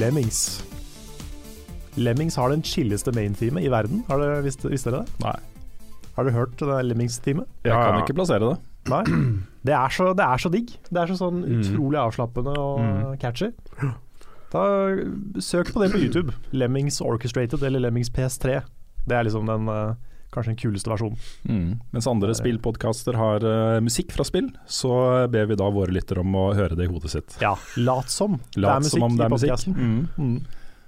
Lemmings. Lemmings har den chilleste main-teamet i verden. Har dere visst, visste dere det? Nei. Har du hørt det Lemmings-teamet? Jeg Ja, kan ja. ikke plassere det. Nei. Det er så, det er så digg. Det er så sånn Mm. utrolig avslappende og Mm. catchy. Da, søk på det på YouTube. Lemmings Orchestrated eller Lemmings PS3. Det er liksom den eh, kanskje den kuleste versjonen. Mm. Mens andre spillpodkaster har uh, musikk fra spill, så ber vi da våre lyttere om å høre det i hodet sitt. Ja, lat som det er musikk om det er musikk. podkasten. Mm. Mm.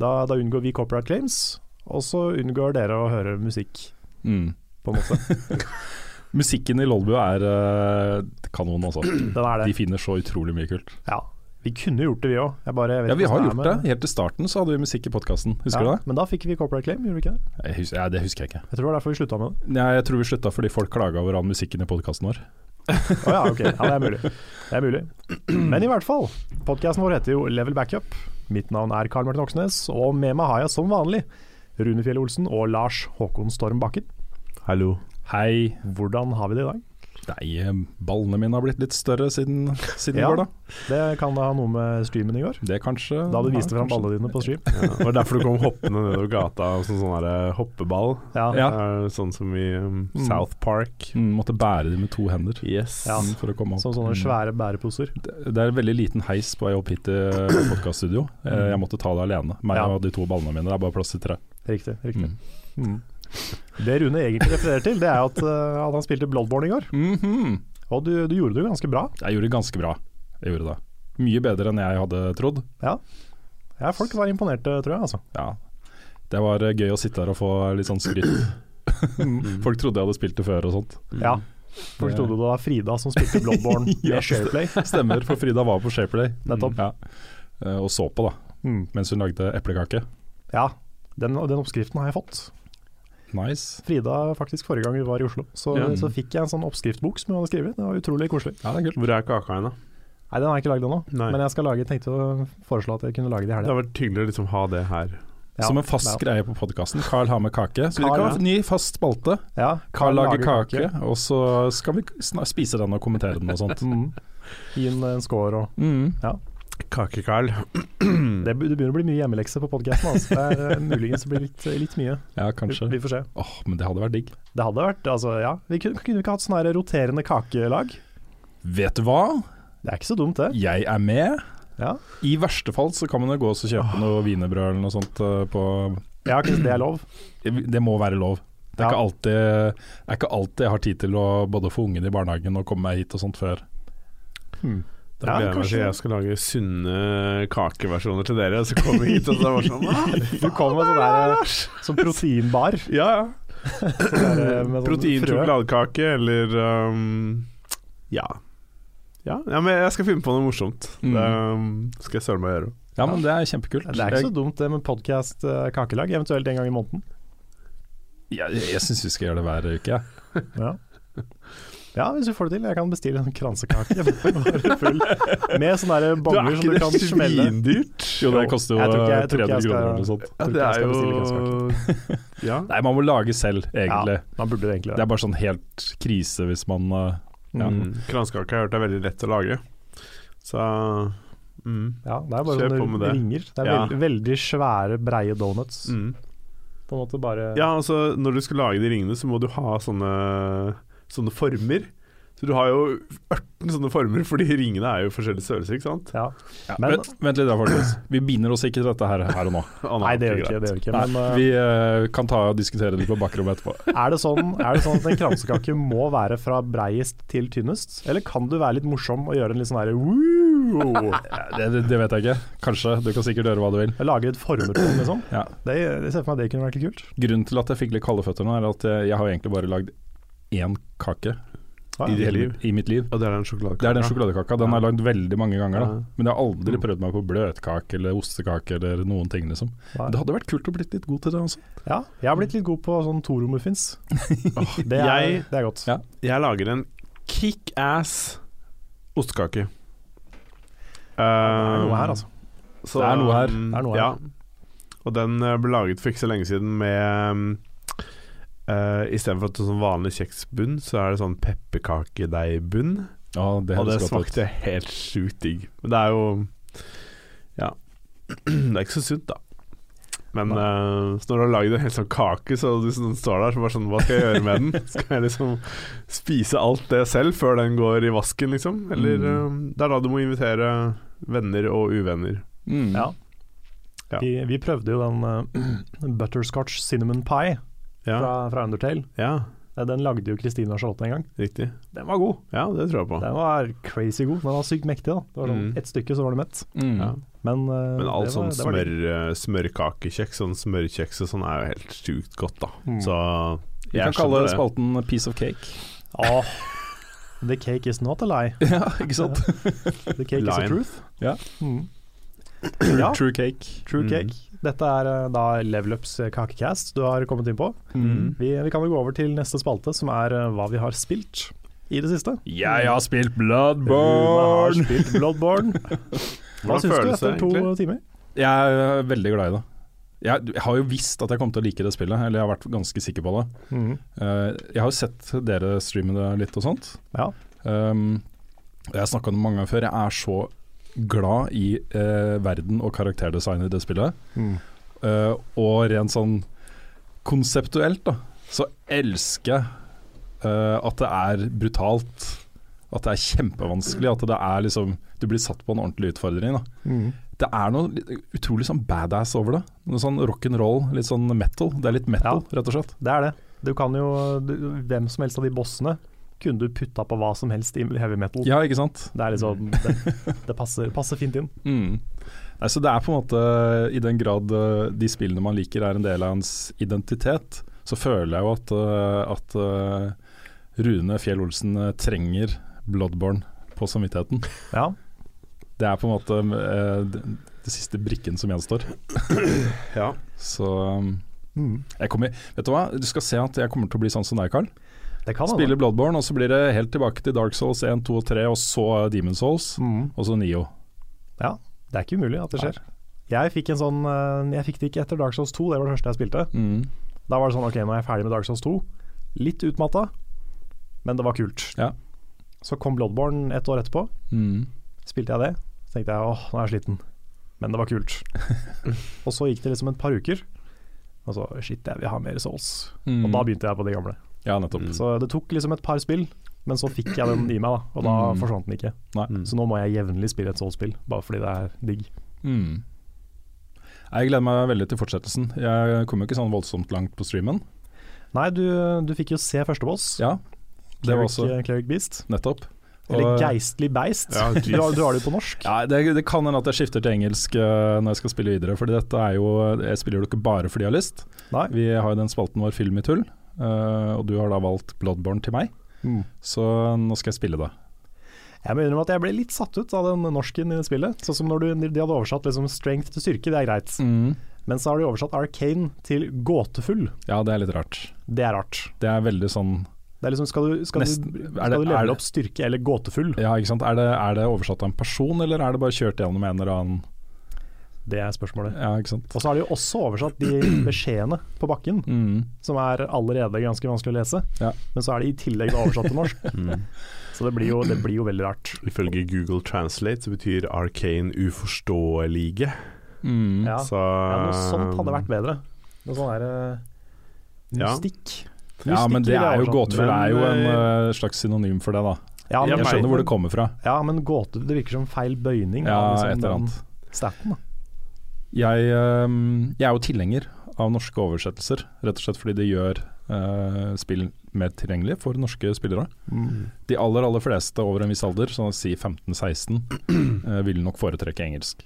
Da, da unngår vi copyright claims, og så unngår dere å høre musikk, Mm. på en måte. Musikken i Lolbua er uh, kanon, altså. Den er De finner så utrolig mye kult. Ja. Vi kunne gjort det, vi òg. Ja, vi har gjort det. Helt til starten så hadde vi musikk i podkasten, husker ja, du det? Men da fikk vi copyright claim, gjorde vi ikke det? Jeg husker, ja, det husker jeg ikke. Jeg tror det var derfor vi slutta med det. Nei, jeg tror vi slutta fordi folk klaga over all musikken i podkasten vår. Å ja, ok. Ja, det er mulig. Det er mulig. Men i hvert fall, podkasten vår heter jo Level Backup. Mitt navn er Karl Martin Oksnes, og med meg har jeg som vanlig Rune Fjell Olsen og Lars Håkon Storm Bakken. Hallo. Hei. Hvordan har vi det i dag? Nei, eh, ballene mine har blitt litt større siden, siden Ja. i går, da. Det kan da ha noe med streamen i går? Det kanskje Da du viste ja, fram ballene dine på stream? Ja, det var derfor du kom hoppende nedover gata som sånn sånn der hoppeball. Ja. Ja. Eh, Sånn som i um, Mm. South Park. Mm, måtte bære dem med to hender Yes. Ja. mm, for å komme opp. Som sånne Mm. svære bæreposer. Det det er en veldig liten heis på vei opp hit til podkaststudio. Jeg måtte ta det alene. Meg Ja. og de to ballene mine. Det er bare plass til tre. Riktig. riktig. Mm. Mm. Det Rune egentlig refererer til, det er at, uh, at han spilte Bloodborne i går. Mhm. Og du, du gjorde det jo ganske bra. Jeg gjorde det ganske bra. Jeg gjorde det. Mye bedre enn jeg hadde trodd. Ja, Folk var imponerte, tror jeg. altså. Ja. Det var eh, gøy å sitte der og få litt sånn skryt. Folk trodde jeg hadde spilt det før og sånt. Ja. Folk trodde det var Frida som spilte Bloodborne Ja, med Shareplay. Stemmer, for Frida var på Shareplay. Nettopp. Ja. Eh, Og så på, da, Mm. mens hun lagde eplekake. Ja, den, den oppskriften har jeg fått. Nice. Frida faktisk forrige gang vi var i Oslo. Så, Ja. så fikk jeg en sånn oppskriftbok som hun hadde skrevet. Det var utrolig koselig. Ja, det er kult. Hvor er kaka hen, da? Nei, den har jeg ikke lagd ennå. Men jeg skal lage, tenkte å foreslå at jeg kunne lage det i Det hadde vært hyggelig å liksom ha det her. Ja, Som en fast ja. greie på podkasten. Carl har med kake. Så vi kan ha en ny fast spalte. Ja, Carl lager kake, og så skal vi spise den og kommentere den og sånt. Mm. Gi en, en score og Mm. Kake-Carl. det, begynner å bli mye hjemmelekse på podkasten. Altså. Det er eh, muligens blir litt, litt mye. Ja, kanskje. vi får se. Åh, men det hadde vært digg. Det hadde vært altså, ja. Vi kunne, kunne vi ikke hatt sånn her roterende kakelag? Vet du hva? Det er ikke så dumt, det. Jeg er med. Ja, I verste fall så kan man jo gå og kjøpe noe wienerbrød eller noe sånt eh, på ja kanskje det er lov. Det må være lov. Det er, Ja. ikke alltid, det er ikke alltid jeg har tid til å både få ungen i barnehagen og komme meg hit og sånt før. Hmm. Da Ja, gleder jeg meg til jeg skal lage sunne kakeversjoner til dere. Så kommer vi hit og så er det bare sånn «Ah, Du kommer med sånn der Som proteinbar. Ja, ja. Sånn der, sånn Protein frø. eller um, ja. ja. Ja, men jeg skal finne på noe morsomt. Mm. Det um, skal jeg søren meg gjøre. Ja, men det er kjempekult. Det er ikke så dumt det med podkast kakelag, eventuelt en gang i måneden. Jeg, jeg, jeg syns vi skal gjøre det hver uke. jeg. Ja. ja, hvis vi får det til. Jeg kan bestille en kransekake med sånne der bonger som du kan smelle. Det er ikke svindyrt? Jo, det koster jo Jeg tror jeg- jeg 300 jeg skal- kroner eller noe sånt. Ja, det er bestille jo Ja. Nei, man må lage selv, egentlig. Ja, man burde det egentlig Det det. er bare sånn helt krise hvis man eh, ja. Mm. Kransekake har jeg hørt er veldig lett å lage. Så mm. Ja, det er bare Kjør på sånne med det. ringer. Det er veldig, veldig svære, breie donuts. Mm. På en måte bare Ja, altså når du skal lage de ringene, så må du ha sånne, sånne former. Så du har jo 18 sånne former, fordi ringene er jo forskjellige størrelser, ikke sant? Ja. Ja, Men- vent, vent litt da, folkens. Vi binder oss ikke til dette her, her og nå. Ah, Nei, det gjør vi ikke. Det gjør ikke. Men nei, vi uh, kan ta og diskutere litt på bakrommet etterpå. er, det sånn, er det sånn at en kransekake må være fra breiest til tynnest? Eller kan du være litt morsom og gjøre en litt sånn herre woo? Det, det, det vet jeg ikke. Kanskje. Du kan sikkert gjøre hva du vil. Jeg lager et former på den, liksom? Ja. Det, jeg ser for meg at det kunne vært litt kult. Grunnen til at jeg fikk litt kalde føtter nå, er at jeg, jeg har egentlig bare lagd én kake Ah, I ja. I, liv? i mitt liv. Og det er den sjokoladekaka? Det er den sjokoladekaka. Den har jeg lagd veldig mange ganger, da. Men jeg har aldri Mm. prøvd meg på bløtkake eller ostekake eller noen ting, liksom. Nei. Det hadde vært kult å blitt litt god til det også. Ja, jeg har blitt litt god på sånn Toro-muffins. Det, er- det er godt. Ja. jeg lager en kickass ostekake. Det er noe her, altså. Så, Det er noe her. um, Det er noe her. Ja. Og den eh, ble laget for ikke så lenge siden med um, uh, Istedenfor at det er sånn vanlig kjeksbunn, så er det sånn pepperkakedeigbunn. Ja, det Og det smakte godt ut. helt sjukt digg. Men det er jo Ja. det er ikke så sunt, da. Men uh, så når du har lagd en hel sånn kake, så du sånn, står der så bare sånn Hva skal jeg gjøre med den? Skal jeg liksom spise alt det selv før den går i vasken, liksom? Eller Mm. uh, Det er da du må invitere venner og uvenner. Mm. Ja. Ja. Vi, vi prøvde jo den uh, butterscotch cinnamon pie Ja, fra, fra Undertale. ja Den lagde jo Kristina Charlotte en gang. riktig. Den var god. Ja, det tror jeg på. Den var crazy god. Den var sykt mektig. da Det var sånn Mm. Ett stykke, så var du mett. Mm. Ja. Men, uh, Men alt var- sånn smør, eh, smørkakekjeks, sånn smørkjeks og sånn er jo helt sjukt godt, da. Mm. Så Vi kan kalle det. spalten 'Piece of cake'. Åh, The cake is not a lie. ja, ikke sant? The cake is a truth. Ja. Mm. True, Ja. true cake. True Mm. cake. Dette er eh, da Level Ups eh, kakecast du har kommet inn på. Mm. Vi, vi kan jo gå over til neste spalte, som er eh, hva vi har spilt i det siste. Jeg har spilt Bloodborne! har spilt Bloodborne. Hva syns du etter to egentlig? timer? Jeg er veldig glad i det. Jeg, har jo visst at jeg kom til å like det spillet, eller jeg har vært ganske sikker på det. Mm. Jeg har jo sett dere streame det litt og sånt. Ja. Um, jeg har snakka om det mange ganger før. Jeg er så glad i eh, verden og karakterdesignet i det spillet. Mm. Uh, og rent sånn konseptuelt, da, så elsker jeg uh, at det er brutalt. At det er kjempevanskelig. At det er liksom Du blir satt på en ordentlig utfordring. da mm. Det er noe utrolig sånn badass over det. Noe sånn rock'n'roll, litt sånn metal. Det er litt metal, rett og slett. Det er det. Du kan jo du, Hvem som helst av de bossene kunne du putta på hva som helst i heavy metal. Ja, ikke sant? Det er liksom Det, det passer, passer fint inn. Mm. Nei, så det er på en måte, i den grad eh, de spillene man liker er en del av ens identitet, så føler jeg jo at, eh, at eh, Rune Fjell Olsen trenger Bloodborne på samvittigheten. Ja. Det er på en måte det, det siste brikken som gjenstår. Ja. Så um, Mm. jeg kommer Vet du hva, du skal se at jeg kommer til å bli sånn som deg, Carl. Spiller. Bloodborne, og så blir det helt tilbake til Dark Souls 1, 2 og 3, og så Demon Souls, Mm. og så Nio. Ja, det er ikke umulig at det skjer. Jeg fikk en sånn eh, Jeg fikk det ikke etter Dark Souls 2, det var det første jeg spilte. Mm. Da var det sånn ok, nå er jeg ferdig med Dark Souls 2. Litt utmatta, men det var kult. Ja. Så kom Bloodborne et år etterpå. Mm. Spilte jeg det, så tenkte jeg åh, nå er jeg sliten. Men det var kult. og så gikk det liksom et par uker, og så shit, jeg vil ha mer Souls. Mm. Og da begynte jeg på de gamle. Ja, nettopp. Mm. Så det tok liksom et par spill, men så fikk jeg den i meg, da. Og da Mm. forsvant den ikke. Nei. Mm. Så nå må jeg jevnlig spille et sånt spill, bare fordi det er digg. Mm. Jeg gleder meg veldig til fortsettelsen. Jeg kom jo ikke sånn voldsomt langt på streamen. Nei, du, du fikk jo se første boss. Ja, det var Cleric, også eh, Cleric Beast. nettopp. Eller Geistlig beist. Ja, du, har, du har det jo på norsk. Ja, det, det kan hende at jeg skifter til engelsk uh, når jeg skal spille videre. Fordi dette er jo Jeg spiller jo ikke bare fordi jeg har lyst. Nei. Vi har jo den spalten vår Film i tull, eh, og du har da valgt Bloodborne til meg. Mm. Så nå skal jeg spille det. Jeg må innrømme at jeg ble litt satt ut av den norsken i det spillet. Sånn som når du, de hadde oversatt liksom strength til styrke, det er greit. Mm. Men så har de oversatt arcane til gåtefull. Ja, det er litt rart. Det er rart. Det er veldig sånn Det er liksom, skal du, skal Nesten- du, skal det- du levele det- opp styrke eller gåtefull? Ja, ikke sant. Er det, er det oversatt av en person, eller er det bare kjørt gjennom en eller annen Det er spørsmålet. Ja, ikke sant. Og så har de jo også oversatt de beskjedene på bakken, Mm. som er allerede ganske vanskelig å lese. Ja. Men så er de i tillegg oversatt til norsk. Mm. Så det blir jo, det blir jo veldig rart. Ifølge Google Translate så betyr arcane uforståelige. Mm. Ja. Så Ja, noe sånt hadde vært bedre. Noe sånn der uh, mystikk. Ja, men det er jo gåtefull Men, er jo en eh, slags synonym for det, da. Ja, men, Jeg skjønner hvor det kommer fra. Ja, men gåte, det virker som feil bøyning Ja, liksom et eller annet. staten. Da. Jeg, ehm, jeg er jo tilhenger av norske oversettelser, rett og slett fordi det gjør uh, spill mer tilgjengelig for norske spillere. De aller aller fleste over en viss alder, sånn å si 15-16, uh, vil nok foretrekke engelsk.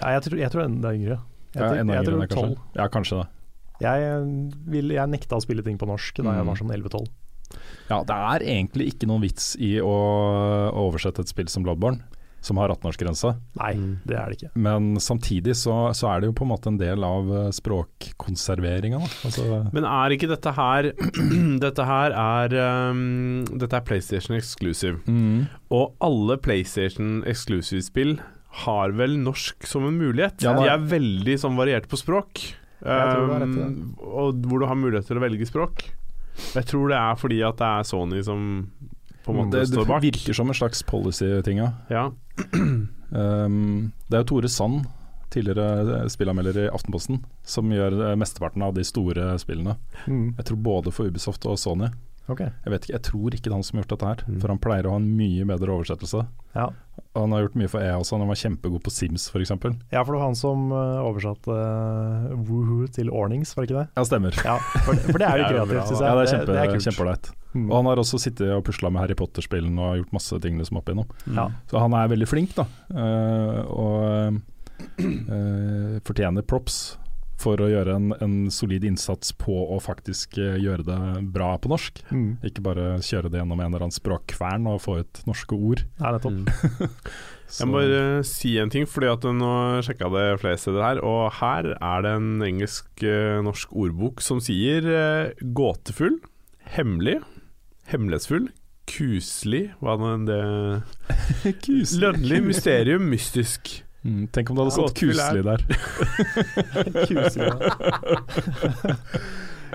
Ja, jeg, tror, jeg tror enda yngre. Jeg, Ja, enda jeg yngre enn tror 12. kanskje. 12. Ja, kanskje det. Jeg, vil, jeg nekta å spille ting på norsk da jeg Mm. var sånn 11-12. Ja, det er egentlig ikke noen vits i å, å oversette et spill som Bloodborne, som har 18-årsgrense. Nei, det er det ikke. Men samtidig så, så er det jo på en måte en del av eh, språkkonserveringa. Altså, Men er ikke dette her Dette her er um, Dette er PlayStation exclusive. mm, Og alle PlayStation exclusive-spill har vel norsk som en mulighet. Ja, De er veldig sånn variert på språk. Um, og hvor du har mulighet til å velge språk. Jeg tror det er fordi at det er Sony som på en måte det, det står bak. Det virker som en slags policy-ting, ja. Um, det er jo Tore Sand tidligere eh, spillanmelder i Aftenposten, som gjør eh, mesteparten av de store spillene. Mm. Jeg tror både for Ubisoft og Sony. Ok. Jeg vet ikke, jeg tror ikke det er han som har gjort dette her, Mm. for han pleier å ha en mye bedre oversettelse. Ja. Han har gjort mye for EA også, han var kjempegod på Sims f.eks. ja, for det var han som eh, oversatte uh, Woohoo til Ornings, var det ikke det? Ja, stemmer. Ja, for, det- for det er jo kreativt, syns jeg. Ja, det er kjempe, det kjempeålreit. Mm. Og han har også sittet og pusla med Harry Potter-spillene og gjort masse ting liksom opp igjennom. Ja. Så han er veldig flink, da. Uh, og uh, fortjener props for å gjøre en, en solid innsats på å faktisk eh, gjøre det bra på norsk. Mm. Ikke bare kjøre det gjennom en eller annen språkkvern og få ut norske ord. Nei, nettopp. Mm. Så, Jeg må bare si en ting, fordi at nå sjekka det flere steder her, og her er det en engelsk-norsk ordbok som sier eh, gåtefull, hemmelig, hemmelighetsfull, kuselig Hva nå enn det Lønnlig, mysterium, mystisk. Mm, tenk om det hadde stått er- kuselig der. Kuselig.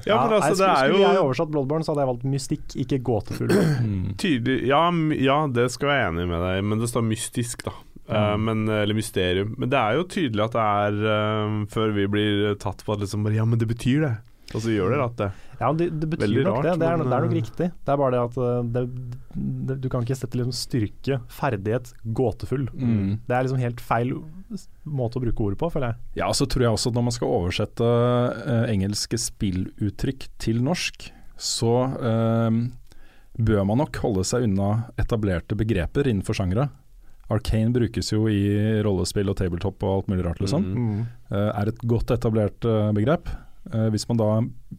Ja, men altså, det skulle, jo skulle jeg oversatt Bloodborne, så hadde jeg valgt mystikk, ikke gåtefull. Mm. tydelig ja, ja, det skal jeg være enig med deg i, men det står mystisk, da. Mm. Uh, men, eller mysterium. Men det er jo tydelig at det er uh, Før vi blir tatt på at liksom Ja, men det betyr det. Og så gjør det at det Ja, det, det betyr Veldig nok rart, det. Det er, men, det er nok eh, riktig. Det er bare det at eh, det, det, du kan ikke sette liksom styrke, ferdighet, gåtefull. Mm. Det er liksom helt feil måte å bruke ordet på, føler jeg. Ja, så tror jeg også at når man skal oversette uh, engelske spilluttrykk til norsk, så uh, bør man nok holde seg unna etablerte begreper innenfor sjangere. Arcane brukes jo i rollespill og tabletop og alt mulig rart, liksom. Mm. Uh, er et godt etablert eh, begrep. Eh, hvis man da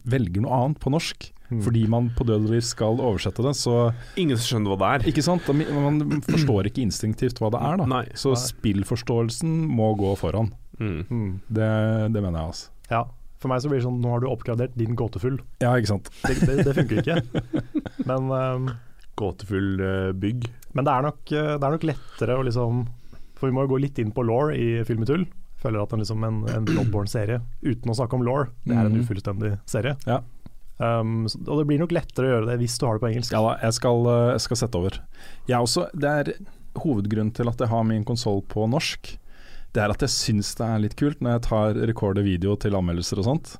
velger noe annet på norsk, Mm. fordi man på død og liv skal oversette det, så Ingen skjønner hva det er. Ikke sant? Man forstår ikke instinktivt hva det er, da. Nei. Så Nei. spillforståelsen må gå foran. Mm. Mm. Det, det mener jeg, altså. Ja. For meg så blir det sånn, nå har du oppgradert din gåtefull. Ja, ikke sant. Det, det, det funker ikke. Men, um, Gåtefull uh, bygg. men det, er nok, eh, det er nok lettere å liksom For vi må jo gå litt inn på law i Filmetull. Føler at en, liksom en, en Bloodborne-serie uten å snakke om law, det er en Mhm. ufullstendig serie. Ja. Um, og det blir nok lettere å gjøre det hvis du har det på engelsk. Ja da, jeg skal, eh, jeg skal sette over. Jeg også, det er hovedgrunnen til at jeg har min konsoll på norsk. Det er at jeg syns det er litt kult når jeg tar rekorder video til anmeldelser og sånt.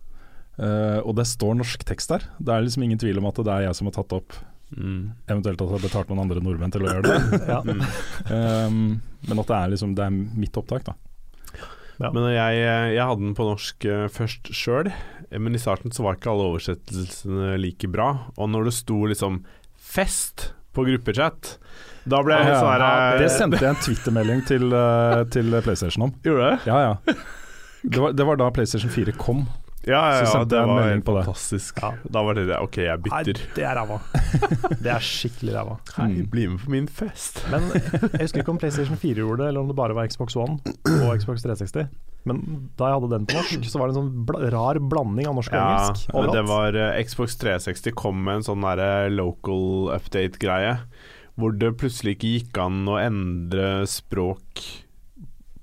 Uh, og det står norsk tekst der. Det er liksom ingen tvil om at det er jeg som har tatt opp. Mm. Eventuelt at jeg har betalt noen andre nordmenn til å gjøre det. Ja. Mm. Um, men at det er liksom Det er mitt opptak, da. Ja. Men jeg, jeg hadde den på norsk eh, først sjøl, men i starten så var ikke alle oversettelsene like bra. Og når det sto liksom 'fest' på gruppechat, da ble jeg Ja, sånn her det sendte jeg en twittermelding til, eh, til PlayStation om. Gjorde det? Ja, ja. Det var, det var da PlayStation 4 kom. Ja, ja, ja det var helt fantastisk. Ja. Da var det det. Ok, jeg Nei, det er ræva. Det er skikkelig ræva. Hei, Mm. bli med på min fest. Men jeg husker ikke om PlayStation 4 gjorde det, eller om det bare var Xbox One og Xbox 360. Men da jeg hadde den på norsk, så var det en sånn bl rar blanding av norsk og Ja, engelsk. Overalt. det var uh, Xbox 360 kom med en sånn derre local update-greie, hvor det plutselig ikke gikk an å endre språk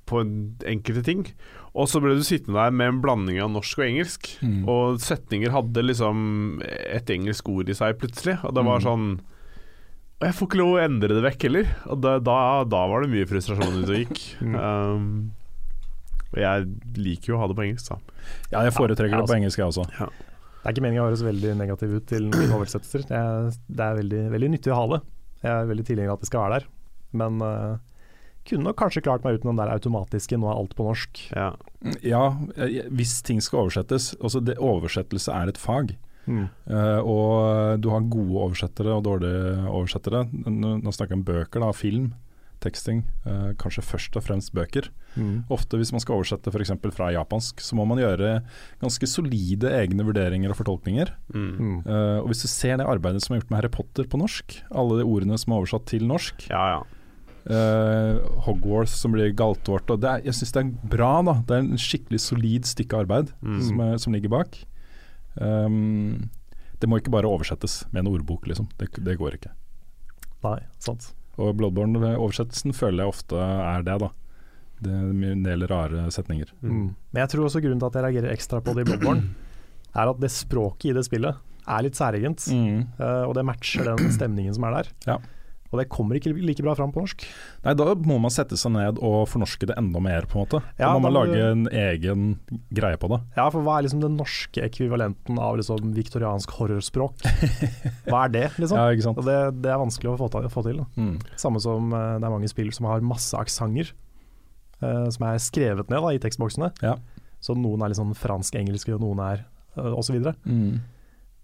på enkelte ting. Og så ble du sittende der med en blanding av norsk og engelsk, Mm. og setninger hadde liksom et engelsk ord i seg plutselig, og det var Mm. sånn Og jeg får ikke lov å endre det vekk heller. Og da, da, da var det mye frustrasjon ute og gikk. Mm. Um, og jeg liker jo å ha det på engelsk, da. Ja, jeg foretrekker Ja, det på engelsk, jeg også. Det er ikke meningen å høres veldig negativ ut til oversettelser. Det er, det er veldig, veldig nyttig å ha det. Jeg er veldig tilhenger av at det skal være der. Men eh, kunne nok kanskje klart meg uten den der automatiske 'nå er alt på norsk'. Ja. Ja, eh, hvis ting skal oversettes altså det, Oversettelse er et fag. Mm. Uh, og du har gode oversettere og dårlige oversettere. Nå, nå snakker jeg om bøker, da, film, teksting. Uh, kanskje først og fremst bøker. Mm. Ofte hvis man skal oversette f.eks. fra japansk, så må man gjøre ganske solide egne vurderinger og fortolkninger. Mm. Eh, og hvis du ser det arbeidet som er gjort med Harry Potter på norsk, alle de ordene som er oversatt til norsk, ja, ja. Eh, Hogwarts som blir galtvort og det er, Jeg syns det er bra, da. Det er en skikkelig solid stykke arbeid Mm. som, er, som ligger bak. Um, det må ikke bare oversettes med en ordbok, liksom. Det, det går ikke. Nei, sant. Og Bloodborne-oversettelsen føler jeg ofte er det, da. Det er en del rare setninger. Mm. Men jeg tror også grunnen til at jeg reagerer ekstra på det i Bloodborne, er at det språket i det spillet er litt særegent. Mm. eh, og det matcher den stemningen som er der. Ja. Og det kommer ikke like bra fram på norsk. Nei, da må man sette seg ned og fornorske det enda mer, på en måte. Da må man lage en egen greie på det. Ja, for hva er liksom den norske ekvivalenten av liksom viktoriansk horrorspråk? Hva er det, liksom? Ja, ikke sant. Det, det er vanskelig å få, ta, få til. Mm. Samme som eh, det er mange spill som har masse aksenter uh, som er skrevet ned da, i tekstboksene. Ja. Så noen er litt sånn fransk-engelske, og noen er uh, osv. Mm.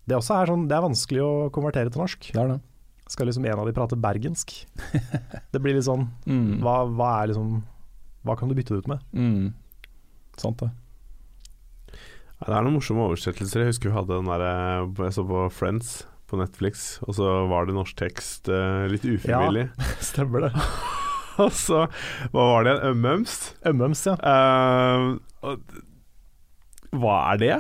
Det, også er sånn, det er vanskelig å konvertere til norsk. Det er det. Skal liksom en av de prate bergensk? Det blir litt sånn Mm. hva, hva er liksom Hva kan du bytte det ut med? Mm. Sant det. Ja, det er noen morsomme oversettelser. Jeg husker vi hadde den der eh, Jeg så på Friends på Netflix, og så var det norsk tekst eh, litt ufrivillig. Stemmer det. og så Hva var det igjen? Ømmøms? Ømmøms, ja. Uh, og- hva er det?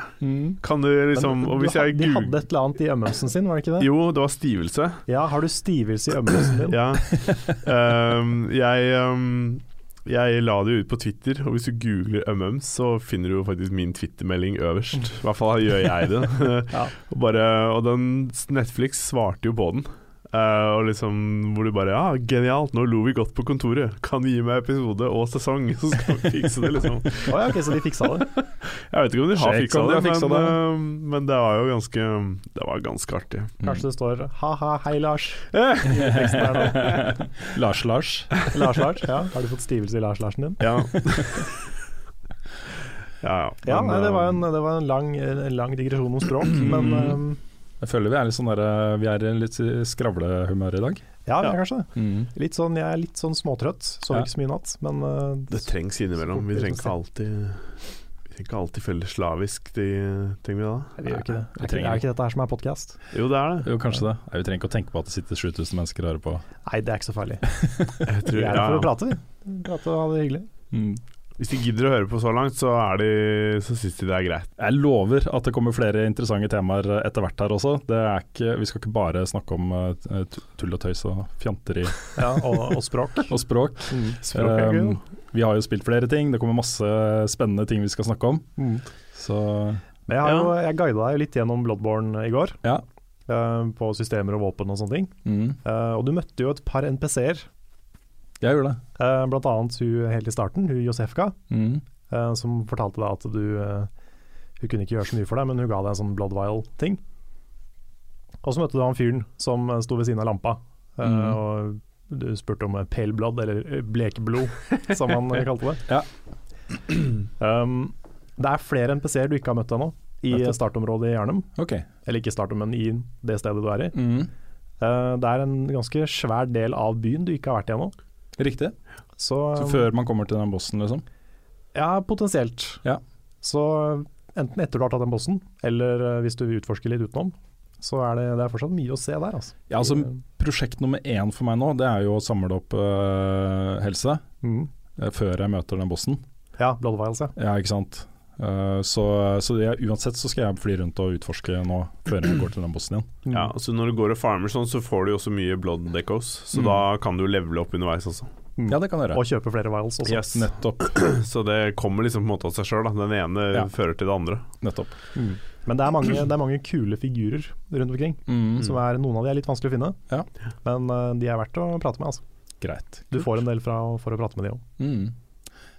Kan du liksom Men du jeg de hadde et eller annet i ømmelsen sin, var det ikke det? Jo, det var stivelse. Ja, har du stivelse i ømmelsen din? Ja. Um, jeg, um jeg la det ut på Twitter, og hvis du googler MMs, så finner du jo faktisk min Twitter-melding øverst. I hvert fall gjør jeg det. Ja. og, bare, og den Netflix svarte jo på den. Eh, og liksom Hvor du bare Ja, genialt, nå lo vi godt på kontoret. Kan du gi meg episode og sesong, så skal vi fikse det, liksom. oh, ja, ok, så de fiksa det. Jeg vet ikke om de har fiksa det, men, det. eh, men det var jo ganske Det var ganske artig. Kanskje det står 'ha-ha, hei Lars'. Eh, Teksten er da. Lars Lars. Lars Lars, ja. Har du fått stivelse i Lars Larsen din? Ja. ja, ja. Ja, nei, det var eh, en, det var en, lang, en lang digresjon om språk, men um, Jeg føler vi er litt sånn der, Vi er i litt skravlehumør i dag. ja, vi Ja. er kanskje det. Litt sånn, jeg er litt sånn småtrøtt, sov Ja. ikke så mye i natt, men uh, Det trengs innimellom. Vi trenger ikke alltid ikke alltid følge slavisk, de, det? Nei, vi gjør ikke det. Vi Er ikke, trenger er ikke dette her som er podkast? Jo, det er det. Jo, kanskje det. Vi trenger ikke å tenke på at det sitter 7000 mennesker og hører på. Nei, det er ikke så farlig. Jeg tror, Vi er her ja, for å prate, vi. Prate og ha det hyggelig. Hvis de gidder å høre på så langt, så, er de, så syns de det er greit. Jeg lover at det kommer flere interessante temaer etter hvert her også. Det er ikke, vi skal ikke bare snakke om eh, tull og tøys og fjanteri Ja, og, og språk. og språk. Mm. Språk Um, vi har jo spilt flere ting, det kommer masse spennende ting vi skal snakke om. Mm. Så Men jeg, har jo, jeg guida deg litt gjennom Bloodborne i går, ja. uh, på systemer og våpen og sånne ting. Mm. Uh, og du møtte jo et par NPC-er, Jeg gjorde det. uh, blant annet hun helt i starten, hun Josefka, Mm. eh, som fortalte deg at du eh, Hun kunne ikke gjøre så mye for deg, men hun ga deg en sånn blood vial-ting. Og så møtte du han fyren som eh, sto ved siden av lampa, eh, Mm. og du spurte om eh, pale blood, eller eh, blekblod, som han eh, kalte det. Ja. Um, det er flere NPC-er du ikke har møtt ennå, i startområdet i Jernum. Okay. Eller ikke startom, men i det stedet du er i. Mm. Uh, det er en ganske svær del av byen du ikke har vært i ennå. Riktig. Så, Så før man kommer til den bossen, liksom? Ja, potensielt. Ja. Så enten etter du har tatt den bossen, eller eh, hvis du vil utforske litt utenom, så er det, det er fortsatt mye å se der. Altså. Ja, altså Prosjekt nummer én for meg nå, det er jo å samle opp øh, helse Mm. øh, før jeg møter den bossen. Ja, ja. Ja, ikke sant. Eh, så så jeg, uansett så skal jeg fly rundt og utforske nå, før jeg går til den bossen igjen. Mm. Ja, altså Når du går og farmer sånn, så får du jo også mye blood decos, så Mm. da kan du levele opp underveis også. Mm. Ja, det kan gjøre. Og kjøpe flere vials også. Yes. Nettopp. Så det kommer liksom på en måte av seg sjøl. Den ene Ja. fører til det andre. nettopp. Mm. Men det er, mange, det er mange kule figurer rundt omkring. Mm. Som er, noen av de er litt vanskelig å finne, Ja. men uh, de er verdt å prate med. Altså. Greit. Du får en del fra, for å prate med de òg.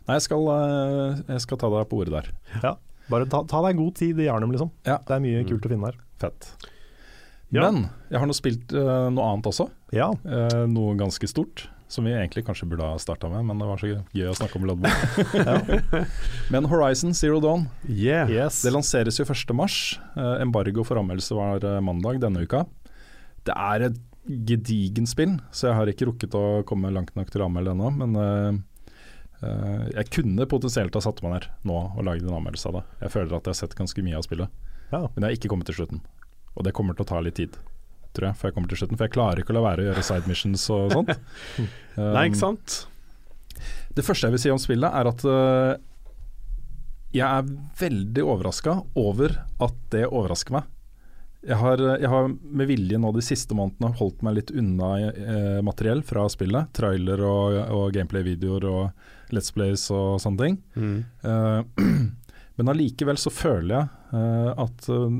Nei, jeg skal, øh, jeg skal ta deg på ordet der. Ja, Bare ta, ta deg god tid i Jarnum, liksom. Ja. Det er mye Mm. kult å finne der. Fett. Ja. Men jeg har nå spilt uh, noe annet også. Ja, Uh, noe ganske stort, som vi egentlig kanskje burde ha starta med, men det var så gøy å snakke om Bloodborne. ja. men Horizon Zero Dawn Yeah. Yes. det lanseres jo 1. mars. Eh, embargo for anmeldelse var eh, mandag denne uka. Det er et gedigent spill, så jeg har ikke rukket å komme langt nok til å anmelde ennå. Men eh, eh, jeg kunne potensielt ha satt meg ned nå og laget en anmeldelse av det. Jeg føler at jeg har sett ganske mye av spillet, Ja. men jeg har ikke kommet til slutten. Og det kommer til å ta litt tid, tror jeg, før jeg kommer til slutten. For jeg klarer ikke å la være å gjøre side missions og sånt. Nei, Um, ikke sant? det første jeg vil si om spillet er at uh, jeg er veldig overraska over at det overrasker meg. Jeg har, jeg har med vilje nå de siste månedene holdt meg litt unna eh, materiell fra spillet. Trailer og, og gameplay-videoer og Let's Plays og sånne ting. Mm. Men allikevel så føler jeg eh, at eh,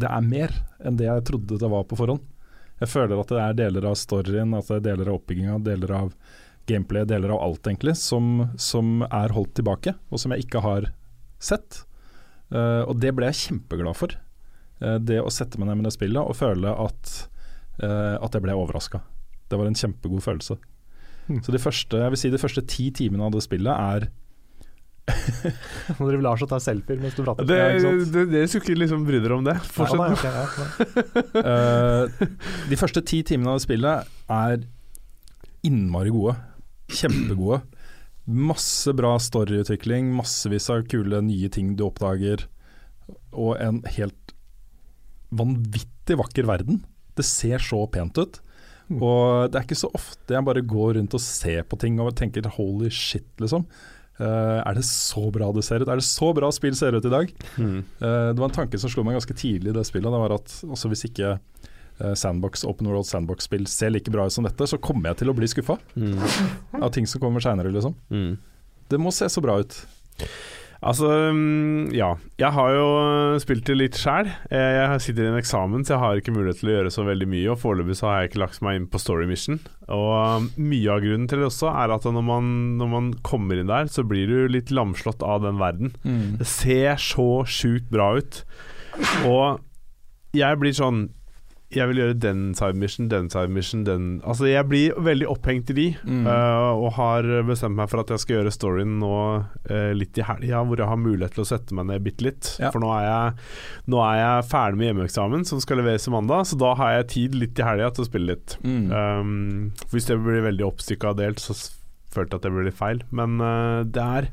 det er mer enn det jeg trodde det var på forhånd. Jeg føler at det er deler av storyen, at det er deler av oppbygginga, deler av gameplay, deler av alt egentlig, som, som er holdt tilbake, og som jeg ikke har sett. Uh, og det ble jeg kjempeglad for. Uh, det å sette meg ned med det spillet og føle at, uh, at jeg ble overraska. Det var en kjempegod følelse. Så de første, jeg vil si de første ti timene av det spillet er Nå driver Lars og tar selfier mens du prater. Det, Ja, det, det, skulle ikke liksom bry dere om det. Fortsett. nei, ok, ja, nei. Eh, De første ti timene av det spillet er innmari gode. Kjempegode. Masse bra storyutvikling, massevis av kule nye ting du oppdager. Og en helt vanvittig vakker verden. Det ser så pent ut. Og det er ikke så ofte jeg bare går rundt og ser på ting og tenker holy shit, liksom. Uh, er det så bra det ser ut? Er det så bra spill ser ut i dag? Mm. Uh, det var en tanke som slo meg ganske tidlig i det spillet. Det var at også hvis ikke uh, sandbox, Open World Sandbox-spill ser like bra ut som dette, så kommer jeg til å bli skuffa Mm. av ting som kommer seinere, liksom. Mm. Det må se så bra ut. Altså, mm, ja. Jeg har jo spilt det litt sjæl. Jeg sitter i en eksamen, så jeg har ikke mulighet til å gjøre så veldig mye. Og foreløpig så har jeg ikke lagt meg inn på story mission. Og um, mye av grunnen til det også er at når man, når man kommer inn der, så blir du litt lamslått av den verden. Det ser så sjukt bra ut. Og jeg blir sånn Jeg vil gjøre den side mission, den side mission, den Altså, jeg blir veldig opphengt i de, Mm. uh, og har bestemt meg for at jeg skal gjøre storyen nå uh, litt i helga, hvor jeg har mulighet til å sette meg ned bitte litt. Ja. For nå er, jeg, nå er jeg ferdig med hjemmeeksamen, som skal leveres i mandag, så da har jeg tid litt i helga til å spille litt. Mm. Um, hvis det blir veldig oppstykka og delt, så følte jeg at det blir litt feil. Men uh, det er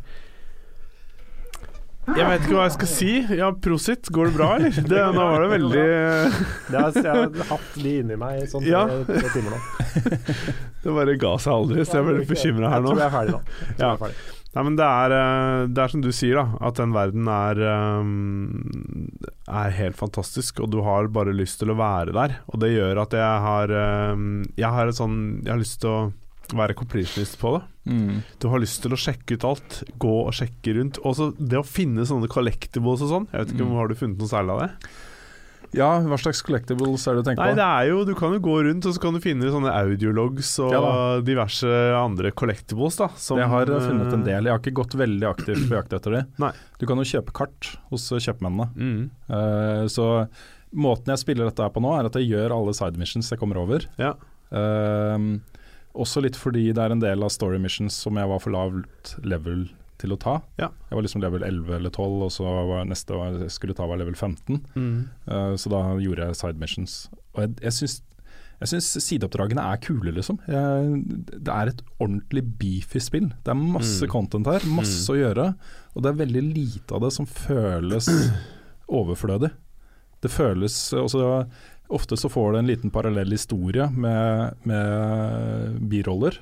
Jeg vet ikke hva jeg skal si. Ja, prosit. Går det bra, eller? Det, nå var det veldig Det er, jeg har hatt de inni meg i sånn Ja. tre, timer nå. Det bare ga seg aldri, så jeg ble litt bekymra her nå. Jeg tror jeg er ferdig nå. Jeg Ja. er ferdig. Nei, men det er, eh, det er som du sier, da. At den verden er um, Er helt fantastisk, og du har bare lyst til å være der. Og det gjør at jeg har um, Jeg har et sånn Jeg har lyst til å være completionist på det. Mm. Du har lyst til å sjekke ut alt, gå og sjekke rundt. Også det å finne sånne collectibles og sånn. Jeg vet ikke om Mm. Har du funnet noe særlig av det? Ja, hva slags collectibles er det du tenker Nei, på? det er jo Du kan jo gå rundt, og så kan du finne sånne audiologs og Ja diverse andre collectibles, da. Som, jeg har funnet en eh, del. Jeg har ikke gått veldig aktivt på jakt etter de. Nei. Du kan jo kjøpe kart hos kjøpmennene. Mm, Uh, så måten jeg spiller dette her på nå, er at jeg gjør alle side missions jeg kommer over. ja. Ehm, også litt fordi det er en del av story missions som jeg var for lavt level til å ta. Ja. Jeg var liksom level 11 eller 12, og så var neste var, jeg skulle ta var level 15. Mm. Uh, så da gjorde jeg side missions. Og jeg, jeg syns jeg syns sideoppdragene er kule, liksom. Jeg, det er et ordentlig beefy spill. Det er masse Mm. content her, masse å gjøre. Og det er veldig lite av det som føles overflødig. Det føles også Ofte så får det en liten parallell historie med, med biroller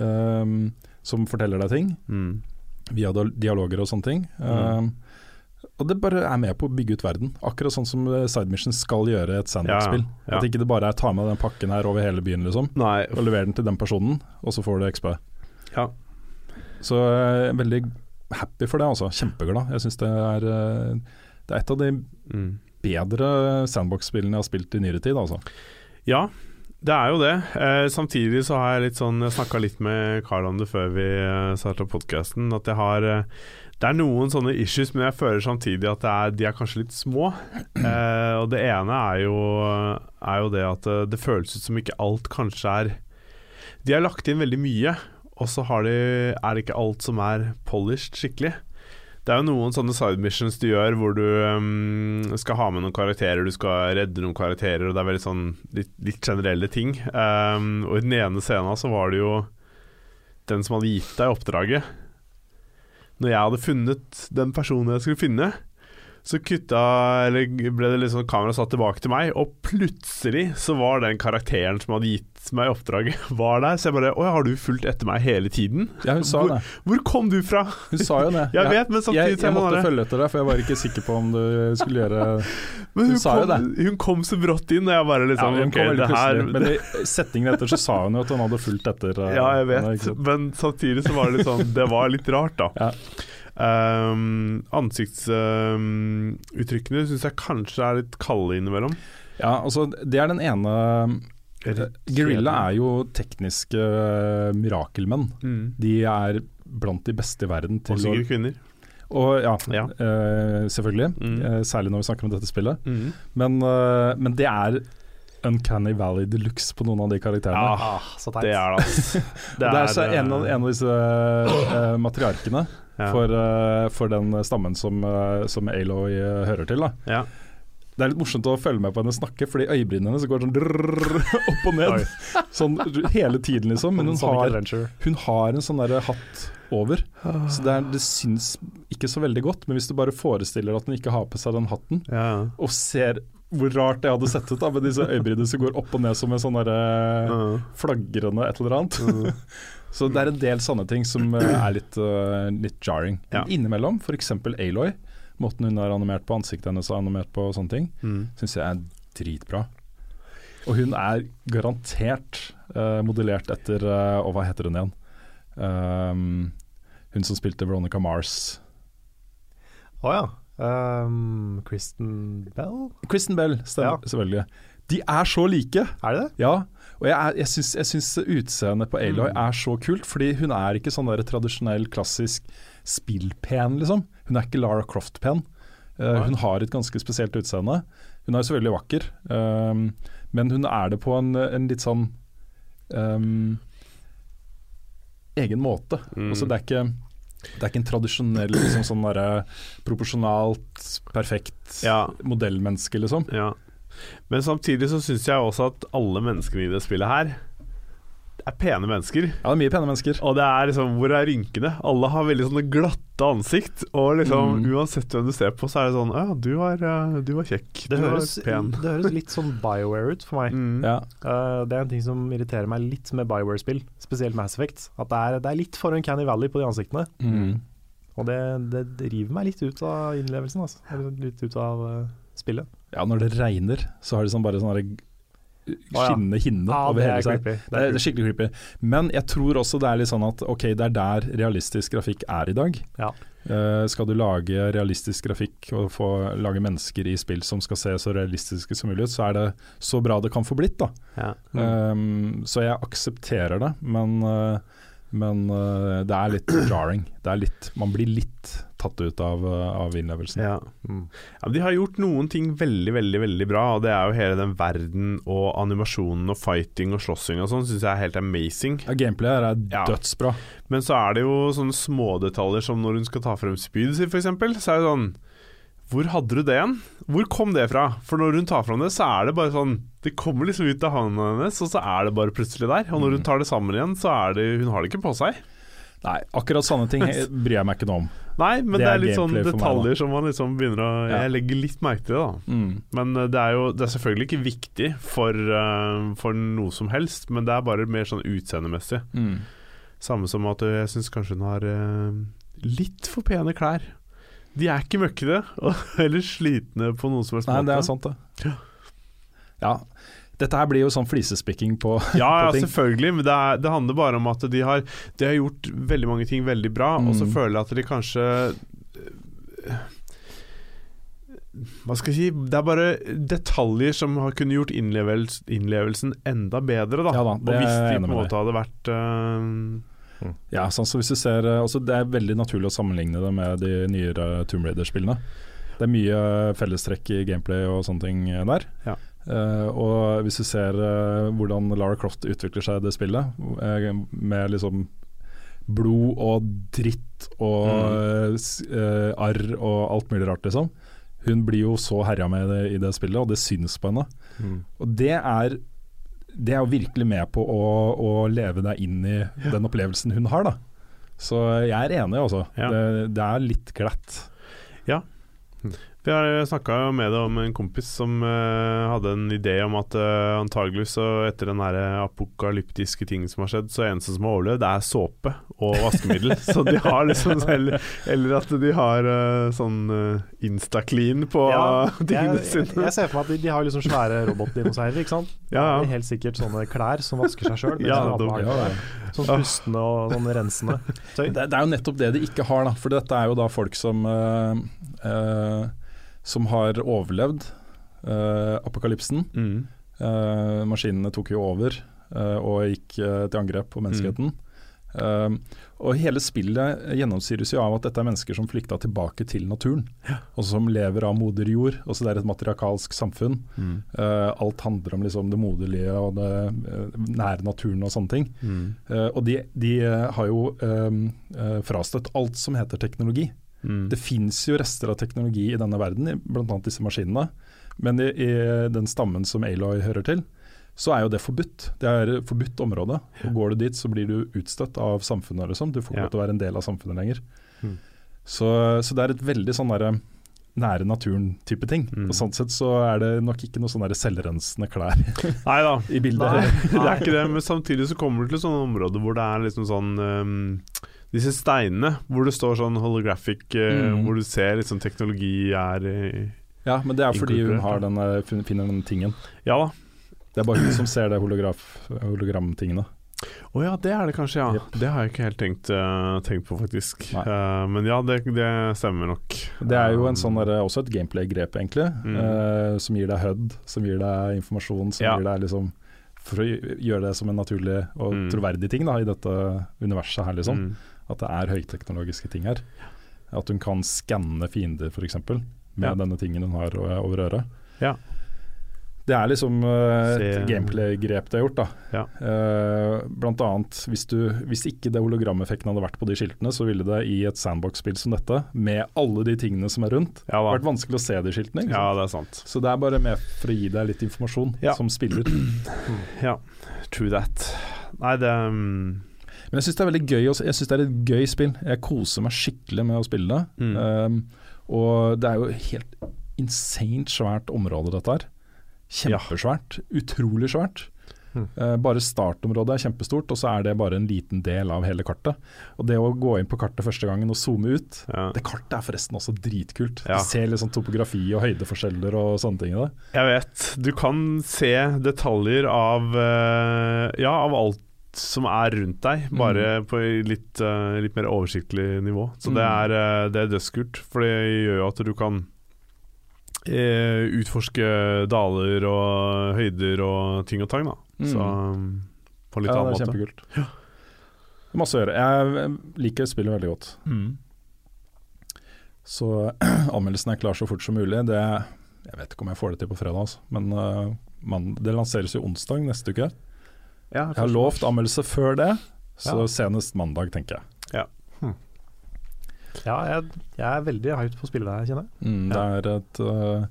um, som forteller deg ting, Mm. via dialoger og sånne ting. Ehm, og det bare er med på å bygge ut verden, akkurat sånn som eh, Side Mission skal gjøre et sandbox-spill. Ja, ja. At ikke det bare er ta med den pakken her over hele byen, liksom, Nei, og levere den til den personen, og så får du XP. ja. Så jeg er veldig happy for det, altså. Kjempeglad. Jeg syns det er eh, Det er et av de Mm. Bedre sandbox-spillene jeg har spilt i nyere tid, altså. Ja, det er jo det. Eh, samtidig så har jeg litt sånn Jeg snakka litt med Carl om det før vi eh, starta podkasten, at jeg har eh, Det er noen sånne issues, men jeg føler samtidig at er, de er kanskje litt små. Eh, og det ene er jo, er jo det at eh, det føles ut som ikke alt kanskje er De har lagt inn veldig mye, og så de, er det ikke alt som er polished skikkelig. Det er jo noen sånne side missions du gjør hvor du um, skal ha med noen karakterer, du skal redde noen karakterer, og det er veldig sånn litt, litt generelle ting. Um, og i den ene scenen så var det jo den som hadde gitt deg oppdraget. Når jeg hadde funnet den personen jeg skulle finne, så kutta Eller ble det liksom kamera satt tilbake til meg, og plutselig så var den karakteren som hadde gitt meg oppdraget, var der. Så jeg bare Å ja, har du fulgt etter meg hele tiden? Ja, hun sa Hvor- det. Hvor kom du fra? Hun sa jo det. Jeg vet, men samtidig jeg, er jeg måtte bare- følge etter deg, for jeg var ikke sikker på om du skulle gjøre Men Hun hun, sa jo det. hun kom så brått inn, og jeg bare Ja, liksom hun Ok, kom veldig det her. Men i settingen etter så sa hun jo at hun hadde fulgt etter. eh, Ja, jeg vet, men samtidig så var det litt sånn Det var litt rart, da. Ja. Um, Ansiktsuttrykkene syns jeg kanskje er litt kalde innimellom. Ja, altså det er den ene Guerrilla er jo tekniske uh, mirakelmenn. mm. De er blant de beste i verden Og til å sikkert kvinner. Og ja, Ja. Uh, selvfølgelig. Mm. Uh, særlig når vi snakker om dette spillet. Mm. Men, eh, men det er Uncanny Valley de luxe på noen av de karakterene. Ja, Ah, så teit. det er det, altså. Det er, så eh, en, av, en av disse uh, matriarkene ja. for, uh, for den stammen som, uh, som Aloy eh, hører til. Da. ja. Det er litt morsomt å følge med på henne snakke, fordi øyebrynene hennes går sånn drrr, opp og ned. Sånn hele tiden, liksom. Men hun har, hun har en sånn der hatt over. Så det, er, det syns ikke så veldig godt, men hvis du bare forestiller at hun ikke har på seg den hatten, ja. og ser hvor rart det hadde sett ut da, med disse øyebrynene som går opp og ned som en sånn derre flagrende et eller annet. Så det er en del sånne ting som eh, er litt, uh, litt jarring. Ja. Innimellom, f.eks. Aloy, måten hun er animert på, ansiktet hennes er animert på og sånne ting, Mm. syns jeg er dritbra. Og hun er garantert uh, modellert etter uh, Og hva heter hun igjen? Um, hun som spilte Veronica Mars. Å ja. Um, Kristen Bell? Kristen Bell, stemmer Ja. selvfølgelig. De er så like! Er det det? Ja, og jeg, er, jeg, syns, jeg syns utseendet på Aloy Mm. er så kult, fordi hun er ikke sånn der tradisjonell, klassisk spillpen, liksom. Hun er ikke Lara Croft-pen. Eh, hun har et ganske spesielt utseende. Hun er jo selvfølgelig vakker, ehm, men hun er det på en, en litt sånn ehm, egen måte. Mm. Altså, det er ikke det er ikke en tradisjonell liksom, sånn derre proporsjonalt, perfekt Ja. modellmenneske, liksom. Ja. Men samtidig så syns jeg også at alle menneskene i det spillet her er pene mennesker. Ja, det er mye pene mennesker. Og det er liksom Hvor er rynkene? Alle har veldig sånne glatte ansikt. Og liksom Mm. uansett hvem du ser på, så er det sånn Ja, du var, eh, du var kjekk. Det du høres, var pen. det høres litt sånn Bioware ut for meg. Mm. Ja. Uh, det er en ting som irriterer meg litt med Bioware-spill, spesielt Mass Effect. At det er, det er litt for en Canny Valley på de ansiktene. Mm. Og det, det, det river meg litt ut av innlevelsen, altså. Litt ut av uh, spillet. Ja, når det regner, så har de sånn bare sånn skinnende hinne Ja, over hele seg. Det er, det er skikkelig creepy. Men jeg tror også det er litt sånn at ok, det er der realistisk grafikk er i dag. Ja. Uh, skal du lage realistisk grafikk og få lage mennesker i spill som skal se så realistiske som mulig ut, så er det så bra det kan få blitt, da. Ja. Um, så jeg aksepterer det, men, uh, men uh, det er litt jarring. Det er litt, man blir litt tatt ut av, uh, av innlevelsen. Ja. Mm. Ja, de har gjort noen ting veldig, veldig veldig bra, og det er jo hele den verden og animasjonen og fighting og slåssing og sånn, syns jeg er helt amazing. Ja, Gameplay her er dødsbra. Men så er det jo sånne smådetaljer som når hun skal ta frem spydet sitt, f.eks., så er det sånn Hvor hadde du det igjen? Hvor kom det fra? For når hun tar fram det, så er det bare sånn Det kommer liksom ut av hånda hennes, og så er det bare plutselig der. Og når hun tar det sammen igjen, så er det Hun har det ikke på seg. Nei, akkurat sånne ting bryr jeg meg ikke noe om. Nei, men Det det, er litt sånn detaljer meg, som man liksom begynner å Ja. Jeg legger litt merke til det, da. Mm. Men eh, det er jo Det er selvfølgelig ikke viktig for, uh, for noe som helst, men det er bare mer sånn utseendemessig. Mm. Samme som at jeg syns kanskje hun har uh, litt for pene klær. De er ikke møkkete, eller slitne på noen som helst Nei, det er sant, det. Ja. Dette her blir jo sånn flisespikking på Ja, ja, på ting. selvfølgelig, men det, er, det handler bare om at de har, de har gjort veldig mange ting veldig bra, og så Mm. føler jeg at de kanskje Hva skal jeg si Det er bare detaljer som har kunnet gjort innlevels, innlevelsen enda bedre, da. Ja da, og det hvis de på en måte hadde vært Ja, sånn så hvis du ser eh, også, Det er veldig naturlig å sammenligne det med de nyere Tomb Raider-spillene. Det er mye fellestrekk i gameplay og sånne ting der. Ja. Uh, og hvis du ser uh, hvordan Lara Croft utvikler seg i det spillet, uh, med liksom blod og dritt og Mm. arr og alt mulig rart, liksom. Hun blir jo så herja med det, i det spillet, og det syns på henne. Mm. Og det er Det er jo virkelig med på å, å leve deg inn i den opplevelsen hun har, da. Så jeg er enig, altså. Ja. Det, det er litt glatt. Vi har snakka med deg om en kompis som uh, hadde en idé om at uh, antagelig så etter den der apokalyptiske ting som har skjedd, så eneste som har overlevd, det er såpe og vaskemiddel. så de har liksom selv Eller at de har uh, sånn uh, instaclean på tingene jeg, sine. jeg ser for meg at de, de har liksom svære robotdinosaurer, ikke sant. Ja, ja. Helt sikkert sånne klær som vasker seg sjøl. Ja, ja, Sånn pustende og sånn rensende. Det, det er jo nettopp det de ikke har, da. For dette er jo da folk som eh, eh, Som har overlevd uh, apokalypsen. Mm. Uh, maskinene tok jo over uh, og gikk til angrep på menneskeheten. Eh, og hele spillet gjennomsyres jo av at dette er mennesker som flykta tilbake til naturen. Og som lever av moder jord. Også det er et matriarkalsk samfunn. Mm. Alt handler om liksom det moderlige og det nære naturen og sånne ting. Mm. Og de, de har jo frastøtt alt som heter teknologi. Mm. Det fins jo rester av teknologi i denne verden, i bl.a. disse maskinene. Men i, i den stammen som Aloy hører til, så er jo det forbudt. Det er forbudt område. Og Går du dit, så blir du utstøtt av samfunnet. Liksom. Du får ikke Ja. lov til å være en del av samfunnet lenger. Mm. Så, så det er et veldig sånn derre nære naturen-type ting. Mm. Og Sånn sett så er det nok ikke noe sånn selvrensende klær Neida. i bildet. Nei. det er ikke det, men samtidig så kommer du til sånne områder hvor det er liksom sånn ehm, Disse steinene hvor det står sånn holographic, eh, Mm. hvor du ser liksom teknologi er Ja, men det er fordi hun Inkorporert, har ja. den, eh, fin- finner den tingen. Ja da. Det er bare hun som ser det hologramtingene. Å ja, det er det kanskje, ja. Yep. Det har jeg ikke helt tenkt, uh, tenkt på, faktisk. Eh, men ja, det, det stemmer nok. Det er jo en sånn der, også et gameplay-grep, egentlig. Mm. Uh, som gir deg HUD, som gir deg informasjon, som Ja. gir deg liksom For å gjøre det som en naturlig og Mm. troverdig ting da, i dette universet her, liksom. mm. At det er høyteknologiske ting her. At hun kan skanne fiender, f.eks. Med Ja. denne tingen hun har over øret. Ja. Det er liksom uh, et gameplay-grep det har gjort. da Ja. Uh, blant annet, hvis, du, hvis ikke det hologrammeffekten hadde vært på de skiltene, så ville det i et sandbox-spill som dette, med alle de tingene som er rundt, Ja vært vanskelig å se de skiltene. Ikke Ja, det er sant. Så det er bare med for å gi deg litt informasjon Ja. som spiller. Ja, true that. Nei, det um, Men jeg syns det er veldig gøy også. Jeg synes det er et gøy spill. Jeg koser meg skikkelig med å spille det. Mm. Um, og det er jo helt insane svært område, dette her. Kjempesvært. Utrolig svært. Mm. Uh, bare startområdet er kjempestort, og så er det bare en liten del av hele kartet. Og det å gå inn på kartet første gangen og zoome ut ja. Det kartet er forresten også dritkult. Ja. Du ser litt sånn topografi og høydeforskjeller og sånne ting i det. Jeg vet. Du kan se detaljer av uh, Ja, av alt som er rundt deg, bare på litt, uh, litt mer oversiktlig nivå. Så det Mm. er, uh, det er dødskult, for det gjør jo at du kan uh, utforske daler og høyder og ting og tang, da. Mm. Så um, på litt ja, annen det er måte. kjempekult. Det er masse å gjøre. Jeg liker spillet veldig godt. Mm. Så anmeldelsen er klar så fort som mulig. Det, jeg vet ikke om jeg får det til på fredag, altså. men man, det lanseres jo onsdag neste uke. Ja, Jeg har lovt anmeldelse før det, så Ja. senest mandag, tenker jeg. Ja, jeg, jeg er veldig hyped på å spille det her, kjenner jeg. Mm, det er et, uh,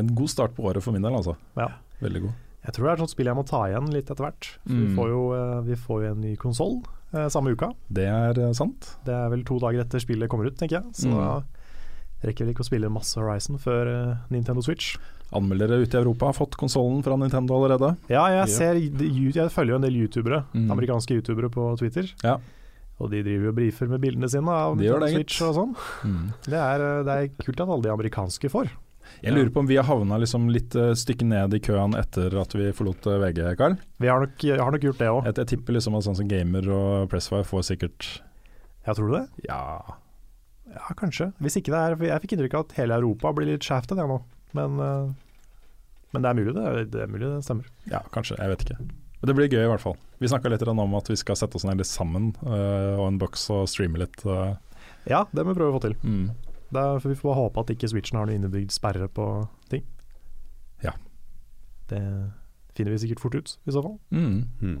en- god start på året for min del, altså. Ja. Veldig god. Jeg tror det er et sånt spill jeg må ta igjen litt etter hvert. Mm. Vi, får jo, eh, vi får jo en ny konsoll eh, samme uka. Det er uh, sant. Det er vel to dager etter spillet kommer ut, tenker jeg. Så Mm. da rekker vi ikke å spille masse Horizon før eh, Nintendo Switch. Anmeldere ute i Europa har fått konsollen fra Nintendo allerede. Ja, jeg, ser, jeg følger jo en del youtubere, Mm. amerikanske youtubere på Twitter. Ja. Og de driver jo og brifer med bildene sine av De det, Switch og sånn. Mm. Det er, eh, det er kult at alle de amerikanske får. Jeg lurer på om vi har havna liksom litt stykket stykke ned i køen etter at vi forlot uh, VG, Karl? Vi har nok, har nok gjort det òg. Jeg, jeg tipper liksom at sånn som Gamer og Pressfire får sikkert Jeg tror du det? Ja, Ja, kanskje. Hvis ikke det er Jeg fikk inntrykk av at hele Europa blir litt skjevt jeg nå. Men, eh, men det er mulig, det. Det er mulig det stemmer. Ja, kanskje. Jeg vet ikke. Men det blir gøy i hvert fall. Vi snakka litt om at vi skal sette oss ned litt sammen uh, og en boks og streame litt. Uh. Ja, det må vi prøve å få til. Mm. Det er, for vi får bare håpe at ikke Switchen har noe innebygd sperre på ting. Ja. Det finner vi sikkert fort ut, i så fall. Mm. Mm.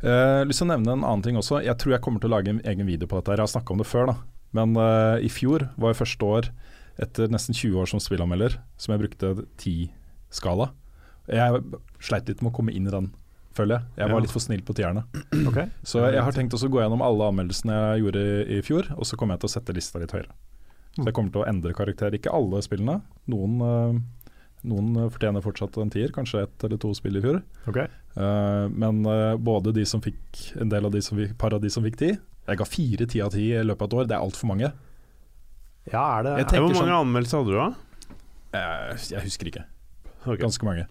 Uh, lyst til å nevne en annen ting også. Jeg tror jeg kommer til å lage en egen video på dette. Jeg har snakka om det før, da. Men uh, i fjor var jo første år etter nesten 20 år som spillanmelder som jeg brukte 10-skala. Jeg sleit litt med å komme inn i den, føler jeg. Jeg var Ja. litt for snill på tierne. Okay. Så jeg har tenkt også å gå gjennom alle anmeldelsene jeg gjorde i, fjor, og så kommer jeg til å sette lista litt høyere. Så jeg kommer til å endre karakter. Ikke alle spillene. Noen, eh, noen eh, fortjener fortsatt en tier, kanskje ett eller to spill i fjor. Ok. Eh, men både de som fikk en del av de som fikk, par av de som fikk ti Jeg ga fire ti av ti i løpet av et år. Det er altfor mange. Ja, er det Jeg tenker Hvor sånn- mange anmeldelser hadde du, da? Jeg, jeg husker ikke. Okay. Ganske mange.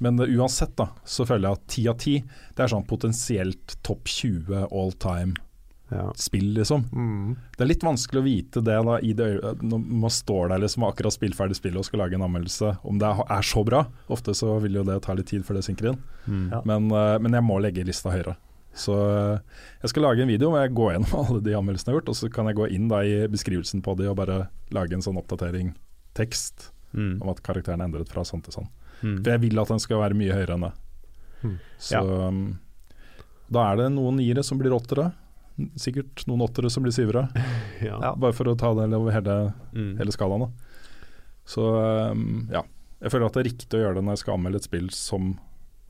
Men uh, uansett, da, så føler jeg at ti av ti Det er sånn potensielt topp 20 all time Ja. spill, liksom. mm. Det er litt vanskelig å vite det da i det når man står der liksom akkurat spillferdig spill spillet og skal lage en anmeldelse, om det er, er så bra. Ofte så vil jo det ta litt tid før det synker inn, Mm. Ja. men, eh, men jeg må legge lista høyere. Så eh, jeg skal lage en video hvor jeg går gjennom alle de anmeldelsene jeg har gjort, og så kan jeg gå inn da i beskrivelsen på de og bare lage en sånn oppdatering, tekst, Mm. om at karakteren er endret fra sånn til sånn. Mm. For jeg vil at den skal være mye høyere enn det. Mm. Så ja. da er det noen niere som blir åttere. Sikkert noen åttere som blir syvere. Ja. Bare for å ta det over hele, Mm. hele skalaen. Da. Så um, ja. Jeg føler at det er riktig å gjøre det når jeg skal anmelde et spill som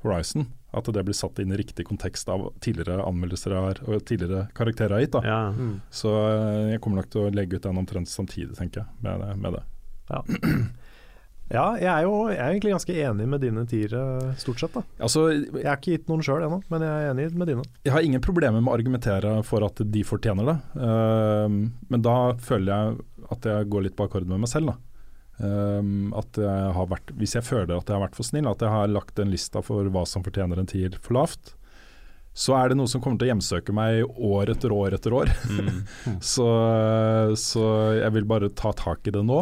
Horizon. At det blir satt inn i riktig kontekst av tidligere anmeldelser har, og tidligere karakterer jeg har gitt. Da. Ja. Mm. Så uh, jeg kommer nok til å legge ut den omtrent samtidig, tenker jeg, med, det- med det. Ja, jeg er jo jeg er egentlig ganske enig med dine tiere, stort sett. da Altså, Jeg har ikke gitt noen sjøl ennå, men jeg er enig med dine. Jeg har ingen problemer med å argumentere for at de fortjener det, uh, men da føler jeg at jeg går litt på akkord med meg selv. Da. Ehm, at jeg har vært, hvis jeg føler at jeg har vært for snill, at jeg har lagt en lista for hva som fortjener en tier for lavt, så er det noe som kommer til å hjemsøke meg år etter år etter år. Mm. så, så jeg vil bare ta tak i det nå,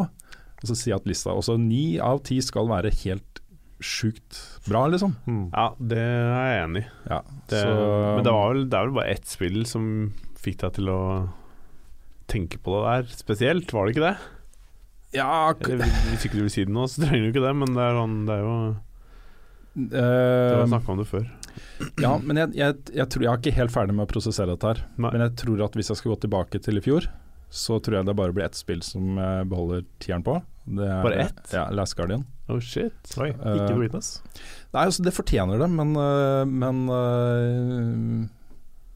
og så si at lista også ni av ti skal være helt sjukt bra, liksom. Mm. ja, det er jeg enig i. Ja, Det, så- men det, var vel, det er vel bare ett spill som fikk deg til å tenke på det der spesielt, var det ikke det? Ja, hvis ikke du vil si det nå, så trenger du ikke det, men det er, sånn, det er jo Det har Eh, snakka om det før. Ja, men jeg, jeg, jeg tror jeg er ikke helt ferdig med å prosessere dette her. Nei. Men jeg tror at hvis jeg skal gå tilbake til i fjor, så tror jeg det bare blir ett spill som jeg beholder tieren på. Det er, Bare ett? Ja, Last Guardian. Oh shit. Oi, Eh, ikke Witness. Nei, altså det fortjener det, men, øh, men uh,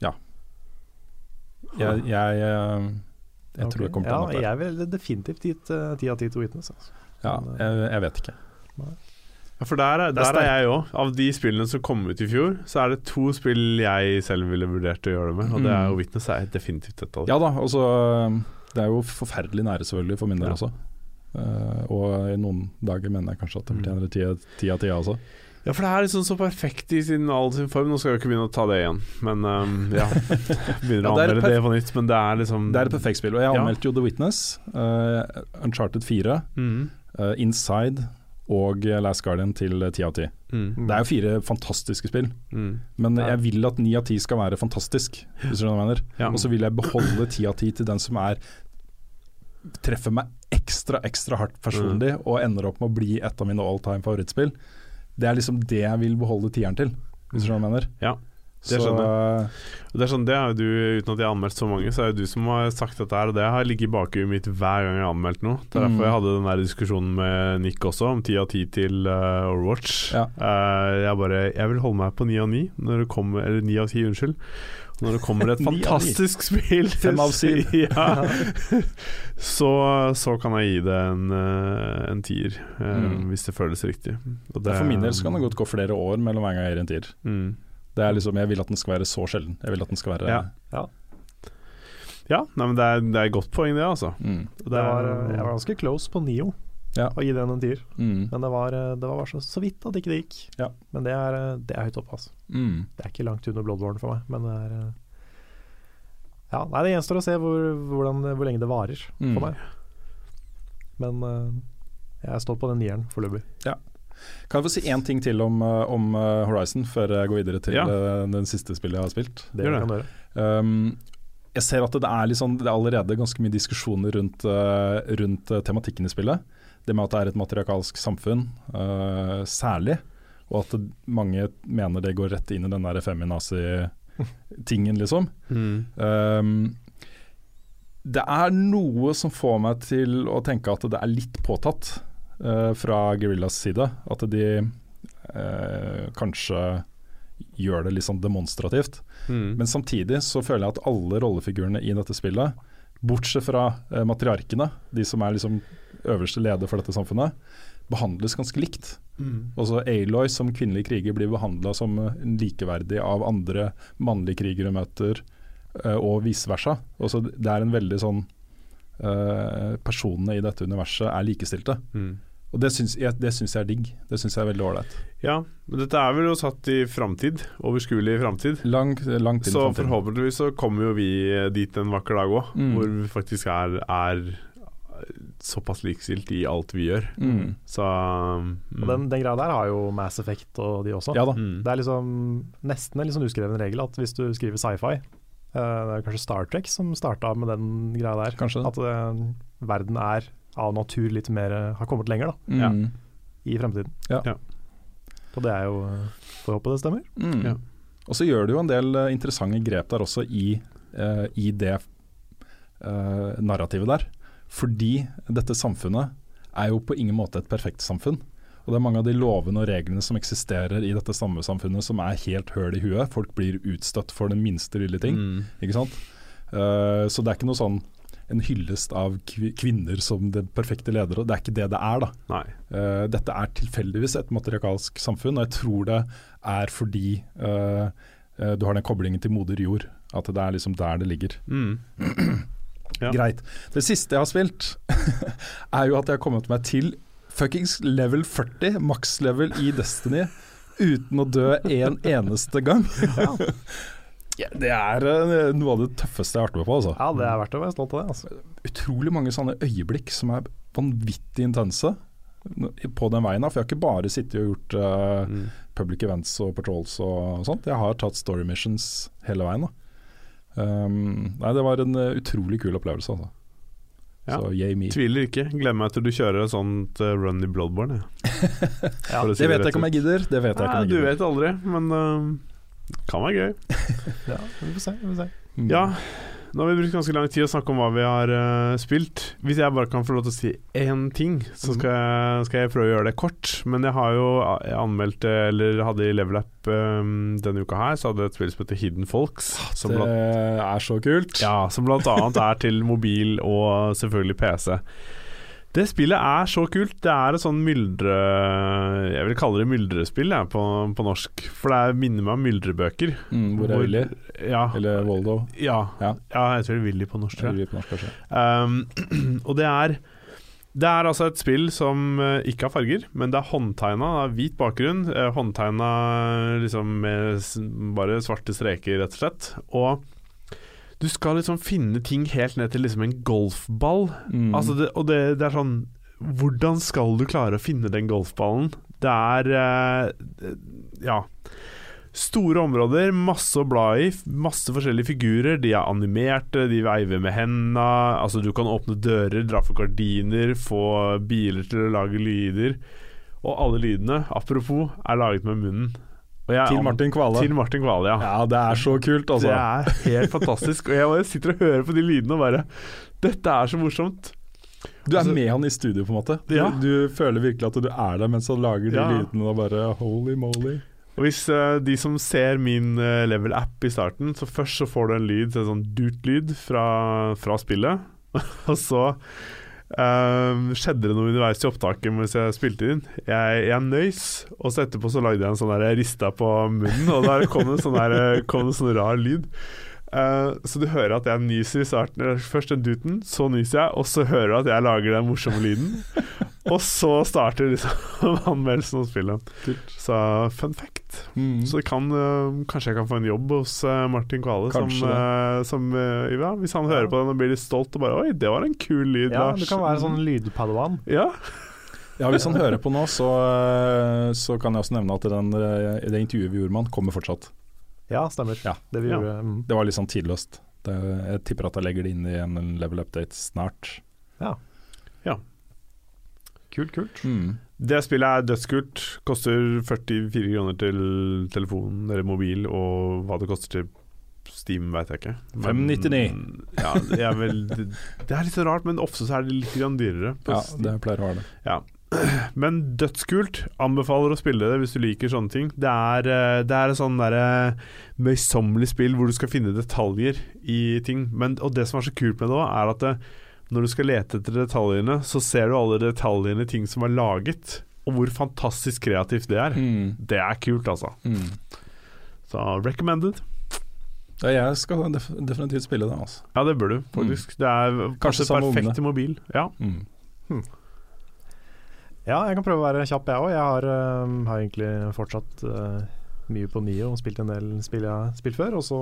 ja. Jeg, jeg, jeg tror jeg kommer til ja, å ende opp der. Jeg vil definitivt gitt eh, ti av ti til Witness. Altså. Ja, jeg, jeg vet ikke. Ja, for der, er- er der er jeg òg. Av de spillene som kom ut i fjor, så er det to spill jeg selv ville vurdert å gjøre det med, og det er jo Mm. Witness er definitivt et av dem. Ja da, altså Det er jo forferdelig nære selvfølgelig for min del Ja. også. Uh, og i noen dager mener jeg kanskje at det Mm. fortjener ti av- ti av ti også. Ja, for det er liksom så perfekt i sin, all sin form. Nå skal jeg jo ikke begynne å ta det igjen, men um, ja. Begynner Ja, å er anmelde det på nytt, men det er liksom Det er et perfekt spill. Og jeg Ja. anmeldte jo The Witness, uh, Uncharted 4, mm, uh, Inside og Last Guardian til ti av ti. mm, Det er jo fire fantastiske spill, mm. men Ja. jeg vil at ni av ti skal være fantastisk. Hvis du skjønner hva jeg mener. Ja. Og så vil jeg beholde ti av ti til den som er treffer meg ekstra, ekstra hardt personlig Mm. og ender opp med å bli et av mine all time favorittspill. Det er liksom det jeg vil beholde tieren til, hvis du skjønner hva jeg mener. Ja, det Så, skjønner Det er sånn, det er jo du, Uten at jeg har anmeldt så mange, så er det du som har sagt dette her, og det har ligget i bakhuet mitt hver gang jeg har anmeldt noe. Det er derfor Mm. jeg hadde den der diskusjonen med Nick også, om ti av ti til uh, Overwatch. Ja. Uh, jeg bare Jeg vil holde meg på ni av ni, når det kommer Eller ni av ti, unnskyld. Når det kommer et fantastisk spill Fem av syv. ja. så, så kan jeg gi det en, eh, en tier, eh, Mm. hvis det føles riktig. Og for min del så kan det godt gå flere år mellom hver gang jeg gir en tier. mm. Det er liksom, Jeg vil at den skal være så sjelden. Jeg vil at den skal være Ja. Ja, nei, men det er, det er et godt poeng, det, altså. Mm, Det var, eh, jeg var ganske close på Nio Ja. og gi den en tier, mm, men det var, eh, det var bare så, så vidt at ikke det gikk. Ja. Men det er, eh, det er høyt oppe, altså. mm. Det er ikke langt under Bloodborne for meg, men det er eh, Ja, nei, det gjenstår å se hvor, hvordan, hvor lenge det varer Mm. for meg. Men jeg står på den nieren foreløpig. Kan jeg få si én ting til om, om Horizon, før jeg går videre til Ja. den siste spillet jeg har spilt? Det kan gjøre. Um, jeg ser at det er, sånn, det er allerede ganske mye diskusjoner rundt, rundt tematikken i spillet. Det med at det er et matriarkalsk samfunn, uh, særlig. Og at mange mener det går rett inn i den der feminazi-tingen, liksom. Mm. Um, det er noe som får meg til å tenke at det er litt påtatt uh, fra Guerillas side. At de uh, kanskje gjør det litt sånn demonstrativt. Mm. Men samtidig så føler jeg at alle rollefigurene i dette spillet bortsett fra eh, matriarkene, de som er liksom øverste leder for dette samfunnet, behandles ganske likt. Også Aloy som kvinnelig kriger blir behandla som eh, likeverdig av andre mannlige krigere møter, eh, og vice versa. Også det er en veldig sånn eh, Personene i dette universet er likestilte. Mm. Og det syns jeg, jeg er digg. Det syns jeg er veldig ålreit. Ja, men dette er vel jo satt i framtid. Overskuelig framtid. Lang, langt inn i Så forhåpentligvis så kommer jo vi dit en vakker dag òg, Mm. hvor vi faktisk er, er såpass likestilt i alt vi gjør. Mm. Så mm. Og den, den greia der har jo Mass Effect og de også. Ja da. mm. Det er liksom nesten en sånn uskreven regel at hvis du skriver sci-fi uh, Det er kanskje Star Trek som starta med den greia der. Kanskje. At uh, verden er av natur litt mer har kommet lenger da, Mm. i fremtiden. Ja. Ja. Og det er jo eh, Får håpe det stemmer. Mm. Ja. Og så gjør du jo en del eh, interessante grep der også i, uh, i det eh, narrativet der. Fordi dette samfunnet er jo på ingen måte et perfekt samfunn. Og det er mange av de lovene og reglene som eksisterer i dette samme samfunnet som er helt høl i huet. Folk blir utstøtt for den minste lille ting. Mm. Ikke sant? Uh, så det er ikke noe sånn en hyllest av kvinner som den perfekte ledere. Det er ikke det det er, da. Eh, dette er tilfeldigvis et materialsk samfunn, og jeg tror det er fordi uh, du har den koblingen til moder jord. At det er liksom der det ligger. Mm. Ja. Greit. Det siste jeg har spilt, er jo at jeg har kommet meg til fuckings level 40, makslevel i Destiny, uten å dø en eneste gang. Ja, det er eh, noe av det tøffeste jeg har vært med på. Altså. Ja, det er verdt å være stolt av det. Altså. utrolig mange sånne øyeblikk som er vanvittig intense på den veien. For jeg har ikke bare sittet og gjort uh, Mm. public events og patrols og sånt. Jeg har tatt story missions hele veien. da. Um, nei, det var en eh, utrolig kul opplevelse, altså. Ja. Så yay me. Tviler ikke. Gleder meg til du kjører et sånt uh, run i Bloodborne. Ja, si Det vet jeg ikke om jeg gidder. Det vet jeg ikke om jeg du vet aldri, men uh, kan være gøy. Ja, vi får se. Vi får se. Mm. Ja, nå har vi brukt ganske lang tid å snakke om hva vi har uh, spilt. Hvis jeg bare kan få lov til å si én ting, så skal jeg, skal jeg prøve å gjøre det kort. Men jeg har jo jeg anmeldt, eh, eller hadde i Level Up um, denne uka her, så hadde jeg et spill som heter Hidden Folks. Som Det blant, er så kult. ja, som blant annet er til mobil og selvfølgelig PC. Det spillet er så kult. Det er et sånn myldre... Jeg vil kalle det myldrespill jeg, på, på norsk. For det er, minner meg om myldrebøker. Mm, hvor er Willy? Ja, Eller Voldo? ja, Ja. ja, jeg tror det er Willy på norsk. Willy på norsk, kanskje. Um, og det er Det er altså et spill som eh, ikke har farger, men det er håndtegna. Det er hvit bakgrunn. Uh, håndtegna liksom med bare svarte streker, rett og slett. Og du skal liksom finne ting helt ned til liksom en golfball. Mm. Altså det, og det, det er sånn Hvordan skal du klare å finne den golfballen? Det er eh, Ja. Store områder, masse å bla i, masse forskjellige figurer. De er animerte, de veiver med henda. Altså, du kan åpne dører, dra for gardiner, få biler til å lage lyder. Og alle lydene, apropos, er laget med munnen. Jeg- Til Martin Kvale. Til Martin Kvale, ja. Ja, det er så kult, altså. Det er helt fantastisk. Og jeg bare sitter og hører på de lydene og bare Dette er så morsomt. Du er Altså- med han i studio, på en måte. Du, Ja. du føler virkelig at du er der mens han lager de Ja. lydene og bare holy moly. Og hvis uh, de som ser min uh, level-app i starten, så først så får du en lyd, en sånn dut-lyd fra, fra spillet. og så eh, skjedde det noe underveis i opptaket mens jeg spilte inn. Jeg, jeg nøys, og så etterpå så lagde jeg en sånn der Jeg rista på munnen, og kom det en sånn, der, kom en sånn rar lyd. Uh, så du hører at jeg nyser i starten. Først den duten, så nyser jeg, og så hører du at jeg lager den morsomme lyden. og så starter liksom anmeldelsen av spillet. Så fun fact. Mm. Så det kan, uh, kanskje jeg kan få en jobb hos uh, Martin Kvale, som, Kanskje øh, som øh, ja, hvis han hører på den og blir litt stolt og bare Oi, det var en kul lyd, Ja, Lars. du kan være sånn lydpadawan. Ja. Ja, Hvis han hører på nå, så, eh, så kan jeg også nevne at den, eh, det intervjuet vi gjorde med han, kommer fortsatt. Ja, stemmer. Ja. Det vi Ja. gjorde. Mm. Det var litt sånn tidløst. Det, jeg tipper at jeg legger det inn i en level update snart. Ja Kult, kult. Mm. Det spillet er dødskult. Koster 44 kroner til telefon eller mobil, og hva det koster til Steam, veit jeg ikke. Men- 599. Ja, det er vel Det er litt så rart, men ofte så er det litt dyrere. Ja, det pleier å være det. Ja. Men dødskult. Anbefaler å spille det hvis du liker sånne ting. Det er, eh, det er et sånn derre møysommelig spill hvor du skal finne detaljer i ting. Men, og det som er så kult med det òg, er at det, når du skal lete etter detaljene, så ser du alle detaljene i ting som er laget, og hvor fantastisk kreativt det er. Mm. Det er kult, altså. Mm. Så recommended. Ja, jeg skal def definitivt spille det, altså. Ja, det bør du faktisk. Det er Kanskje kanskje perfekt i til mobil. Ja. Mm. Ja, jeg kan prøve å være kjapp, jeg òg. Jeg har, eh, har egentlig fortsatt eh, mye på Nio og spilt en del spill jeg har spilt før. Og så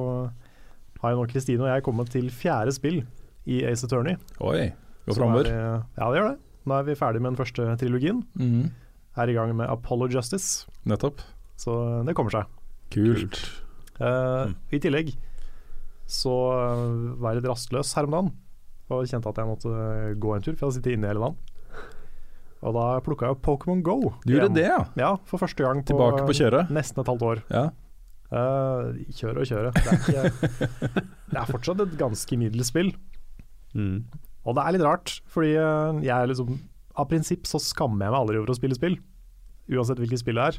har jeg nå Kristine og jeg kommet til fjerde spill i Ace Attorney. Oi, går er framover. vi- Ja, det gjør det. Nå er vi ferdig med den første trilogien. Mm. Er i gang med Apollo Justice, Nettopp. så det kommer seg. Kult. Uh, Mm. I tillegg så eh, var jeg litt rastløs her om dagen. Og kjente at jeg måtte gå en tur, for jeg hadde sittet inne hele dagen. Og da plukka jeg opp Pokémon Go. Du gjorde det, ja? Ja, for første gang på, Tilbake på kjøret? nesten et halvt år. Ja. Uh, kjøre og kjøre. Det er, ikke, det er fortsatt et ganske middels spill. Mm. Og det er litt rart, fordi eh, jeg er liksom Av prinsipp så skammer jeg meg aldri over å spille spill, uansett hvilket spill det er.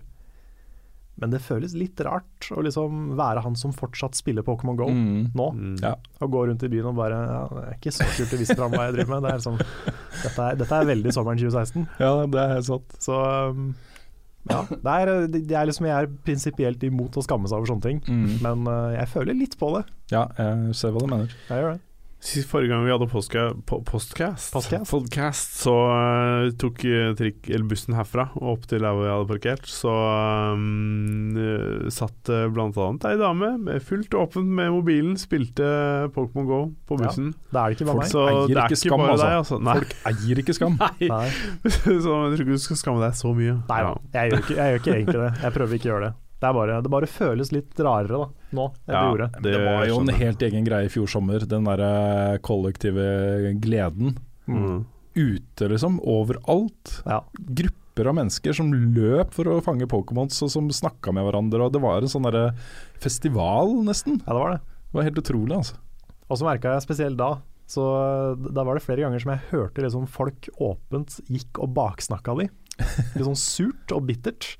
Men det føles litt rart å liksom være han som fortsatt spiller Pokémon Go Mm. nå. Mm. Ja. Og gå rundt i byen og bare ja, Det er ikke så kult å vise fram hva jeg driver med. Det er liksom, dette, er, dette er veldig sommeren 2016. ja, det er helt sant. Så um, ja. Det er, det er liksom, jeg er prinsipielt imot å skamme seg over sånne ting. Mm. Men uh, jeg føler litt på det. Ja, jeg ser hva du mener. Jeg gjør det. Sist Forrige gang vi hadde po postcast, Podcast? podcast, så uh, tok eh, trikk, eller bussen herfra og opp til der hvor jeg hadde parkert. Så um, satt uh, annet ei dame med fullt åpent med mobilen, spilte Pokémon Go på Ja. bussen. Er det ikke bare meg. Så eier er ikke skam, altså. deg, altså. Folk eier ikke skam. Nei. Nei, så jeg tror ikke du skal skamme deg så mye. Nei da, jeg jeg gjør ikke egentlig det. Jeg prøver ikke å gjøre det. Det, er bare, det bare føles litt rarere da, nå enn det gjorde. Det var jo en helt egen greie i fjor sommer, den derre kollektive gleden. Mm. Ute, liksom. Overalt. Ja. Grupper av mennesker som løp for å fange Pokémons, og som snakka med hverandre. Og det var en sånn derre festival, nesten. ja, det var det. Det var helt utrolig, altså. Og så merka jeg spesielt da, så da var det flere ganger som jeg hørte liksom folk åpent gikk og baksnakka de. Litt sånn surt og bittert.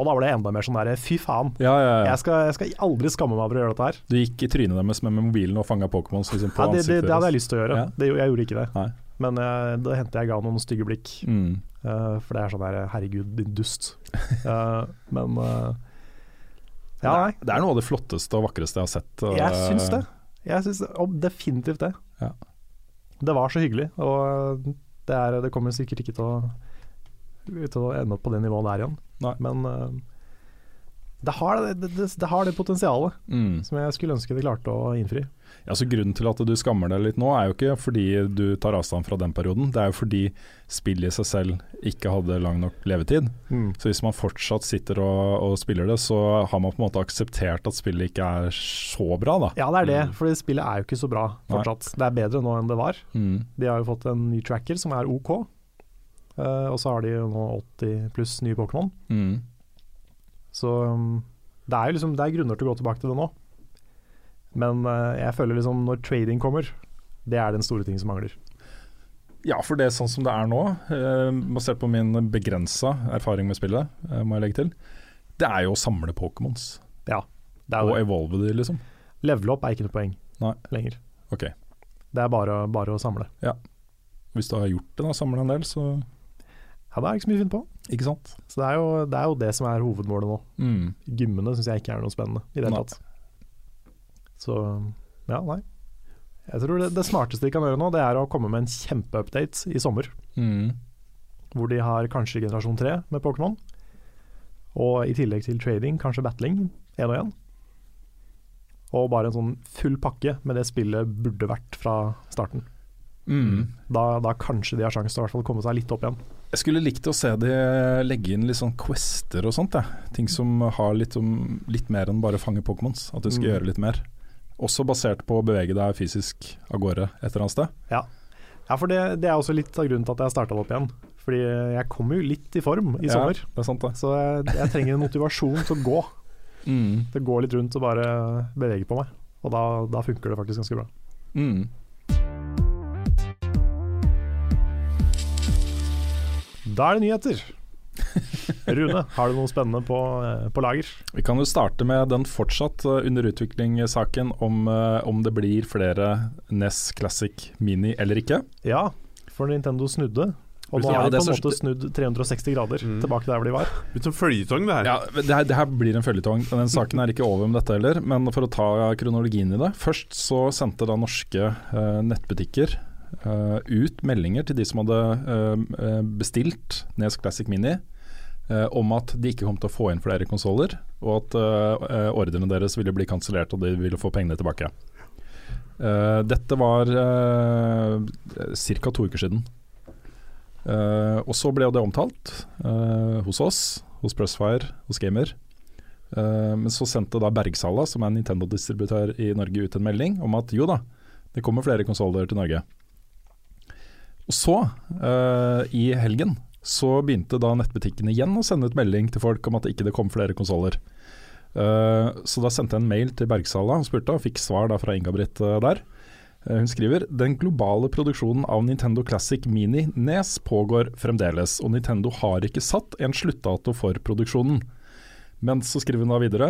Og da var det enda mer sånn derre fy faen. Ja, ja, ja. Jeg skal, jeg skal aldri skamme meg over å gjøre dette her. Du gikk i trynet deres med mobilen og fanga Pokémons liksom, på Ja, det, det, ansiktet det hadde jeg lyst til å gjøre. Det, jeg gjorde ikke det. Nei. Men uh, det hendte jeg ga noen stygge blikk. Mm. Uh, for det er sånn der herregud, din dust. Uh, men eh, ja, nei. Det er noe av det flotteste og vakreste jeg har sett. Jeg syns det. Jeg syns definitivt det. Ja. Det var så hyggelig, og det, er, det kommer sikkert ikke til å, til å ende opp på det nivået der igjen. Nei. Men eh, det, har det, det, det har det potensialet Mm. som jeg skulle ønske det klarte å innfri. Ja, så Grunnen til at du skammer deg litt nå, er jo ikke fordi du tar avstand fra den perioden. Det er jo fordi spillet i seg selv ikke hadde lang nok levetid. Så hvis man fortsatt sitter og, og spiller det, så har man på en måte akseptert at spillet ikke er så bra, da. Ja, det er det, Mm. for spillet er jo ikke så bra fortsatt. Det er bedre nå enn det var. Mm. De har jo fått en ny tracker som er OK. Eh, og så har de jo nå 80 pluss nye Pokémon. Mm. Så um, det er jo liksom Det er grunner til å gå tilbake til det nå. Men uh, jeg føler liksom når trading kommer, det er den store ting som mangler. Ja, for det er sånn som det er nå, uh, basert på min begrensa erfaring med spillet, eh, må jeg legge til, det er jo å samle Pokémons. Ja, det er Og det. evolve de, liksom. Level up er ikke noe poeng Nei. lenger. Ok. Det er bare, bare å samle. Ja. Hvis du har gjort det, da, samle en del, så Ja, det er ikke så mye å finne på. Ikke sant? Så det er jo det, er jo det som er hovedmålet nå. Mm. Gymmene syns jeg ikke er noe spennende i det hele tatt. Så ja, nei. Jeg tror det, det smarteste de kan gjøre nå, det er å komme med en kjempeupdate i sommer. Mm. Hvor de har kanskje generasjon 3 med Pokémon. Og i tillegg til trading, kanskje battling, én og én. Og bare en sånn full pakke med det spillet burde vært fra starten. Mm. Da, da kanskje de har sjanse til å komme seg litt opp igjen. Jeg skulle likt å se de legge inn litt sånn quester og sånt. Jeg. Ting som har litt, om, litt mer enn bare fange Pokémons. At du skal Mm. gjøre litt mer. Også basert på å bevege deg fysisk av gårde et eller annet sted. Ja, for det, det er også litt av grunnen til at jeg starta opp igjen. Fordi jeg kommer jo litt i form i sommer. Det er sant det. Så jeg, jeg trenger en motivasjon til å gå. Mm. Det går litt rundt og bare bevege på meg. Og da, da funker det faktisk ganske bra. Mm. Da er det nyheter. Rune, har du noe spennende på, eh, på lager? Vi kan jo starte med den fortsatt uh, under utvikling-saken om, uh, om det blir flere NES Classic Mini eller ikke. Ja, for Nintendo snudde. Og nå Ja, de det på en måte snudd 360 grader Mm. tilbake der hvor de var. Litt som føljetong, det her. Ja, det her, det her blir en føljetong. Den saken er ikke over med dette heller. Men for å ta kronologien i det. Først så sendte da norske eh, nettbutikker eh, ut meldinger til de som hadde eh, bestilt Nes Classic Mini. eh, om at de ikke kom til å få inn flere konsoller, og at uh, ordrene deres ville bli kansellert og de ville få pengene tilbake. Eh, dette var ca. to uker siden. Eh, og så ble jo det omtalt eh, hos oss, hos Pressfire, hos Gamer. Eh, men så sendte da Bergsala, som er Nintendo-distributør i Norge, ut en melding om at jo da, det kommer flere konsoller til Norge. Og så, uh, i helgen, så begynte da nettbutikkene igjen å sende ut melding til folk om at det ikke kom flere konsoller. Uh, så da sendte jeg en mail til Bergsala og spurte, og fikk svar da fra Inga-Britt eh, der. Hun skriver den globale produksjonen av Nintendo Classic Mini Nes pågår fremdeles, og Nintendo har ikke satt en sluttdato for produksjonen. Men så skriver hun da videre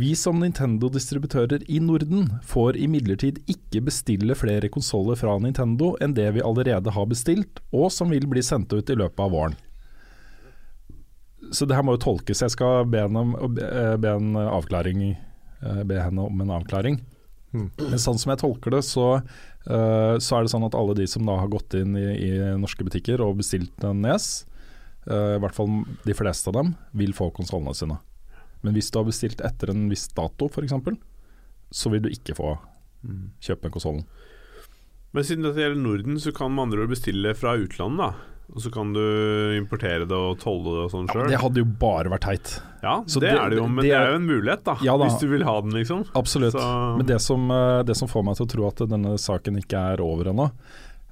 Vi som Nintendo-distributører i Norden får imidlertid ikke bestille flere konsoller fra Nintendo enn det vi allerede har bestilt, og som vil bli sendt ut i løpet av våren. Så det her må jo tolkes. Jeg skal be henne om, be, be en avklaring eh, Be henne om en avklaring. Men sånn som jeg tolker det, så, eh, så er det sånn at alle de som da har gått inn i, i norske butikker og bestilt en Nes, eh, i hvert fall de fleste av dem, vil få konsollene sine. Men hvis du har bestilt etter en viss dato f.eks., så vil du ikke få kjøpe konsollen. Men siden dette gjelder Norden, så kan man andre ord bestille fra utlandet, da. Og så kan du importere det og tolle det og sånn sjøl. Det hadde jo bare vært teit. Ja, Så det, det- er det jo, men det det er- jo en mulighet, da. Ja da. Hvis du vil ha den, liksom. Absolutt. Så, Men det som, eh, det som får meg til å tro at denne saken ikke er over ennå,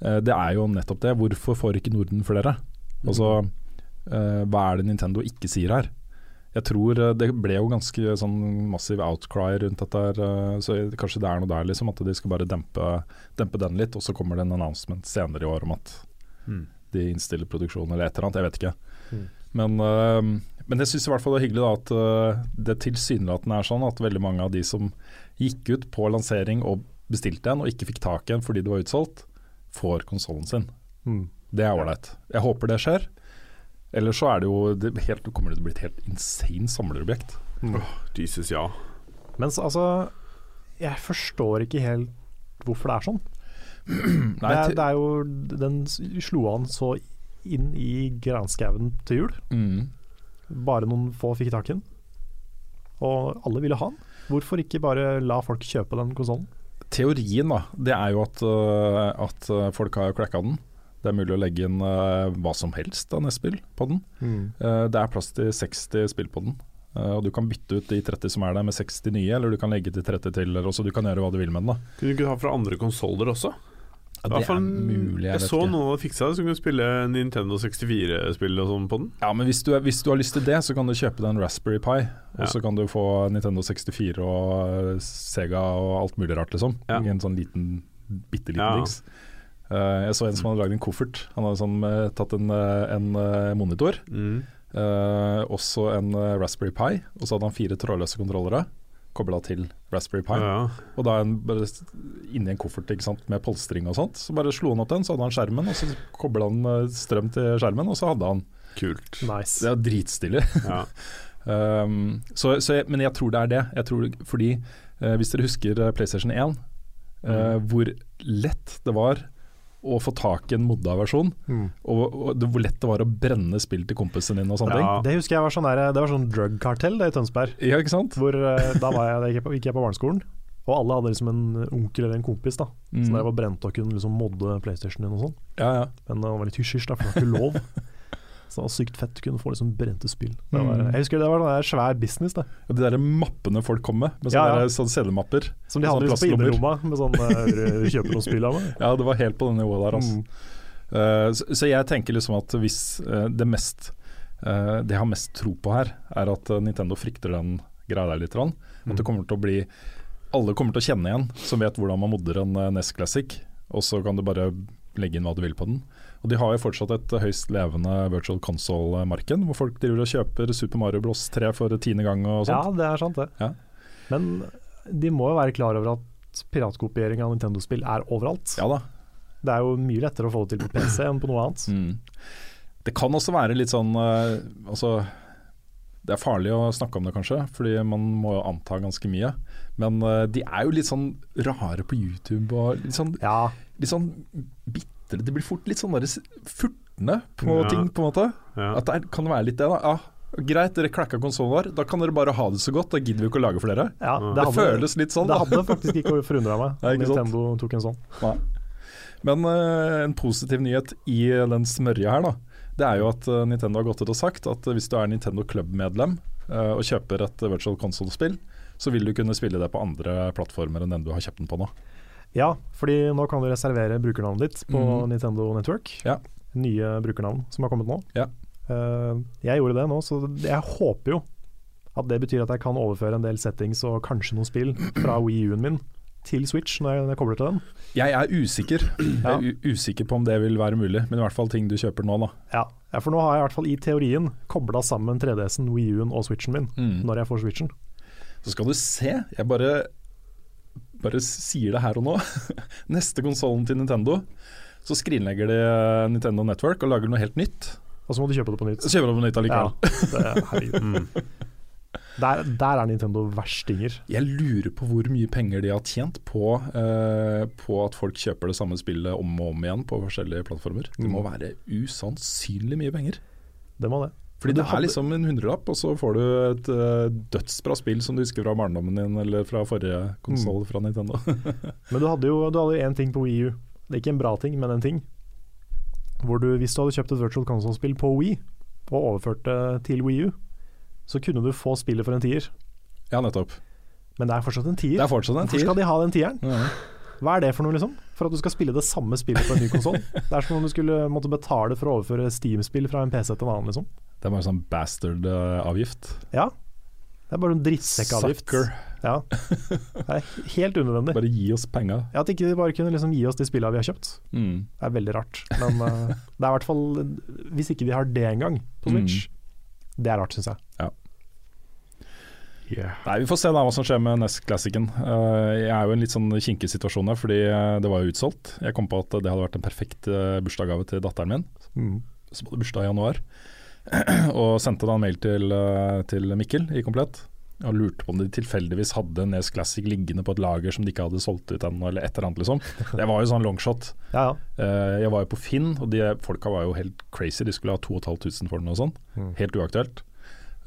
eh, det er jo nettopp det. Hvorfor får ikke Norden flere? Altså, eh, hva er det Nintendo ikke sier her? Jeg tror eh, det ble jo ganske sånn massiv outcry rundt dette, her, eh, så kanskje det er noe der, liksom. At de skal bare dempe, dempe den litt, og så kommer det en announcement senere i år om at Mm. de innstiller produksjonen eller et eller annet, jeg vet ikke. Mm. Men, øh, men jeg syns i hvert fall det er hyggelig da, at øh, det tilsynelatende er sånn at veldig mange av de som gikk ut på lansering og bestilte en og ikke fikk tak i en fordi det var utsolgt, får konsollen sin. Mm. Det er ålreit. Jeg håper det skjer. Eller så er det jo det helt, kommer det til å bli et helt insane samlerobjekt. Mm. Jesus, ja. Men altså Jeg forstår ikke helt hvorfor det er sånn. Nei, det, er, det er jo Den slo an så inn i granskauen til jul. mm. Bare noen få fikk tak i den. Og alle ville ha den. Hvorfor ikke bare la folk kjøpe den konsollen? Teorien da, det er jo at, øh, at øh, folk har klekka den. Det er mulig å legge inn uh, hva som helst av NES-spill på den. Eh, Det er plass til 60 spill på den. Uh, og Du kan bytte ut de 30 som er der med 60 nye, eller du kan legge til 30 til. Eller også du kan gjøre hva du vil med den. da Kunne du ikke ha fra andre konsoller også? ja, Det fall- er mulig, jeg Jeg vet så ikke. noen hadde fiksa det, så kunne spille Nintendo 64-spill og sånn på den. Ja, men hvis du, er, hvis du har lyst til det, så kan du kjøpe deg en Raspberry Pi. Ja. Og så kan du få Nintendo 64 og Sega og alt mulig rart, liksom. Ja. En sånn liten, bitte liten Ja. dings. Eh, jeg så en som hadde lagd en koffert. Han hadde sånn, tatt en, eh, en monitor, Mm. eh, også en Raspberry Pi, og så hadde han fire trådløse kontrollere kobla til Raspberry Pi. Ja, Og da en, bare inni en koffert ikke sant, med polstring og sånt. Så bare slo han opp den, så hadde han skjermen, og så kobla han strøm til skjermen, og så hadde han kult. Nice. Det er dritstilig. Ja. Um, så, så jeg, men jeg tror det er det. Jeg tror, fordi uh, Hvis dere husker PlayStation 1, eh, hvor lett det var å få tak i en modda versjon, Mm. og, og det, hvor lett det var å brenne spill til kompisen din og sånne Ja. Det husker jeg var sånn der, Det var sånn drug-kartell i Tønsberg. Ja, ikke sant? Hvor, eh, da var jeg, gikk jeg på, gikk jeg på barneskolen, og alle hadde liksom en onkel eller en kompis da Mm. som drev var brent og kunne liksom modde PlayStation din og sånn. Ja, ja. Men det var litt hysj-hysj, for det var ikke lov. Så det var sykt fett. Du kunne få liksom brente spill. Det var, Mm. jeg husker det var en der svær business, Da. Ja, de der mappene folk kom med, med sånne, ja. ja. sånne CD-mapper. Som de hadde på innerlomma, med sånn kjøper vil noen spill av meg. Ja, det var helt på det nivået der, altså. Mm. Uh, så, så jeg tenker liksom at hvis uh, det mest uh, Det jeg har mest tro på her, er at eh, Nintendo frykter den greia der litt. Rann. At det kommer til å bli Alle kommer til å kjenne igjen, som vet hvordan man modder en eh, NES Classic. Og så kan du bare legge inn hva du vil på den. Og de har jo fortsatt et høyst levende virtual console-marked, hvor folk driver og kjøper Super Mario Bros 3 for tiende gang og sånt. Ja, det er sant, det. Ja. Men de må jo være klar over at piratkopiering av Nintendo-spill er overalt. Ja da. Det er jo mye lettere å få det til på PC enn på noe annet. Mm. Det kan også være litt sånn uh, Altså, det er farlig å snakke om det kanskje, fordi man må jo anta ganske mye. Men uh, de er jo litt sånn rare på YouTube og litt sånn, Ja, litt sånn bitre. Det blir fort litt sånn furtne på Ja. ting, på en måte. Ja. At det er, kan være litt det, da. Ja, greit, dere klakka konsollen vår, da kan dere bare ha det så godt. Da gidder vi ikke å lage flere. ja Det Det, føles litt sånn, det hadde faktisk ikke forundra meg om? Nintendo tok en sånn. Nei. Men uh, en positiv nyhet i den smørja her, da. Det er jo at eh, Nintendo har gått ut og sagt at eh, hvis du er Nintendo Club-medlem uh, og kjøper et virtual console-spill, så vil du kunne spille det på andre plattformer enn den du har kjøpt den på nå. Ja, fordi nå kan du reservere brukernavnet ditt på Mhm. Nintendo Network. Ja. Nye brukernavn som har kommet nå. Ja. Uh, jeg gjorde det nå, så jeg håper jo at det betyr at jeg kan overføre en del settings og kanskje noen spill fra Wii U-en min til Switch når jeg, når jeg kobler til den. Jeg er usikker. Jeg er usikker på om det vil være mulig, men i hvert fall ting du kjøper nå, da. Ja. ja, for nå har jeg i hvert fall i teorien kobla sammen 3DS-en, Wii U-en og Switchen min Mm. når jeg får Switchen. Så skal du se, jeg bare, bare sier det her og nå. Neste konsollen til Nintendo, så skrinlegger de eh, Nintendo Network og lager noe helt nytt. Og så må de kjøpe det på nytt. Kjøpe det på nytt allikevel. Ja, det. Mm. Der, der er Nintendo verstinger. Jeg lurer på hvor mye penger de har tjent på, eh, på at folk kjøper det samme spillet om og om igjen på forskjellige plattformer. Det må Mm. være usannsynlig mye penger. Det må det. Fordi det er liksom en hundrelapp, og så får du et uh, dødsbra spill som du husker fra barndommen din eller fra forrige konsoll fra Nintendo. Men du hadde jo du hadde én ting på Wii U. Det er ikke en bra ting, men en ting. Hvor du, hvis du hadde kjøpt et virtual console-spill på Wii og overført det til Wii U, så kunne du få spillet for en tier. ja, nettopp. Men det er fortsatt en tier. Det er fortsatt en Hvorfor tier. skal de ha den tieren? Ja. Hva er det for noe, liksom? For at du skal spille det samme spillet på en ny konsoll? Det er som om du skulle måtte betale for å overføre Steam-spill fra en PC til en annen, liksom. Det er bare sånn bastard-avgift. Ja. Det er bare en drittsekkavgift. Sucker. Ja. Det er helt unødvendig. Bare gi oss penga. Ja, At ikke de bare kunne liksom gi oss de spillene vi har kjøpt. Mm. Det er veldig rart. Men uh, det er i hvert fall Hvis ikke de har det engang på Switch, det er rart, syns jeg. Yeah. Nei, Vi får se da hva som skjer med NES Classicen. Uh, jeg er jo i en litt sånn kinkig situasjon her, fordi eh, det var jo utsolgt. Jeg kom på at det hadde vært en perfekt uh, bursdagsgave til datteren min, Mm. som hadde bursdag i januar. og sendte da en mail til, eh, til Mikkel i Komplett. Og lurte på om de tilfeldigvis hadde NES Classic liggende på et lager som de ikke hadde solgt ut ennå, eller et eller annet, liksom. Det var jo sånn longshot. Ja, ja. Uh, jeg var jo på Finn, og de folka var jo helt crazy. De skulle ha 2500 for den og sånn. Mm. Helt uaktuelt.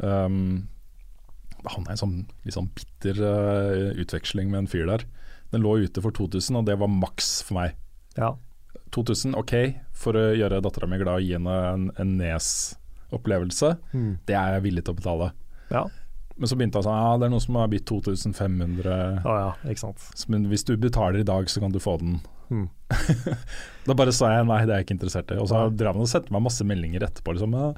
Um, da er en sånn sånn bitter uh, utveksling med en fyr der. Den lå ute for 2000, og det var maks for meg. ja. 2000, ok, for å gjøre dattera mi glad og gi henne en, en Nes-opplevelse. Mm. Det er jeg villig til å betale. ja. Men så begynte han sånn Ja, det er noen som har bitt 2500 Å ja, ikke sant. Men hvis du betaler i dag, så kan du få den. Mm. Da bare sa jeg nei, det er jeg ikke interessert i. Og så drev han og sendte meg masse meldinger etterpå. Liksom, ja,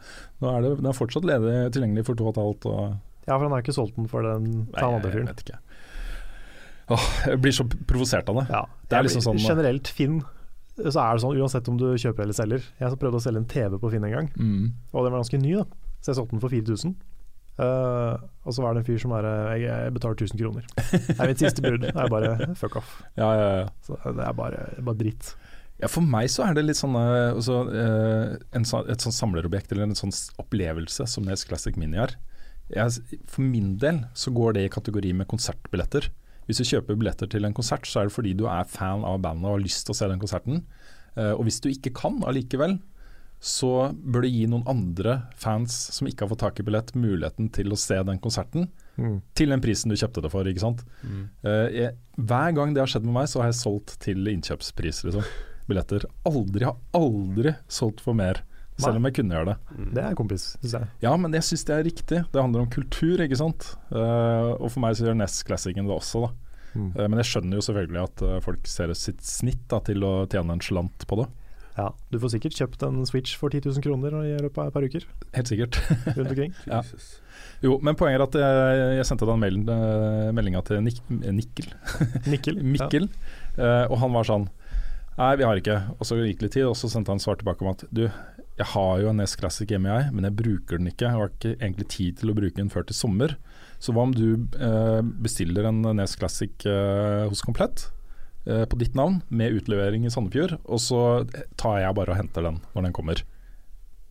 nå er det, den er fortsatt ledig, tilgjengelig for to og et halvt. Og, Ja, for han har ikke solgt den for den nei, til han andre jeg fyren. vet ikke. Åh, jeg blir så provosert av det. Ja. Det er liksom sånn- Generelt Finn, så er det sånn uansett om du kjøper eller selger. Jeg prøvde å selge en TV på Finn en gang, Mm. og den var ganske ny, da. Så jeg solgte den for 4000. Uh, og så var det en fyr som bare Jeg, jeg betaler 1000 kroner. Det er mitt siste bud. Det er bare fuck off. Ja, ja, ja. Så det er bare, bare dritt. Ja, For meg så er det litt sånn eh, eh, sånn- et sånn samlerobjekt eller en sånn opplevelse som Nes Classic Mini er. Jeg, for min del så går det i kategori med konsertbilletter. Hvis du kjøper billetter til en konsert, så er det fordi du er fan av bandet og har lyst til å se den konserten. Eh, og hvis du ikke kan allikevel, så bør du gi noen andre fans som ikke har fått tak i billett, muligheten til å se den konserten Mm. til den prisen du kjøpte det for. ikke sant? Eh, jeg, hver gang det har skjedd med meg, så har jeg solgt til innkjøpspris. liksom. Billetter. Aldri har aldri solgt for mer, selv om jeg kunne gjøre det. Det er kompis, syns jeg. Ja, men jeg syns det er riktig. Det handler om kultur, ikke sant. Uh, og for meg så gjør Ness Classicen det også, da. Mm. Uh, men jeg skjønner jo selvfølgelig at uh, folk ser sitt snitt da, til å tjene en slant på det. Ja, du får sikkert kjøpt en Switch for 10 000 kroner i løpet av et par uker Helt sikkert. rundt omkring. Ja. Jo, men poenget er at jeg, jeg sendte den mailen, eh, meldinga til Nik Nikkel. Nikkel. Mikkel. Eh, og han var sånn Nei, vi har ikke. Og så gikk det litt tid, og så sendte han svar tilbake om at du, jeg har jo en NES Classic hjemme, jeg, men jeg bruker den ikke. Jeg har ikke egentlig tid til å bruke den før til sommer. Så hva om du eh, bestiller en NES Classic eh, hos Komplett eh, på ditt navn, med utlevering i Sandefjord, og så tar jeg bare og henter den når den kommer.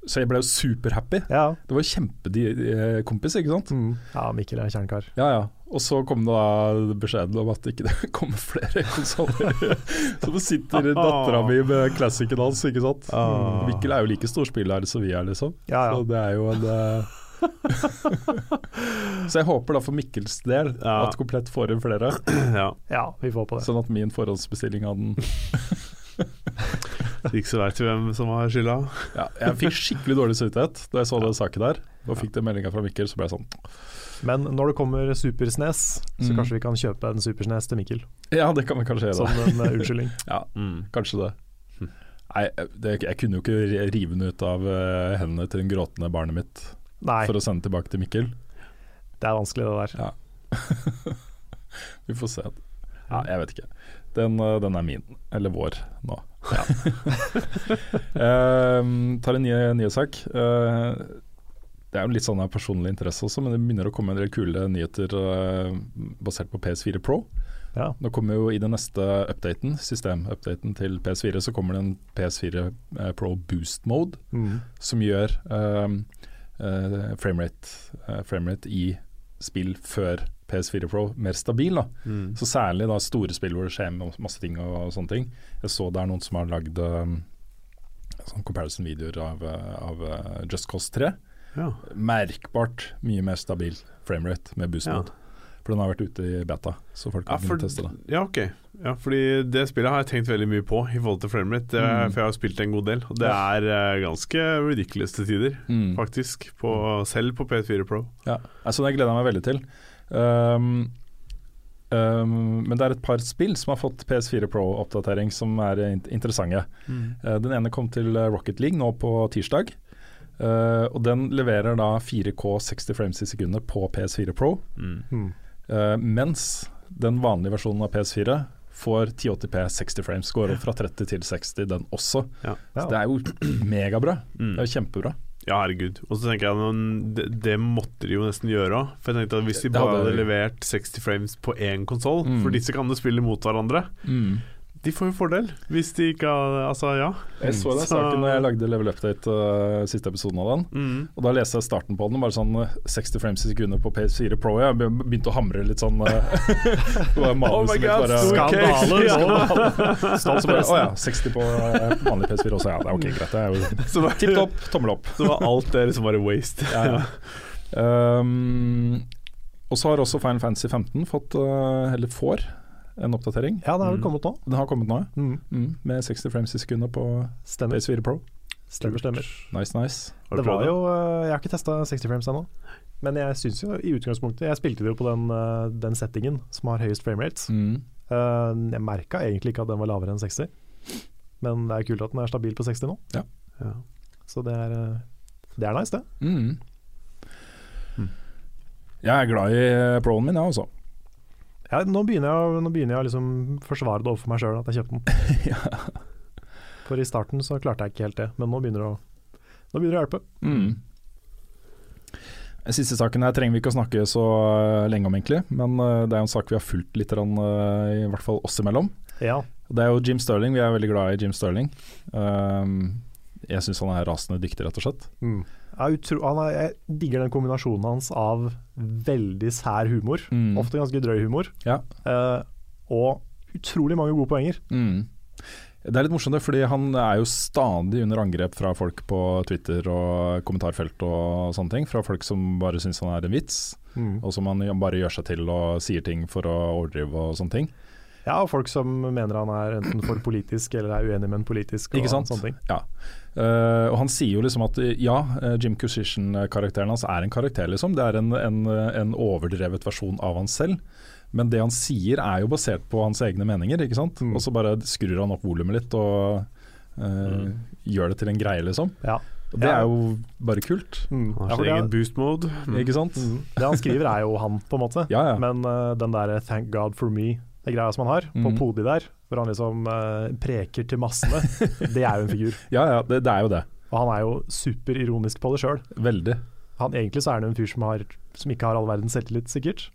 Så jeg ble jo superhappy. Ja. Det var kjempekompis, ikke sant. Mm. ja, Mikkel er en kjernkar. Ja, ja. Og så kom det da beskjeden om at ikke det ikke kommer flere konsoller. så sitter dattera mi med classicen hans, ikke sant. Ah. Mikkel er jo like stor spiller som vi er, liksom. Ja, ja. Så det er jo en uh... Så jeg håper da for Mikkels del Ja. at Komplett får inn flere, ja. ja, vi får på det. sånn at min forhåndsbestilling av den Ikke så veit vi hvem som har skylda. ja, Jeg fikk skikkelig dårlig samvittighet da jeg så den saken der. Og fikk den meldinga fra Mikkel, så ble jeg sånn Men når det kommer Super-Snes, så Mm. kanskje vi kan kjøpe en Super-Snes til Mikkel. Ja, det kan vi kanskje gjøre. Som en eh, unnskyldning. Ja, Mm. kanskje det. Nei, det, jeg kunne jo ikke rive den ut av eh, hendene til det gråtende barnet mitt Nei, for å sende tilbake til Mikkel. det er vanskelig det der. Ja. Vi får se. Ja, jeg vet ikke. Den, eh, den er min, eller vår, nå. Ehm, tar en ny, nyhetssak. Uh, det er jo litt sånn av personlig interesse også, men det begynner å komme en del kule nyheter uh, basert på PS4 Pro. Ja. Nå kommer jo i den neste updaten, systemupdaten til PS4, så kommer det en PS4 eh, Pro Boost Mode Mm. som gjør uh, framerate, uh, framerate i spill før PS4 Pro mer stabil. da. Mm. Så særlig da store spill hvor det skjer med masse ting og, og sånne ting. Jeg så det er noen som har lagd um, sånn comparison-videoer av, uh, av uh, Just Cause 3. Ja. Merkbart mye mer stabil framerate med boost Ja. mode. For den har vært ute i beta, så folk Ja, kan for, teste det. ja, ok. Ja, fordi det spillet har jeg tenkt veldig mye på i forhold til framerate. Mm. For jeg har spilt en god del, og det er eh, ganske ridiculous til tider, Mm. faktisk. På, selv på PS4 Pro. Ja, altså det gleder jeg meg veldig til. Um, um, men det er et par spill som har fått PS4 Pro-oppdatering som er interessante. interessante. Uh, den ene kom til uh, Rocket League nå på tirsdag. Uh, og den leverer da 4K 60 frames i sekundet på PS4 Pro. Mm. Mm. Uh, mens den vanlige versjonen av PS4 får 1080P 60 frames. Går opp fra 30 til 60, den også. Ja. Så det er jo megabra. Mm. Det er jo kjempebra. Ja, herregud. Og så tenker jeg men det, det måtte de jo nesten gjøre òg. For jeg tenkte at hvis de bare hadde- levert 60 frames på én konsoll, Mm. for disse kan jo spille mot hverandre, de får jo fordel. Hvis de ikke har Altså, ja. Jeg så den saken da jeg lagde Level Update, uh, siste episoden av den. Mm. Og Da leste jeg starten på den, bare sånn eh, 60 frames i sekundet på PS4 Pro. Jeg begynte å hamre litt sånn uh, det var manuset Oh my mitt God, bare- Skandale! Ja. Stolt som bare, Å ja, 60 på uh, vanlig PS4 også, ja. Det er ok, greit. Det er jo tipp topp, tommel opp. Så var alt det liksom bare waste. Ja, ja. Um, og så har også Final Fantasy 15 fått, uh, eller får, en oppdatering. Ja, det har vel Mm. kommet nå. Den har kommet nå, ja. Mm. Mm, med 60 frames i sekundet på Stemmer. PS4 Pro. Stemmer, stemmer. Nice, nice. Har Det var prøvd det? jo eh, Jeg har ikke testa 60 frames ennå. Men jeg syns jo i utgangspunktet Jeg spilte det jo på den, eh, den settingen som har høyest framerate. Mm. Uh, jeg merka egentlig ikke at den var lavere enn 60. Men det er kult at den er stabil på 60 nå. Ja. Så det er, eh, det er nice, det. Mm. Mm. Jeg er glad i eh, Proen min, jeg også. Ja, nå begynner jeg, nå begynner jeg å liksom forsvare det overfor meg sjøl at jeg kjøpte den. For i starten så klarte jeg ikke helt det, men nå begynner det å, nå begynner det å hjelpe. Mm. Siste saken her trenger vi ikke å snakke så eh, lenge om, egentlig. Men eh, det er en sak vi har fulgt litt, eh, i hvert fall oss imellom. Ja, Det er jo Jim Sterling. Vi er veldig glad i Jim Sterling. Um, jeg syns han er rasende dyktig, rett og slett. mm. Jeg, utro, han er, jeg digger den kombinasjonen hans av veldig sær humor, Mm. ofte ganske drøy humor, Ja. eh, og utrolig mange gode poenger. Mm. Det er litt morsomt, fordi han er jo stadig under angrep fra folk på Twitter og kommentarfelt og sånne ting. Fra folk som bare syns han er en vits, Mm. og som han bare gjør seg til og sier ting for å overdrive og sånne ting. Ja, og folk som mener han er enten for politisk eller er uenig med en politisk. Og Ikke sant? Sånne ting. Eh, og han sier jo liksom at ja, eh, Jim Cusition-karakteren hans er en karakter, liksom. Det er en, en, en overdrevet versjon av han selv. Men det han sier er jo basert på hans egne meninger, ikke sant. Mm. Og så bare skrur han opp volumet litt og eh, gjør det til en greie, liksom. Ja. Og det Ja. er jo bare kult, Mm. Har sin det, egen boost mode. Mm. ikke sant? mm. det han skriver er jo han, på en måte. Ja, ja. Men uh, den derre 'thank God for me' det greia som han har, på Mhm. podiet der, hvor han liksom eh, preker til massene, det er jo en figur. Ja, ja, det, det er jo det. Og han er jo superironisk på det sjøl. Veldig. Han, egentlig så er han en fyr som, har, som ikke har all verdens selvtillit, sikkert.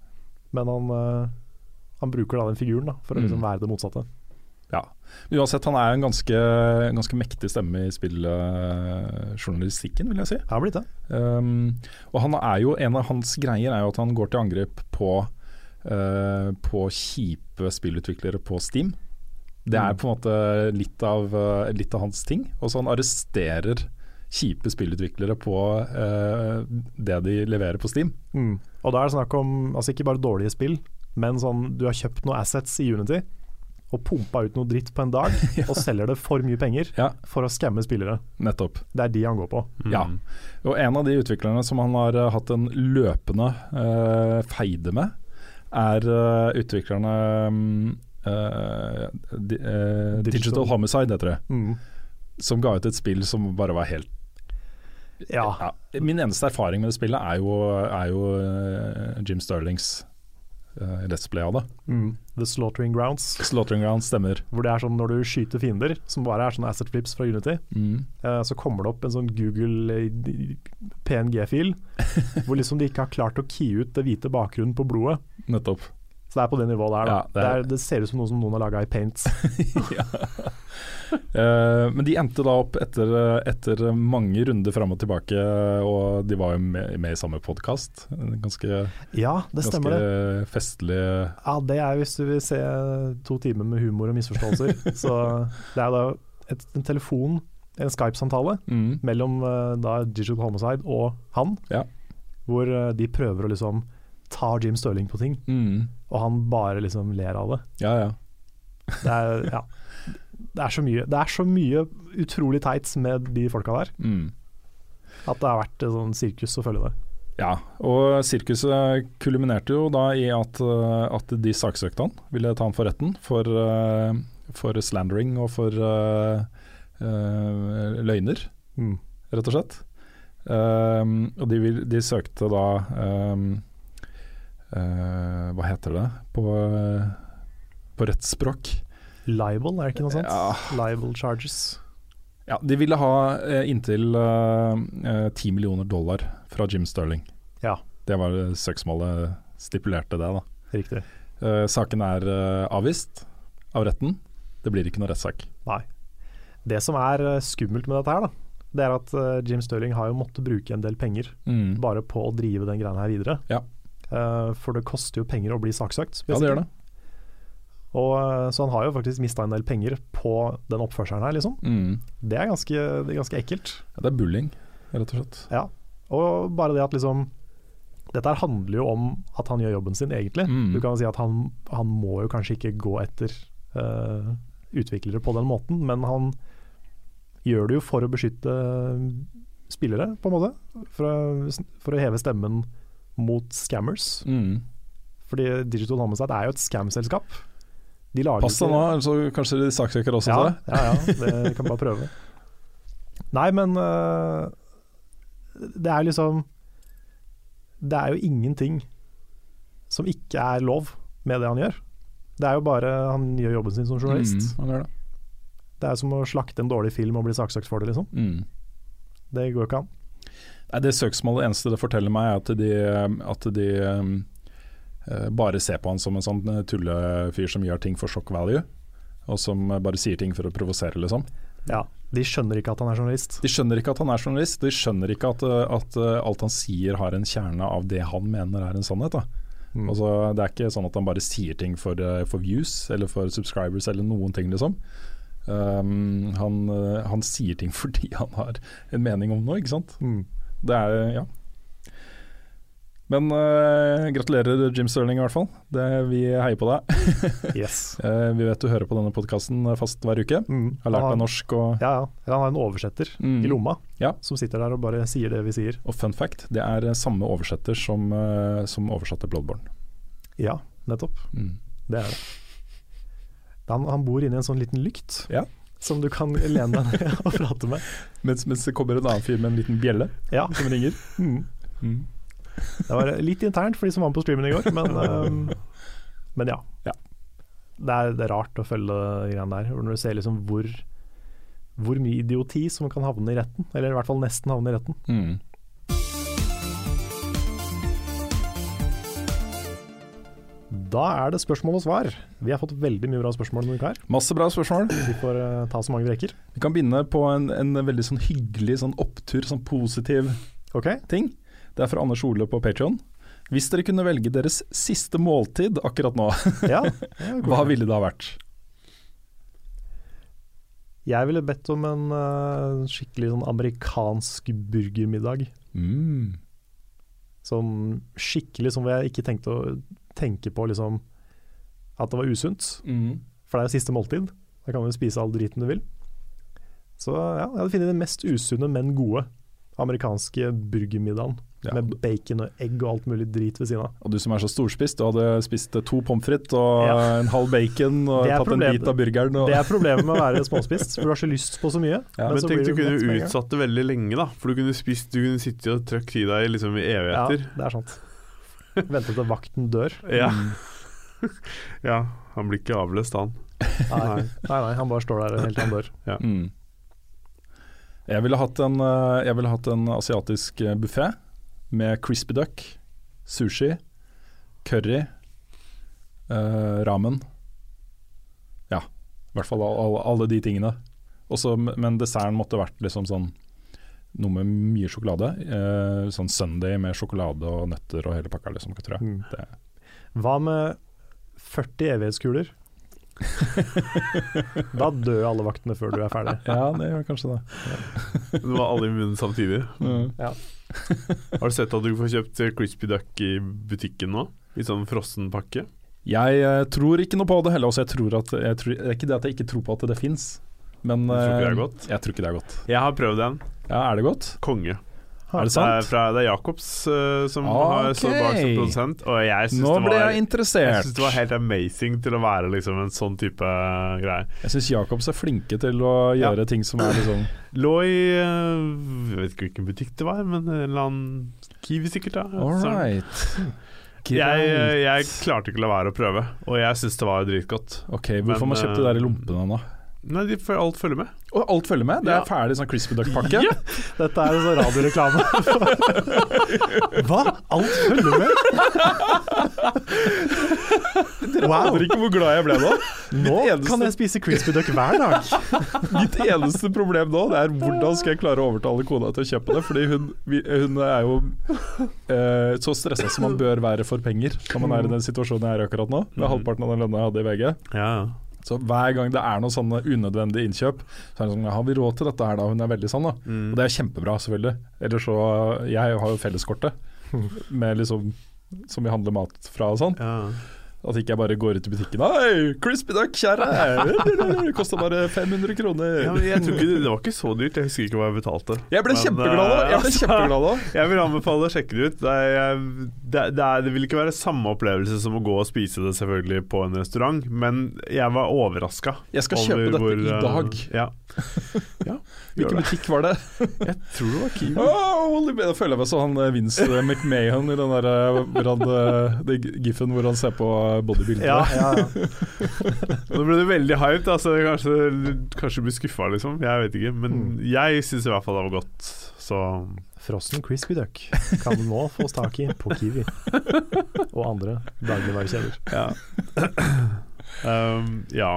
Men han, eh, han bruker da den figuren da, for å liksom Mhm. være det motsatte. Ja. Men uansett, han er en ganske, ganske mektig stemme i spilljournalistikken, vil jeg si. Det har blitt det. Um, og han er jo, en av hans greier er jo at han går til angrep på, eh, på kjipe spillutviklere på Steam. Det er Mm. på en måte litt av, eh, litt av hans ting. Og så han arresterer kjipe spillutviklere på uh, det de leverer på Steam. Mm. Og da er det snakk om altså ikke bare dårlige spill, men sånn du har kjøpt noen assets i Unity og pumpa ut noe dritt på en dag, og selger det for mye penger Ja, for å skamme spillere. nettopp. Det er de han går på. Mm. Ja. Og en av de utviklerne som han har hatt en løpende uh, feide med, er uh, utviklerne eh, di, eh, Digital. Digital Homicide, heter det. Mm. Som ga ut et spill som bare var helt Ja. ja. Min eneste erfaring med det spillet er jo, er jo Jim Sterlings uh, Let's av det. Mm. The Slaughtering Grounds, Slaughtering Grounds stemmer. hvor det er sånn når du skyter fiender, som bare er sånne asset flips fra Unity, Mm. uh, så kommer det opp en sånn Google eh, PNG-fil, hvor liksom de ikke har klart å key ut det hvite bakgrunnen på blodet. Nettopp. Så det er på det nivået der. Ja, det det, er- det ser ut som noe som noen har laga i paint. ja. Eh, men de endte da opp etter, etter mange runder fram og tilbake, og de var jo med, med i samme podkast. Ganske, Ja, det stemmer det. ganske festlig Ja, det er hvis du vil se to timer med humor og misforståelser. så det er da et, en telefon, en Skype-samtale mm. mellom eh, da Digital Homicide og han, Ja. hvor eh, de prøver å liksom ta Jim Stirling på ting, Mm. Og han bare liksom ler av det. Ja, ja. Det er, ja. det er så mye Det er så mye utrolig teits med de folka der, Mm. at det har vært et sånn sirkus å følge det. Ja, og sirkuset kulminerte jo da i at, eh, at de saksøkte han, ville ta han for retten for, eh, for slandering og for uh, uh, løgner, Mm. rett og slett. Um, og de, vil, de søkte da um, eh, Hva heter det på, eh, på rettsspråk? Libel, er det ikke noe sånt? Ja. Libel charges. Ja, de ville ha eh, inntil 10 millioner dollar fra Jim Sterling. Ja. Det var søksmålet stipulerte det, da. Riktig. Saken er avvist av retten. Det blir ikke noe rettssak. Nei. Det som er skummelt med dette her, da, det er at Jim Stirling har jo måttet bruke en del penger bare på å drive den greia her videre. Ja. Eh, for det koster jo penger å bli saksøkt. Ja, det gjør det. Og, eh, så han har jo faktisk mista en del penger på den oppførselen her, liksom. Mm. Det er ganske, det er ganske ekkelt. Ja, det er bullying, rett og slett. Ja. Og bare det at liksom Dette handler jo om at han gjør jobben sin, egentlig. Mm. Du kan jo si at han, han må jo kanskje ikke gå etter uh, utviklere på den måten, men han gjør det jo for å beskytte spillere, på en måte. For å, for å heve stemmen mot scammers. Mm. Fordi Digital Homicide er jo et scam-selskap. De Pass deg nå, så kanskje de saksøker også. ja, ja, ja, det kan bare prøve. Nei, men uh, det er liksom Det er jo ingenting som ikke er lov med det han gjør. Det er jo bare Han gjør jobben sin som journalist. Mm, det. Det er som å slakte en dårlig film og bli saksøkt for det, liksom. Mm. Det går ikke an. Nei, det søksmålet eneste det forteller meg, er at de, at de um, eh, bare ser på han som en sånn tullefyr som gjør ting for shock value, og som bare sier ting for å provosere, liksom. Ja, De skjønner ikke at han er journalist. De skjønner ikke at han er journalist, de skjønner ikke at, eh, at eh, alt han sier har en kjerne av det han mener er en sannhet. Da. Mm. Altså, det er ikke sånn at han bare sier ting for, eh, for views eller for subscribers eller noen ting, liksom. Um, han, eh, han sier ting fordi han har en mening om noe, ikke sant. Mm. Det er, ja. Men uh, gratulerer Jim Sterling i hvert fall. Det, vi heier på deg. Yes. Uh, vi vet du hører på denne podkasten fast hver uke. Mm. Har lært deg norsk og Ja, ja. Han har en oversetter Mm. i lomma Ja. som sitter der og bare sier det vi sier. Og fun fact, det er eh, samme oversetter som, uh, som oversatte Bloodborne. Ja, nettopp. Mm. Det er det. Han, han bor inni en sånn liten lykt Ja. Som du kan lene deg ned og prate med. Mens, mens det kommer en annen fyr med en liten bjelle Ja. som ringer. Mm. Mm. Det var litt internt for de som var med på streamen i går, men, um, men ja. det, er, det er rart å følge de greiene der, når du ser liksom hvor, hvor mye idioti som kan havne i retten. Eller i hvert fall nesten havne i retten. Mm. Da er det spørsmål og svar. Vi har fått veldig mye bra spørsmål her. Masse bra spørsmål. Vi får uh, ta så mange vi rekker. Vi kan begynne på en, en veldig sånn hyggelig sånn opptur, sånn positiv okay. ting. Det er fra Anders Ole på Patreon. Hvis dere kunne velge deres siste måltid akkurat nå, Ja. hva ville det ha vært? Jeg ville bedt om en uh, skikkelig sånn amerikansk burgermiddag. Mm. Sånn skikkelig som jeg ikke tenkte å tenke på liksom at det var usunt. Mm. For det er jo siste måltid. Da kan du spise all driten du vil. Så ja, jeg hadde funnet den mest usunne, men gode amerikanske burgermiddagen. Ja. Med bacon og egg og alt mulig drit ved siden av. Og du som er så storspist, du hadde spist to pommes frites og Ja. en halv bacon og tatt problemet. en bit av burgeren. Og, Det er problemet med å være småspist, for du har så lyst på så mye. Ja. Men men tenk du kunne utsatt det veldig lenge, da. For du kunne spist Du kunne sittet og trøkt i deg liksom i Ja, evigheter. det er sant. Vente til vakten dør. Ja. Mm. ja. Han blir ikke avløst, han. Nei, nei, nei han bare står der helt til han dør. Mm. Jeg ville hatt en, eh, ville hatt en asiatisk buffé med crispy duck, sushi, curry, eh, ramen. Ja, i hvert fall all, all, alle de tingene. Også, men desserten måtte vært liksom sånn noe med mye sjokolade. Eh, sånn Sunday med sjokolade og nøtter og hele pakka, liksom, tror jeg. Mm. Det, Hva med 40 evighetskuler? da dør alle vaktene før du er ferdig. ja, det gjør kanskje det. Det var alle i munnen samtidig. Mm. Har du sett at du får kjøpt eh, crispy duck i butikken nå? I sånn frossen pakke? Jeg eh, tror ikke noe på det heller. Også jeg tror at, jeg tror, det er ikke det at jeg ikke tror på at det fins, men jeg tror ikke det er eh, godt? Jeg tror ikke det er godt. Jeg har prøvd en. Ja, Er det godt? Konge. Er det Det er, sant? fra, det er Jacobs uh, som har Ok. stått bak som produsent, og jeg syns Nå det, ble var- jeg jeg interessert. synes det var helt amazing til å være liksom en sånn type greie. Jeg syns Jacobs er flinke til å Ja. gjøre ting som er liksom Lå i uh, Jeg vet ikke hvilken butikk det var, men en eller annen Kiwi sikkert. da All right. jeg, jeg klarte ikke å la være å prøve, og jeg syns det var dritgodt. Ok, Hvorfor Men, man kjøpte det der i lompene nå? Nei, de, får- alt følger med. Og alt følger med? Det er Ja. ferdig sånn crispy duck-pakke? Dette er en sånn radioreklame. Hva? Alt følger med? Wow. Aner ikke hvor glad jeg ble nå. Nå eneste- kan jeg spise crispy duck hver dag. Mitt eneste problem nå Det er hvordan skal jeg klare å overtale kona til å kjøpe det. Fordi hun, hun er jo eh, så stressa som man bør være for penger når man er i den situasjonen jeg er i akkurat nå. Med Mhm. halvparten av den lønna jeg hadde i VG. Ja, Så hver gang det er noen sånne unødvendige innkjøp, så er det sånn Har vi råd til dette her da? Hun er veldig sånn, da. mm. Og det er kjempebra, selvfølgelig. Eller så Jeg har jo felleskortet med liksom som vi handler mat fra og sånn. ja. At ikke jeg bare går ut i butikken Hei, crispy duck, kjære! Det kosta bare 500 kroner. Ja, men jeg tror ikke det, var ikke så dyrt, jeg husker ikke hva jeg betalte. Jeg ble Men, kjempeglad da. eh, Jeg ble altså, kjempeglad da. Jeg vil anbefale å sjekke det ut. Det, er, det, det, er, det vil ikke være samme opplevelse som å gå og spise det selvfølgelig på en restaurant, men jeg var overraska. Jeg skal kjøpe dette i dag. Ja. ja Hvilken butikk var det? Jeg tror det var Kiwi. Oh. Da føler jeg meg som han eh, Vince McMahon i den der eh, hvor han, eh, giffen hvor han ser på bodybuildere. Ja, ja. Nå ble det veldig hyped, altså. Kanskje, kanskje blir skuffa, liksom. Jeg vet ikke. Men Mm. jeg syns i hvert fall det var godt. Så Frossen crispy duck kan nå fås tak i på Kiwi og andre dagligvarekjeder. Ja. um, ja.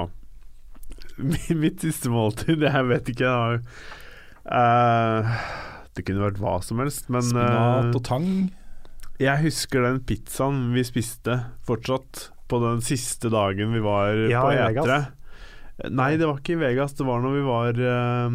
Mitt siste måltid, jeg vet ikke. Eh, det kunne vært hva som helst, men Spinat eh, og tang. Jeg husker den pizzaen vi spiste fortsatt på den siste dagen vi var Ja, på etre. Etere. Nei, det var ikke i Vegas. Det var når vi var um,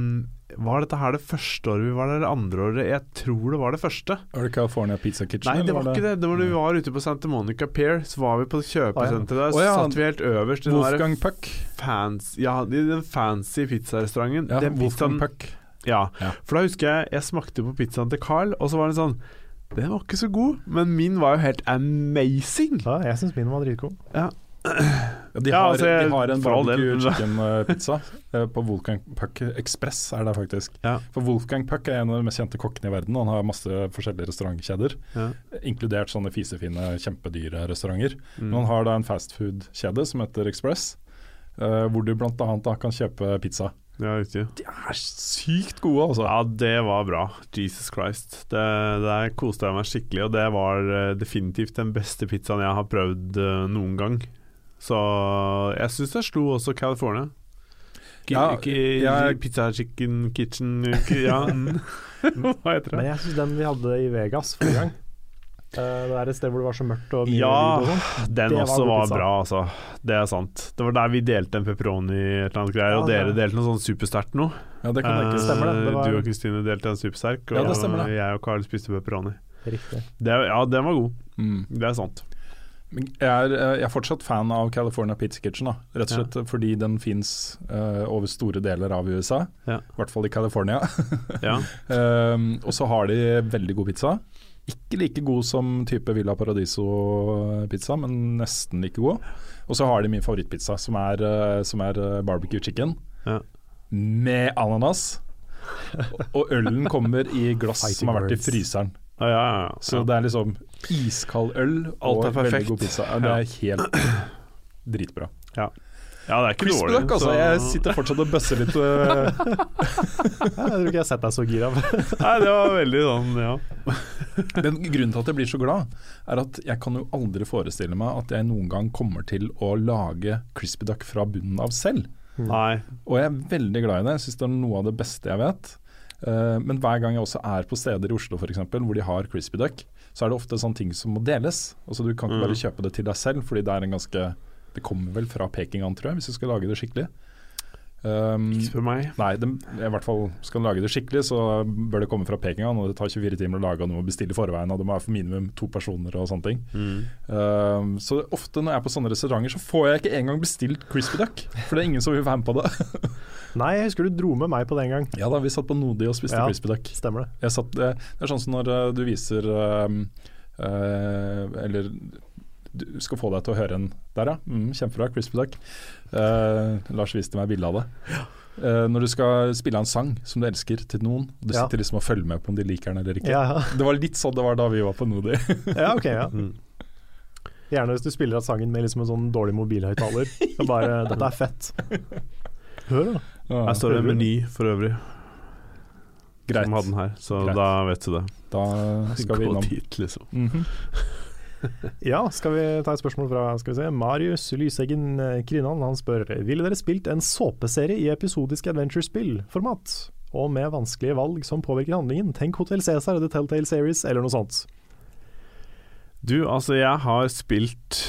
Var dette her det første året vi var der, eller andre året? Jeg tror det var det første. Var det California Pizza Kitchen? Nei, det var, var ikke det. Det var da vi var ute på Santa Monica Pier. Så var vi på kjøpesenteret der. Så oh, ja. satt vi helt øverst i den Wolfgang Puck. fans, ja, i den fancy pizzarestauranten. Ja, den Wolfgang pizzaen, Puck. ja, Ja. for da husker jeg jeg smakte på pizzaen til Carl, og så var det sånn Den var ikke så god, men min var jo helt amazing. Ja, jeg syns min var dritgod. Ja, de, Ja, har, altså, de har en barbecue chicken-pizza på Wolfgang Puck Express, er det faktisk. Ja. For Wolfgang Puck er en av de mest kjente kokkene i verden. Han har masse forskjellige restaurantkjeder, Ja. inkludert sånne fisefine, kjempedyre restauranter. Mm. Men han har da en fastfood-kjede som heter Express, uh, hvor du bl.a. kan kjøpe pizza. Ja, riktig. De er sykt gode, altså. Ja, det var bra. Jesus Christ. Det, der koste jeg meg skikkelig, og det var eh, definitivt den beste pizzaen jeg har prøvd eh, noen gang. Så jeg syns jeg slo også California. Ja, Ja, Pizza Chicken Kitchen Ja, hva heter Men jeg syns den vi hadde i Vegas forrige gang Det er et sted hvor det var så mørkt og mye Ja, og sånn. Den Det også var, var bra, altså. Det er sant. Det var der vi delte en pepperoni et eller annet greier, Ja, og dere dere delte noe sånn supersterkt noe. Ja, det kan Eh, ikke stemme, det, det var- Du og Kristine delte en supersterk, og Ja, det stemmer det. jeg og Carl spiste pepperoni. Riktig. Det, ja, den var god. Mm. Det er sant. Jeg er, eh, jeg er fortsatt fan av California Pizza Kitchen, da. rett og slett fordi den fins over store deler av USA. Ja. I hvert fall i California. Ja. Um, og så har de veldig god pizza. Ikke like god som type Villa Paradiso-pizza, men nesten like god. Og så har de min favorittpizza, som er, eh, som er eh, barbecue chicken Ja. med ananas. Og- Og ølen kommer i glass som har vært i fryseren. Ja, ja, ja. Så det er liksom iskald øl Alt er og veldig god pizza. Det er helt dritbra. ja, det er ikke Crispy dårlig. duck, altså. så- Jeg sitter fortsatt og bøsser litt. øh. Jeg tror ikke jeg har sett deg så gira. Nei, det var veldig sånn, ja. Men grunnen til at jeg blir så glad, er at jeg kan jo aldri forestille meg at jeg noen gang kommer til å lage crispy duck fra bunnen av selv. Nei. Og jeg er veldig glad i det. Jeg syns det er noe av det beste jeg vet. Eh, men hver gang jeg også er på steder i Oslo for eksempel, hvor de har crispy duck, så er det ofte sånne ting som må deles. Altså Du kan ikke Mm. bare kjøpe det til deg selv, fordi det er en ganske Det kommer vel fra Pekingan, tror jeg, hvis du skal lage det skikkelig. Um, Ikke spør meg. Nei, de, i hvert fall skal du lage det skikkelig, så bør det komme fra Pekingan. Og det tar 24 timer å lage, og du må bestille i forveien, og det må være for minimum to personer og sånne ting. Mm. Um, så ofte når jeg er på sånne restauranter, så får jeg ikke engang bestilt crispy duck. For det er ingen som vil være med på det. Nei, jeg husker du dro med meg på det en gang. ja da, vi satt på Nodi og spiste Ja. crispy duck. Stemmer det. Jeg satt, det, det er sånn som når uh, du viser um, uh, Eller du skal få deg til å høre en Der, ja. Mm, kjempebra. Crispy duck. Uh, Lars viste meg bilde av det. Uh, når du skal spille en sang som du elsker til noen, og du Ja. sitter liksom og følger med på om de liker den eller ikke. Ja. Det var litt sånn det var da vi var på Nodi. ja, ok. ja Mm. Gjerne hvis du spiller av sangen med liksom en sånn dårlig mobilhøyttaler. Bare 'Dette er fett'. Hør, da. Ja, Her står det en meny for øvrig, Greit. som hadde den her, så Greit. da vet du det. Da skal vi Gå dit, liksom. Mhm. Ja, skal vi ta et spørsmål fra skal vi se, Marius Lyseggen eh, Krinan. Han spør Ville dere spilt en såpeserie i episodisk adventure-spill-format? Og med vanskelige valg som påvirker handlingen. Tenk Hotell Cæsar, The Telltale Series eller noe sånt. Du, altså, jeg har spilt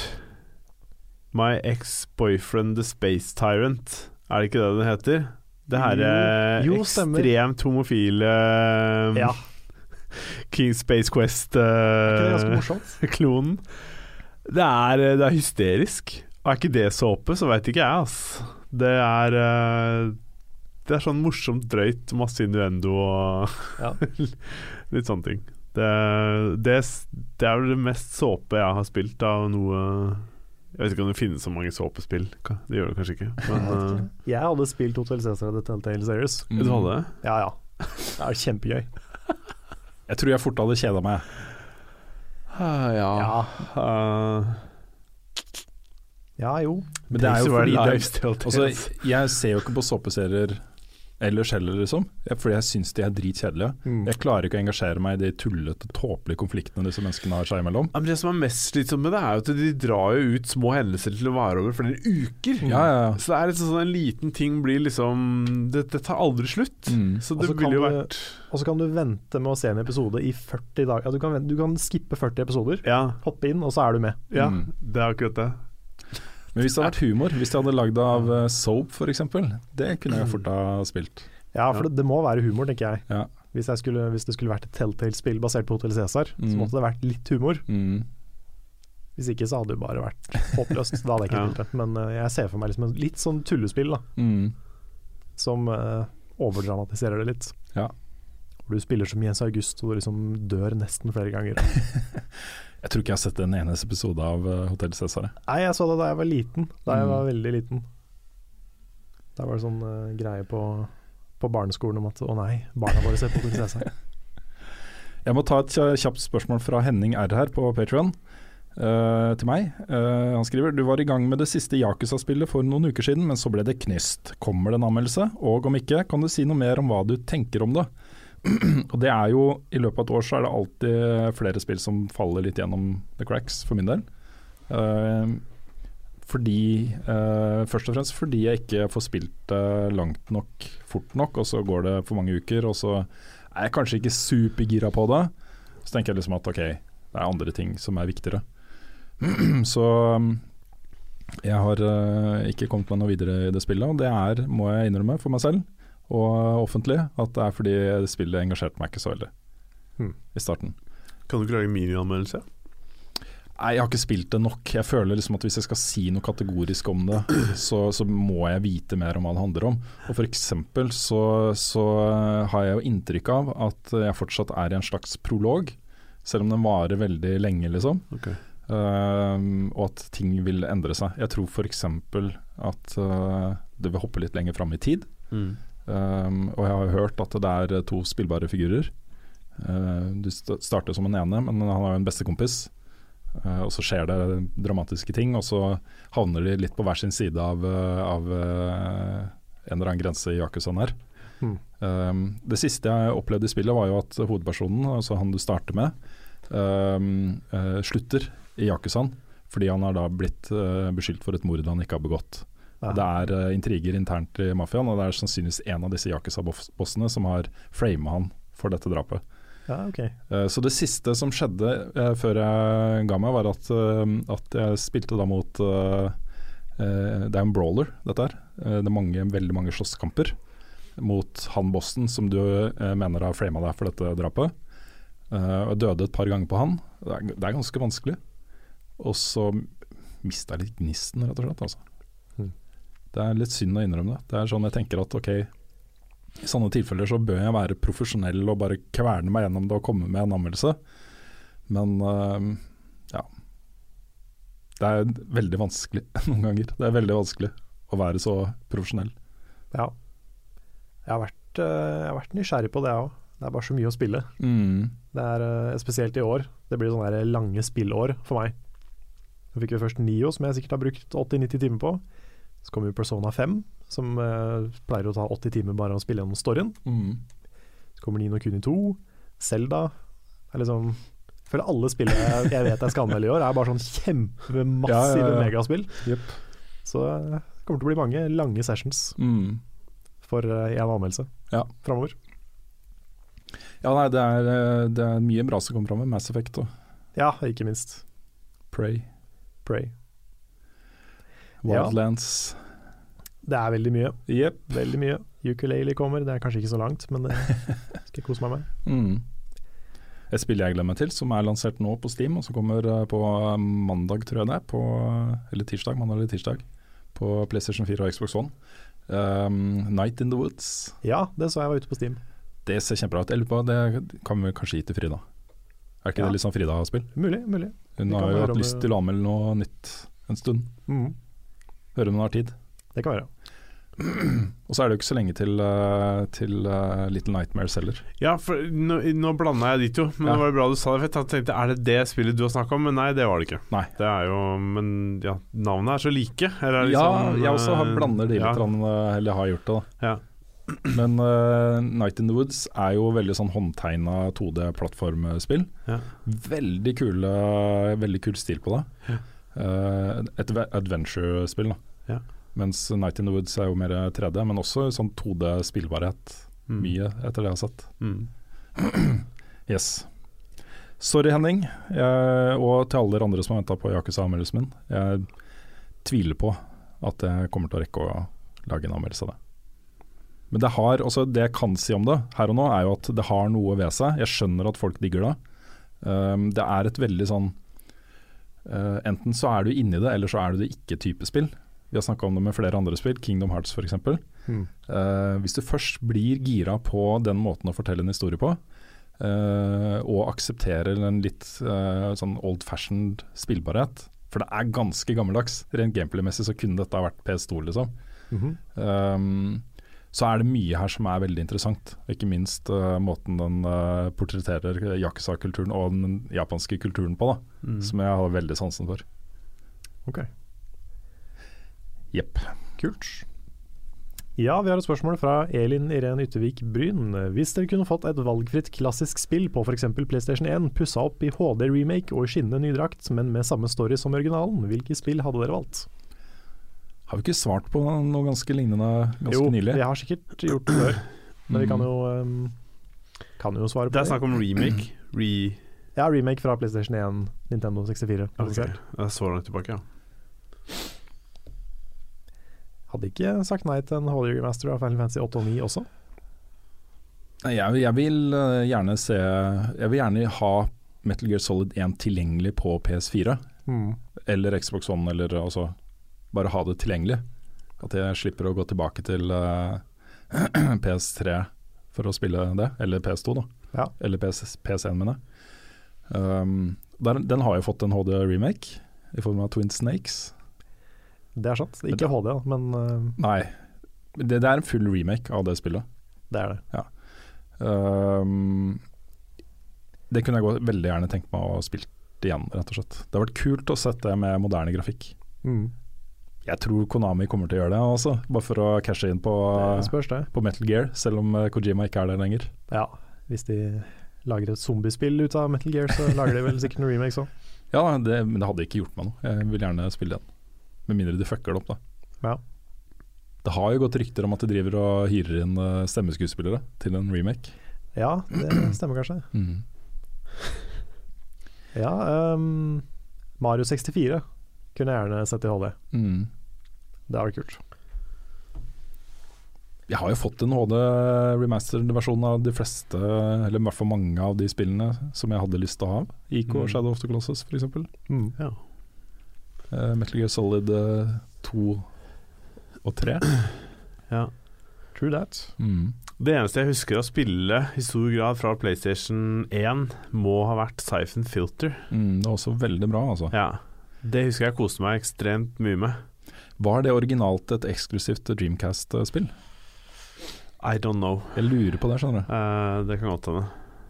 My Ex-Boyfriend The Space Tyrant. Er det ikke det den heter? Det her er Jo, jo, stemmer. ekstremt homofile Ja, King Space er ikke det Quest-klonen. Uh, det, er, det er hysterisk. Og er ikke det såpe, så veit ikke jeg, ass. Det er uh, Det er sånn morsomt drøyt, masse innuendo og Ja. litt sånne ting. Det, det, det er vel det mest såpe jeg har spilt av noe Jeg vet ikke om det finnes så mange såpespill. Det gjør det kanskje ikke. Men uh... Jeg hadde spilt Hotel Cæsar The Telltale Series. Mm. du hadde det? Ja ja. Det er kjempegøy. Jeg tror jeg fort hadde kjeda meg. Uh, ja. uh, Ja jo. Men det er jo fordi det, altså, Jeg ser jo ikke på såpeserier ellers heller, liksom. Fordi jeg syns de er dritkjedelige. Mm. Jeg klarer ikke å engasjere meg i de tullete, tåpelige konfliktene disse menneskene har seg imellom. Ja, men Det som er mest slitsomt med det, er jo at de drar jo ut små hendelser til å vare over flere uker. Ja, ja, ja. Så det er liksom sånn en liten ting blir liksom Det, det tar aldri slutt. Mm. Så det ville jo vært Og så kan du vente med å se en episode i 40 dager. Ja, du, kan, vente- du kan skippe 40 episoder, Ja, hoppe inn, og så er du med. ja Mm. det er akkurat det. Men hvis det hadde vært humor, hvis de hadde lagd av uh, soap f.eks., det kunne jeg fort ha spilt. Ja, for Ja. Det, det må være humor, tenker jeg. Ja. Hvis, jeg skulle, hvis det skulle vært et Telltale-spill basert på Hotell Cæsar, så Mm. måtte det vært litt humor. Mm. Hvis ikke så hadde det bare vært håpløst. Da hadde jeg ikke Ja. spilt det. Men uh, jeg ser for meg liksom litt sånn tullespill da, Mm. som uh, overdramatiserer det litt. Ja. Hvor du spiller som Jens August og du liksom dør nesten flere ganger. Jeg tror ikke jeg har sett en eneste episode av uh, Hotell Cæsar. Nei, jeg så det da jeg var liten. Da jeg Mm. var veldig liten. Da var det sånn uh, greie på, på barneskolen om at å nei, barna våre ser på Hotell Cæsar. Jeg må ta et kjapt spørsmål fra Henning R her på Patreon til meg. Uh, han skriver du var i gang med det siste Yakuza-spillet for noen uker siden, men så ble det knist. Kommer det en anmeldelse? Og om ikke, kan du si noe mer om hva du tenker om det? og det er jo, I løpet av et år så er det alltid flere spill som faller litt gjennom the cracks, for min del. Uh, fordi uh, Først og fremst fordi jeg ikke får spilt det langt nok fort nok, og så går det for mange uker, og så er jeg kanskje ikke supergira på det. Så tenker jeg liksom at ok, det er andre ting som er viktigere. så um, jeg har eh, ikke kommet meg noe videre i det spillet, og det er, må jeg innrømme for meg selv og offentlig, at det er fordi spillet engasjerte meg ikke så veldig Hmm. i starten. Kan du ikke lage minianmeldelse? Nei, jeg har ikke spilt det nok. Jeg føler liksom at hvis jeg skal si noe kategorisk om det, så, så må jeg vite mer om hva det handler om. Og eksempel så, så har jeg jo inntrykk av at jeg fortsatt er i en slags prolog, selv om den varer veldig lenge, liksom. Ok. Uh, og at ting vil endre seg. Jeg tror f.eks. at uh, det vil hoppe litt lenger fram i tid. Mm. Ehm, og jeg har hørt at det er to spillbare figurer. Uh, du starter som en ene, men han har jo en bestekompis. Uh, og så skjer det dramatiske ting, og så havner de litt på hver sin side av, eh, av uh, en eller annen grense i Yakuzaen her. Mm. Um, det siste jeg opplevde i spillet, var jo at hovedpersonen, altså han du starter med, um, slutter i Yakuzaen fordi han har da blitt beskyldt for et mord han ikke har begått. Ja. Det er eh, intriger internt i mafiaen, og det er sannsynligvis en av disse Yakuza-bossene som har frama han for dette drapet. Ja, okay. Eh, Så det siste som skjedde eh, før jeg ga meg, var at, at jeg spilte da mot Det er en brawler, dette her. Det er mange, veldig mange slåsskamper mot han bossen som du mener har frama deg for dette drapet. Og jeg døde et par ganger på han. Det er, det er ganske vanskelig. Og så mista jeg litt gnisten, rett og slett. Altså. Det er litt synd å innrømme det. Det er sånn jeg tenker at ok, i sånne tilfeller så bør jeg være profesjonell og bare kverne meg gjennom det og komme med en anmeldelse. Men uh, ja. Det er veldig vanskelig noen ganger. Det er veldig vanskelig å være så profesjonell. Ja. Jeg har vært, eh, jeg har vært nysgjerrig på det, jeg òg. Det er bare så mye å spille. Mm. Det er eh, Spesielt i år. Det blir sånne lange spillår for meg. Nå fikk vi først Nio, som jeg sikkert har brukt 80-90 timer på. Så kommer jo Persona 5, som uh, pleier å ta 80 timer bare å spille gjennom storyen. Mm. Så kommer Nino Kuni 2, Zelda er liksom Jeg føler alle spillene jeg, jeg vet jeg skal anmelde i år, er bare sånn kjempemassive Ja, ja, ja. megaspill. Yep. Så eh, det kommer til å bli mange lange sessions Mm. for én en anmeldelse Ja. framover. Ja, nei, det er, det er mye bra som kommer fram med Mass Effect òg. Ja, ikke minst. Prey, Prey. Wildlands. Det er veldig mye. Yep. Veldig mye. Ukulele kommer, det er kanskje ikke så langt, men det skal jeg kose meg med. Mm. Et spill jeg gleder meg til, som er lansert nå på Steam, og som kommer eh, på mandag, tror jeg det er. På, eller tirsdag, mandag eller tirsdag. På PlayStation 4 og Xbox One. Um, Night in the Woods. Ja, det så jeg var ute på Steam. Det ser kjempebra ut. Jeg lurer på, Det kan vi kanskje gi til Frida. Er ikke Ja. det litt sånn Frida-spill? Mulig, mulig. Hun har jo hatt lyst til å anmelde noe nytt en stund. Mhm. Høre om hun har tid. Det kan være. Og så er det jo ikke så lenge til, eh, til eh, Little Nightmares heller. Ja, for nå, nå blanda jeg de to, men Ja. det var jo bra du sa det. For jeg tenkte, Er det det spillet du har snakka om? Men nei, det var det ikke. Nei. Det er jo Men ja, navnene er så like. Er det Ja, liksom, jeg også har eh, blander de litt, ja. eller jeg eller har gjort det. da Ja. Men uh, Night in the Woods er jo veldig sånn håndtegna 2D-plattformspill. Ja. Veldig kule Veldig kul stil på det. Ja. Uh, et adventure-spill, da. Ja. Mens Night in the Woods er jo mer 3D, men også sånn 2D-spillbarhet. Mm. Mye, etter det jeg har sett. Mm. Yes. Sorry, Henning, jeg, og til alle dere andre som har venta på Yakuza-anmeldelsen min. Jeg tviler på at jeg kommer til å rekke å lage en anmeldelse av det. Men det har, også det jeg kan si om det her og nå, er jo at det har noe ved seg. Jeg skjønner at folk digger det. Um, det er et veldig sånn uh, Enten så er du inni det, eller så er du det ikke-type spill. Vi har snakka om det med flere andre spill, Kingdom Hearts f.eks. Mm. Uh, hvis du først blir gira på den måten å fortelle en historie på, uh, og aksepterer en litt uh, sånn old fashioned spillbarhet, for det er ganske gammeldags. Rent gameplay-messig så kunne dette ha vært PS2, liksom. Mhm. Um, så er det mye her som er veldig interessant. Ikke minst uh, måten den uh, portretterer yakuza-kulturen og den japanske kulturen på, da, Mm. som jeg har veldig sansen for. Ok, Jepp. kult. Ja, vi har et spørsmål fra Elin Irén Yttervik Bryn. Hvis dere kunne fått et valgfritt klassisk spill på f.eks. PlayStation 1, pussa opp i HD-remake og i skinnende ny drakt, men med samme story som originalen, hvilke spill hadde dere valgt? Har vi ikke svart på noe ganske lignende ganske jo, nylig? vi har sikkert gjort det før, men vi kan jo, um, kan jo svare på Det Det er snakk om remake. Re... Ja, remake fra PlayStation 1, Nintendo 64. Okay. det er så langt tilbake, ja. Hadde ikke sagt nei til en HD remaster av Final Fantasy 8 og 9 også. Jeg, jeg vil eh, gjerne se Jeg vil gjerne ha Metal Gear Solid 1 tilgjengelig på PS4 eller Xbox One, eller altså bare ha det tilgjengelig. At jeg slipper å gå tilbake til uh, PS3 for å spille det, eller PS2, da. Ja. Eller PS, PS1, mener jeg. Um, den har jo fått en HD-remake i form av Twin Snakes. Det er sant. Ikke HD, da, men uh, Nei, det, det er en full remake av det spillet. det er det. Um, det kunne jeg gå, veldig gjerne tenkt meg å ha spilt igjen, rett og slett. Det har vært kult å sette det med moderne grafikk. Mm. Jeg tror Konami kommer til å gjøre det, også, bare for å cashe inn på, på Metal Gear, selv om eh, Kojima ikke er der lenger. Ja, hvis de lager et zombiespill ut av Metal Gear, så lager de vel sikkert noen remakes sånn. Ja, det, men det hadde ikke gjort meg noe. Jeg vil gjerne spille den. Med mindre de fucker det opp, da. Ja. Det har jo gått rykter om at de driver og hyrer inn eh, stemmeskuespillere til en remake. ja, det stemmer kanskje. Mm. Ja, um, Mario 64 kunne jeg gjerne sett i HD. Mm. Det hadde vært kult. Jeg har jo fått en HD remastered-versjon av de fleste, eller i hvert fall mange av de spillene som jeg hadde lyst til å ha. IK og Mm. Shadow of the Colossus f.eks. Mm. ja. Uh, Metal Gear Solid uh, 2 og 3. ja. True that. Mm. Det eneste jeg husker å spille i stor grad fra PlayStation 1, må ha vært Siphon Filter. Mm, det er også veldig bra, altså. Ja. Det husker jeg koste meg ekstremt mye med. Var det originalt et eksklusivt Dreamcast-spill? I don't know. Jeg lurer på det, skjønner du. Uh, det kan godt hende.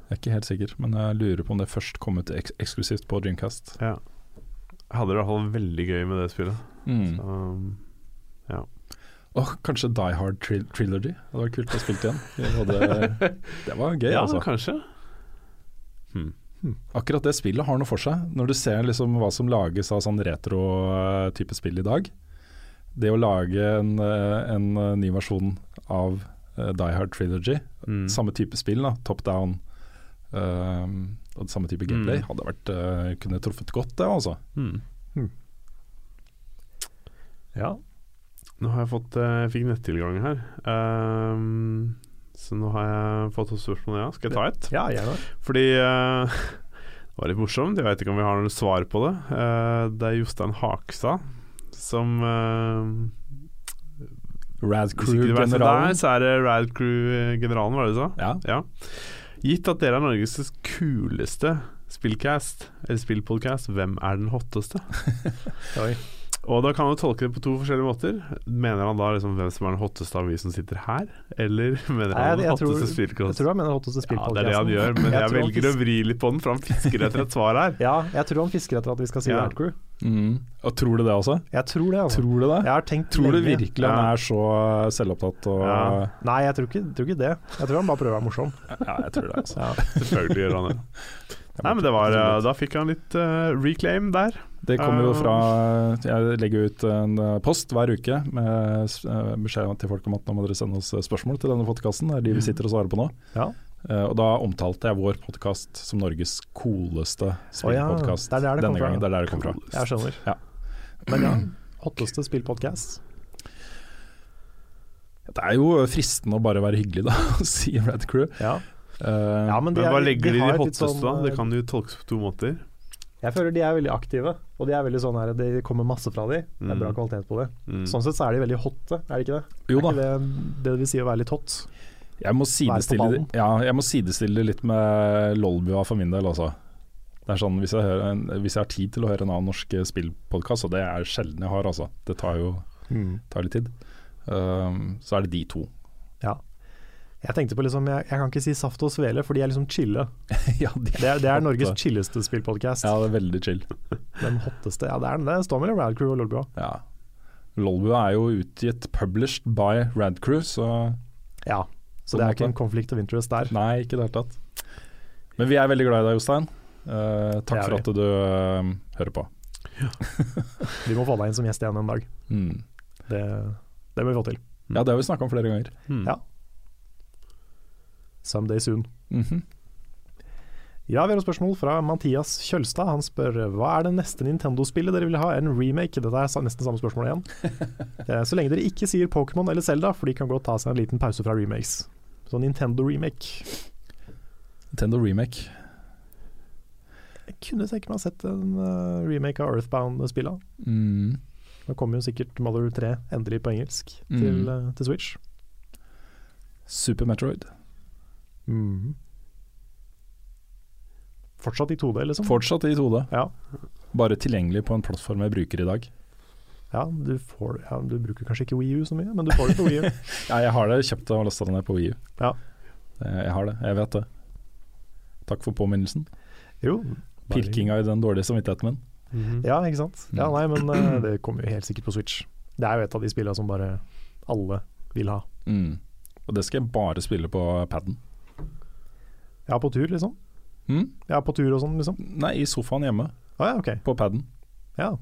Jeg er ikke helt sikker, men jeg lurer på om det først kom ut eks eksklusivt på Dreamcast. Ja. Jeg hadde det i hvert fall veldig gøy med det spillet. Mm. Um, Åh, kanskje Die Hard tri Trilogy? Det vært kult å spille igjen. Hadde, det var gøy, ja, altså. kanskje. Hmm. Akkurat det spillet har noe for seg. Når du ser liksom hva som lages av sånn retro-type spill i dag. Det å lage en, eh, en eh, ny versjon av eh, Die Hard Trilogy, Mm. samme type spill, da, top down, eh, og samme type gameplay, Mm. hadde vært, uh, kunne truffet godt, det altså. Hmm. Ja. Nå har jeg fått uh, Jeg fikk nettilgang her. Um, så nå har jeg fått et spørsmål, ja. Skal jeg ta et? ja, gjerne. Fordi uh, Det var litt morsomt. Jeg vet ikke om vi har noe svar på det. Det er Jostein Hakstad som Rad det er, Crew-generalen. så er det Rad Crew-generalen, var det du sa? Ja. Ja. Gitt at dere er Norges kuleste spillcast, eller spillpodcast, hvem er den hotteste? Oi. Og da kan man tolke det på to forskjellige måter. Mener han da liksom hvem som er den hotteste av vi som sitter her, eller mener Nei, han den hotteste tror- Jeg tror han mener den hotteste Ja, spillpodcasten. det er det han gjør, men Jeg jeg, velger å vri litt på den, for han fisker etter et svar her. Ja, jeg tror han fisker etter at vi skal si Ja. Crew. Mm. Og tror du det også? Jeg tror det, altså. Tror du det? Jeg har tenkt Tror du virkelig han Ja. er så eh, selvopptatt og Ja. Nei, jeg tror ikke, tror ikke det. Jeg tror han bare prøver å være morsom. Ja, jeg tror det, altså. Ja. Selvfølgelig gjør han det. Nei, men det var, eh, Da fikk han litt uh, reclaim der. Det kommer jo fra Jeg legger ut en post hver uke med beskjed til folk om at nå må dere sende oss spørsmål til denne podkasten. Det er de vi sitter og svarer på nå. Ja. Eh, og da omtalte jeg vår podkast som Norges cooleste spillpodkast oh, ja. denne gangen. Det er der det kom fra. Jeg skjønner. Ja. Men ja, hotteste spillpodkast? Det er jo fristende å bare være hyggelig, da, og si Red Crew. Ja. Uh, ja, men de Men hva er- legger de i de hotteste, sånn, da? Det eh, kan jo tolkes på to måter. Jeg føler de er veldig aktive, og de er veldig sånn her det kommer masse fra de. Det er bra Mm. kvalitet på det. Mm. Sånn sett så er de veldig hotte, er det ikke det? Jo er da. ikke det det vil si å være litt hot? Jeg må sidestille, ja, jeg må sidestille det litt med Lolbua for min del også. Det er sånn, hvis jeg, en, hvis jeg har tid til å høre en annen norsk spillpodkast, og det er sjelden jeg har, altså. Det tar jo tar litt tid. Um, så er det de to. Ja. Jeg tenkte på liksom, jeg, jeg kan ikke si Saft og Svele, for de er liksom chille. ja, de Det er, det er Norges hotte. chilleste spillpodkast. Ja, det er veldig chill. Den hotteste, ja det er den. Det står mellom Radcrew og Lolbua. Ja. Lolbua er jo utgitt published by Radcrew, så Ja, så det er ikke en conflict of interest der. nei, ikke i det hele tatt. Men vi er veldig glad i deg, Jostein. Uh, takk for at du uh, hører på. Vi må få deg inn som gjest igjen en dag. Mm. Det, det må vi få til. Ja, det har vi snakka om flere ganger. Mm. Ja. Someday soon. -hmm. Ja, vi har et spørsmål fra Mathias Kjølstad. Han spør hva er det neste Nintendo-spillet dere vil ha en remake? Dette er nesten samme spørsmål igjen. Eh, Så lenge dere ikke sier Pokémon eller Zelda, for de kan godt ta seg en liten pause fra remakes. Så Nintendo-remake. Nintendo Remake. Jeg kunne tenke meg å sett en uh, remake av Earthbound-spillene. Mm. Nå kommer jo sikkert Mother 3 endelig på engelsk Mm. til, uh, til Switch. Super Metroid. Mm. Fortsatt i 2D, liksom. Fortsatt i 2D. Ja. Bare tilgjengelig på en plattform jeg bruker i dag. Ja, du, får, ja, du bruker kanskje ikke Wii U så mye, men du får det på Wii U. Ja, jeg har det kjøpt og lasta ned på Wii U. Ja. Eh, Jeg har det, jeg vet det. Takk for påminnelsen. Jo. bare- Pirkinga i den dårlige samvittigheten min. Mhm. Ja, ikke sant. Ja, Mm. nei, men uh, det kommer jo helt sikkert på Switch. Det er jo et av de spillene som bare alle vil ha. Mm. Og det skal jeg bare spille på paden. Ja, på tur, liksom. Mm? Ja, på tur og sånn, liksom. Nei, i sofaen hjemme, Ah, ja, ok. på paden. Ja.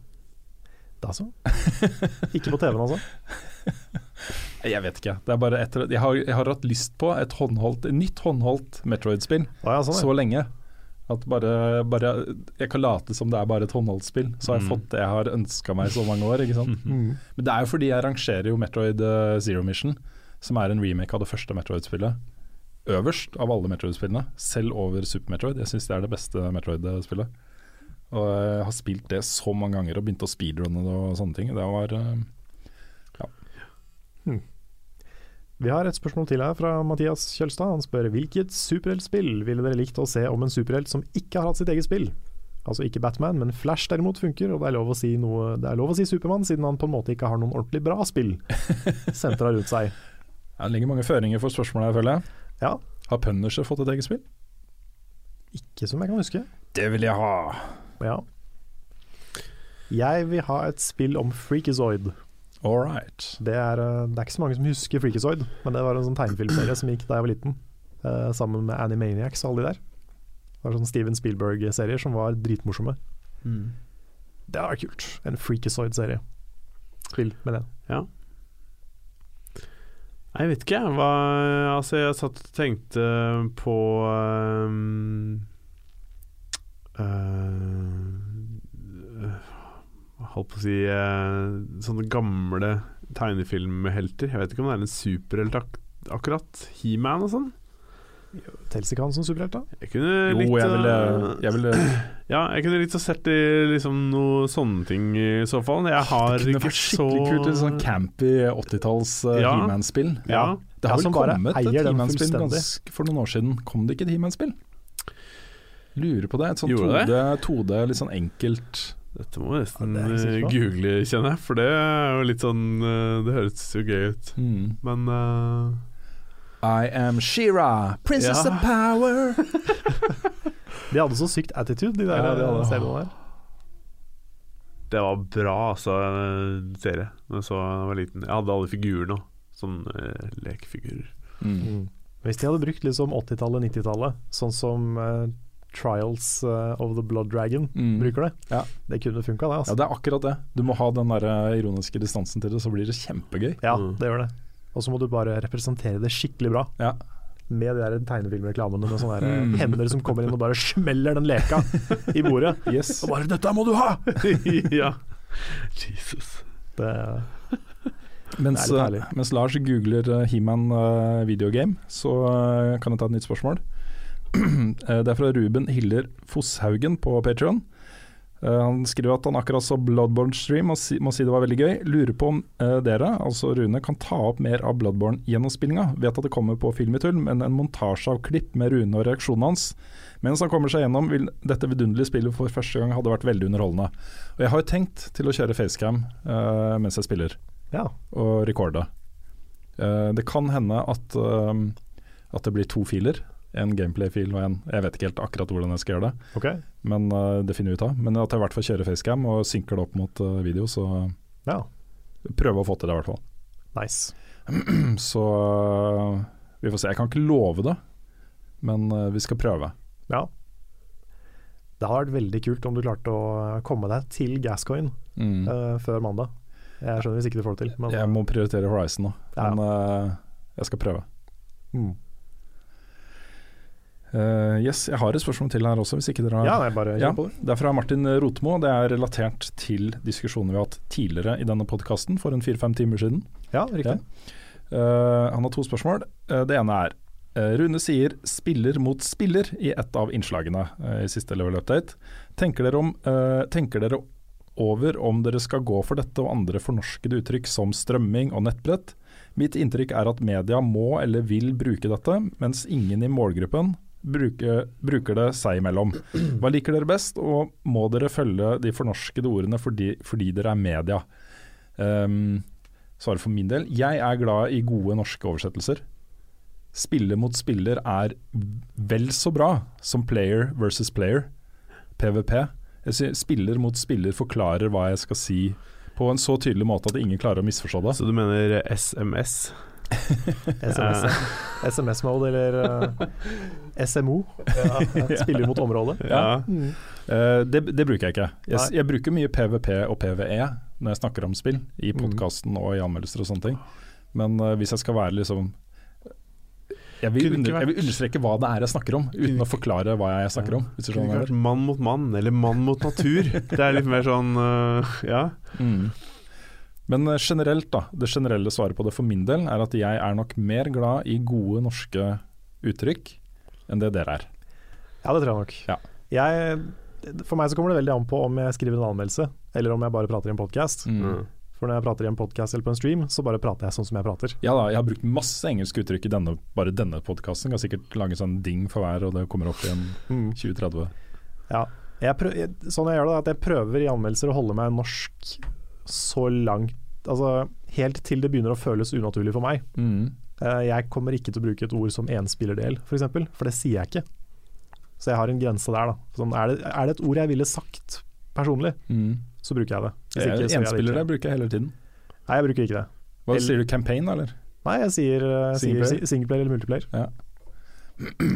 Da så. Ikke på TV-en, altså. Jeg vet ikke. Det er bare etter, jeg, har, jeg har hatt lyst på et håndholdt, et nytt håndholdt Metroid-spill ah, ja, sånn, så lenge. At bare, bare Jeg kan late som det er bare et håndholdt spill. Så har jeg Mm. fått det jeg har ønska meg i så mange år. Ikke sant? Mm. Men det er jo fordi jeg rangerer jo Metroid eh, Zero Mission, som er en remake av det første Metroid-spillet, øverst av alle Metroid-spillene. Selv over Super Metroid. Jeg syns det er det beste Metroid-spillet. Og jeg har spilt det så mange ganger og begynt å speedrunne det og sånne ting. Det var eh, Vi har et spørsmål til her fra Mathias Kjølstad. Han spør hvilket superheltspill ville dere likt å se om en superhelt som ikke har hatt sitt eget spill? Altså ikke Batman, men Flash derimot funker, og det er lov å si, noe, lov å si Supermann, siden han på en måte ikke har noen ordentlig bra spill sentra rundt seg. Det ligger mange føringer for spørsmålet her, føler jeg. Ja, Har Punisher fått et eget spill? ikke som jeg kan huske. Det vil jeg ha. Ja. Jeg vil ha et spill om Freakazoid. Alright. Det er, eh, det er ikke så mange som husker Freakazoid, men det var en sånn tegnefilmserie som gikk da jeg var liten, uh, sammen med Animaniacs og alle de der. Det var sånn Steven Spielberg-serier som var dritmorsomme. Mm. Det hadde vært kult. En Freakazoid-serie. Spill med det. Ja. Jeg vet ikke, jeg. Altså, jeg satt og tenkte på um, Holdt på å si uh, sånne gamle tegnefilmhelter. Jeg vet ikke om det er en superhelt ak akkurat. He-Man og sånn. Tels ikke han som superhelt, da? Jeg kunne Jo, litt, jeg ville, jeg ville Ja, jeg kunne litt så sett i liksom noe sånne ting i så fall. Jeg har Det kunne ikke vært skikkelig så kult, et sånn campy 80-talls uh, Ja. He-Man-spill. Ja. Det har Ja, vel kommet et He-Man-spill for noen år siden. Kom det ikke et He-Man-spill? Lurer på det. Et sånt Gjorde 2D, 2D, litt sånn enkelt Dette må jeg nesten Ja, jeg eh, google, kjenner jeg. For det er jo litt sånn eh, Det høres jo gøy ut. mm. Men uh... I am Shira, princess Ja. of power. De hadde så sykt attitude, de der Ja, de hadde det. seriene der. det var bra, altså, eh, serie. Da jeg så jeg var liten. Jeg hadde alle figurene òg. Sånne eh, lekefigurer. Mm. Mm. Hvis de hadde brukt liksom 80-tallet, 90-tallet, sånn som eh, Trials eh, of the Blood Dragon Mm. bruker det, Ja. det kunne funka, det. Ja, Altså. det er akkurat det. Du må ha den der eh, ironiske distansen til det, så blir det kjempegøy. Ja, Mm. det gjør det. Og så må du bare representere det skikkelig bra. Ja. Med de der tegnefilmreklamene med sånne Mm. hender som kommer inn og bare smeller den leka i bordet. Yes. Og bare 'Dette må du ha!' ja. Jesus. Det, Mens, Det er litt eh, mens Lars googler eh, He-Man uh, videogame, så uh, kan jeg ta et nytt spørsmål. Eh, det er fra Ruben Hiller Fosshaugen på Patreon Eh, han skriver at han akkurat så Bloodborne Stream og må si det var veldig gøy. Lurer på om eh, dere, altså Rune, kan ta opp mer av Bloodborne gjennomspillinga. Vet at det kommer på Film i tull, men en montasje av klipp med Rune og reaksjonen hans. Mens han kommer seg gjennom, vil dette vidunderlige spillet for første gang hadde vært veldig underholdende. Og jeg har jo tenkt til å kjøre facecam uh, mens jeg spiller, Ja. og recorde. Uh, det kan hende at, uh, at det blir to filer. En gameplay-fil og en Jeg vet ikke helt akkurat hvordan jeg skal gjøre det, okay. men uh, det finner vi ut av. Men at jeg i hvert fall kjører facecam og synker det opp mot uh, video, så Ja. prøve å få til det i hvert fall. Nice. Så eh, vi får se. Jeg kan ikke love det, men vi skal prøve. Ja. Det hadde vært veldig kult om du klarte å komme deg til Gascoin Mm. før mandag. Jeg skjønner hvis ikke du får det til, men Jeg må prioritere Horizon nå, Ja. men eh, jeg skal prøve. mm. Eh, yes, jeg har et spørsmål til her også, hvis ikke dere har Ja, nei, bare Ja, på det. det er fra Martin Rotmo. Det er relatert til diskusjoner vi har hatt tidligere i denne podkasten for en fire-fem timer siden. Ja, riktig. Eh, han har to spørsmål. Uh, det ene er Rune sier 'spiller mot spiller' i et av innslagene i siste Level Update. Tenker dere, om, tenker dere over om dere skal gå for dette og andre fornorskede uttrykk som strømming og nettbrett? Mitt inntrykk er at media må eller vil bruke dette, mens ingen i målgruppen bruker, bruker det seg imellom. Hva liker dere best, og må dere følge de fornorskede ordene fordi, fordi dere er media? Um, Svaret for min del, jeg er glad i gode norske oversettelser. Spiller mot spiller er vel så bra som player versus player, PVP. Sier Spiller mot spiller forklarer hva jeg skal si på en så tydelig måte at ingen klarer å misforstå det. Så du mener SMS? SMS, SMS-mode eller uh, SMO. Spiller mot området. Ja. Mm. Uh, det, det bruker jeg ikke. Jeg, jeg bruker mye PVP og PVE når jeg snakker om spill, i Mm. podkasten og i anmeldelser og sånne ting. Men uh, hvis jeg skal være liksom jeg vil, under, jeg vil understreke hva det er jeg snakker om, uten å forklare hva jeg snakker om. Hvis Kunne ikke vært mann mot mann, eller mann mot natur. Det er litt mer sånn Ja. Mm. Men eh, generelt, da. Det generelle svaret på det for min del er at jeg er nok mer glad i gode norske uttrykk enn det dere er. Ja, det tror jeg nok. Ja. Jeg, for meg så kommer det veldig an på om jeg skriver en anmeldelse, eller om jeg bare prater i en podkast. Mm. For når jeg prater i en podkast eller på en stream, så bare prater jeg sånn som jeg prater. Ja da, jeg har brukt masse engelske uttrykk i denne, bare denne podkasten. Kan sikkert lage sånn ding for hver, og det kommer opp i en 2030. Ja. Jeg prøv, jeg, sånn jeg gjør det, er at jeg prøver i anmeldelser å holde meg norsk så langt Altså helt til det begynner å føles unaturlig for meg. Mm. Eh, Jeg kommer ikke til å bruke et ord som enspillerdel, f.eks., for, eksempel, for det sier jeg ikke. Så jeg har en grense der, da. Sånn, er, det, er det et ord jeg ville sagt personlig, Mm. så bruker jeg det. Hvis ikke, Jeg- bruker jeg hele tiden. Nei, jeg bruker ikke det. Hva Sier du campaign, eller? Nei, jeg sier, eh, sier Singleplayer? si- eller multiplayer. Ja.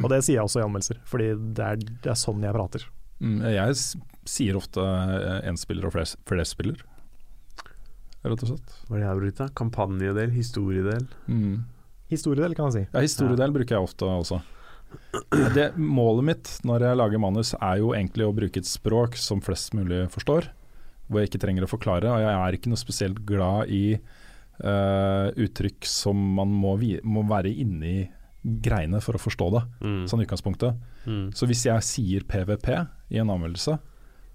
Og det sier jeg også i anmeldelser, fordi det er, det er sånn jeg prater. Mm, jeg sier ofte eh, enspiller og flerspiller, rett og slett. Hva er det jeg har brukt, da? Kampanjedel, historiedel. Mm. Historiedel, kan man si. Ja, historiedel bruker jeg ofte også. Det, målet mitt når jeg lager manus er jo egentlig å bruke et språk som flest mulig forstår, hvor jeg ikke trenger å forklare. Og jeg er ikke noe spesielt glad i uh, uttrykk som man må, vi, må være inni greiene for å forstå det, Mm. sånn utgangspunktet. Mm. Så hvis jeg sier PVP i en anmeldelse,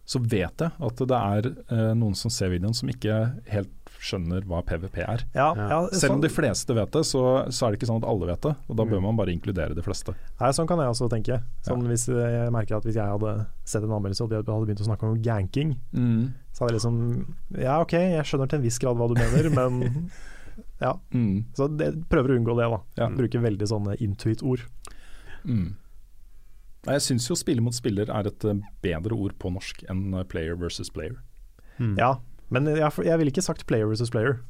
så vet jeg at det er eh, noen som ser videoen som ikke helt skjønner hva PVP er. Ja, Ja. ja, Selv om sånn, de fleste vet det, så, så er det ikke sånn at alle vet det. Og da bør Mm. man bare inkludere de fleste. nei, sånn kan jeg også tenke. Sånn, hvis jeg merker at hvis jeg hadde sett en anmeldelse og de hadde begynt å snakke om ganking, så hadde jeg liksom Ja, OK, jeg skjønner til en viss grad hva du mener, men ja. Mm. Så det, prøver å unngå det, da. Ja. Bruker veldig sånne intuit-ord. Mm. Nei, Jeg syns jo spiller mot spiller er et eh, bedre ord på norsk enn eh, player versus player. Mm. Ja, men jeg, jeg ville ikke sagt player versus player.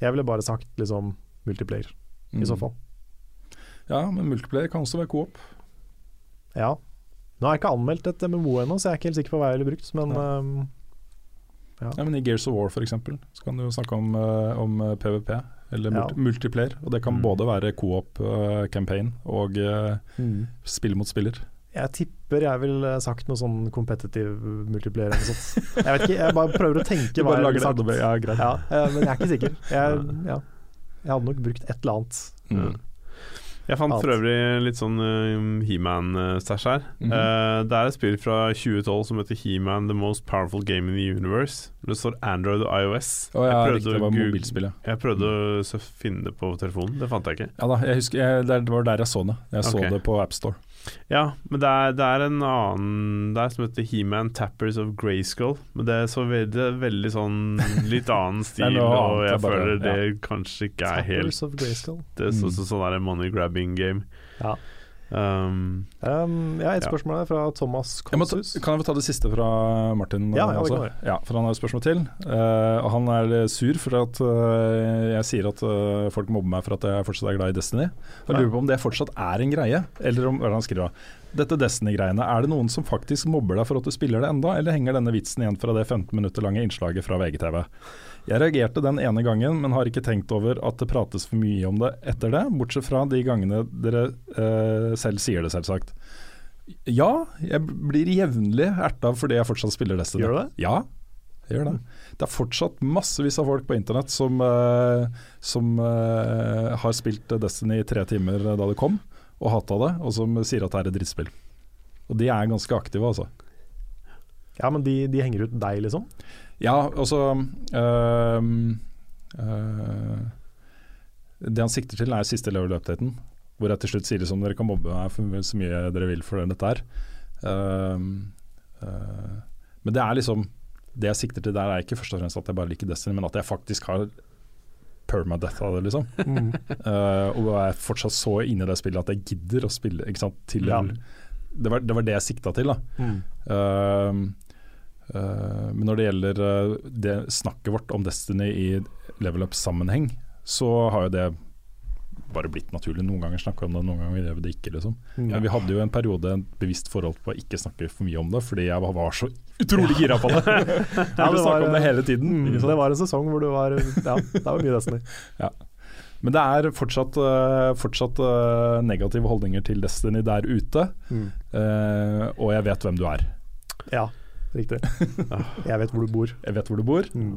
Jeg ville bare sagt liksom multiplayer, i så Mm. fall. Ja, men multiplayer kan også være coop. Ja. Nå har jeg ikke anmeldt et MMO ennå, så jeg er ikke helt sikker på hva jeg ville brukt, men Ja. Um, Ja, men I Gears of War f.eks. så kan du jo snakke om, eh, om PVP, eller Ja. multiplayer. Og det kan Mm. både være Co-op-campaign og uh, mm. spill mot spiller. jeg tipper jeg ville sagt noe sånn competitive multiplayer eller noe sånt. Jeg vet ikke, jeg bare prøver å tenke hva jeg ville sagt. Ja. Ja, eh, men jeg er ikke sikker. Jeg, ja. jeg hadde nok brukt et eller annet. Mm. Jeg fant for øvrig litt sånn uh, He-Man-stæsj her. Mm -hmm. uh, det er et spill fra 2012 som heter He-Man The Most Powerful Game in the Universe. Det står Android og iOS. Oh, ja, jeg riktig, å var mobilspillet. Jeg prøvde å finne det på telefonen, det fant jeg ikke. Ja da, jeg husker, jeg, det var der jeg så det. Jeg så okay. det på AppStore. Ja, men det er, det er en annen der som heter He-Man Tappers of Grayskull. Men det er så veldig, er veldig sånn litt annen stil, og annet, jeg er bare- føler det kanskje ikke er helt Tappers of Grayskull. Det er så, Mm. så, sånn der money grabbing game. Ja. Um, Um, ja, et spørsmål ja. fra Thomas Konsus. kan jeg få ta det siste fra Martin? Ja, ja, også? kan ja, for han har et spørsmål til. Uh, og han er sur for at uh, jeg sier at uh, folk mobber meg for at jeg fortsatt er glad i Destiny. Jeg lurer på om det fortsatt er en greie, eller om hva er han skriver? Dette Destiny-greiene, er det noen som faktisk mobber deg for at du spiller det enda, eller henger denne vitsen igjen fra det 15 minutter lange innslaget fra VGTV? Jeg reagerte den ene gangen, men har ikke tenkt over at det prates for mye om det etter det, bortsett fra de gangene dere eh, selv sier det, selvsagt. Ja, jeg blir jevnlig erta fordi jeg fortsatt spiller Destiny. Gjør du det? Ja, jeg gjør det. Det er fortsatt massevis av folk på internett som, eh, som eh, har spilt Destiny i tre timer da det kom, og hata det, og som sier at det er et drittspill. Og de er ganske aktive, altså. Ja, men de, de henger ut deg, liksom? Ja, altså øh, øh, Det han sikter til er siste level-updaten, hvor jeg til slutt sier liksom dere kan mobbe meg for så mye dere vil for dette her. Uh, uh, men det er liksom Det jeg sikter til der er ikke først og fremst at jeg bare liker Destiny, men at jeg faktisk har permadeath av det, liksom. Mm. uh, og er fortsatt så inne i det spillet at jeg gidder å spille ikke sant, til mm. det, var, det var det jeg sikta til, da. Mm. Uh, men når det gjelder uh, det snakket vårt om Destiny i level up-sammenheng, så har jo det bare blitt naturlig. Noen ganger snakker vi om det, noen ganger gjør vi det ikke. Liksom. Ja. Men vi hadde jo en periode en bevisst forhold på å ikke snakke for mye om det, fordi jeg var, så utrolig gira på det. Ja, det var- om det hele tiden. Mm, det var en sesong hvor du var Ja, det var mye Destiny. Men det er fortsatt, fortsatt negative holdninger til Destiny der ute, Mm. og jeg vet hvem du er. Ja, riktig. Jeg vet hvor du bor. Jeg vet hvor du bor. Mm.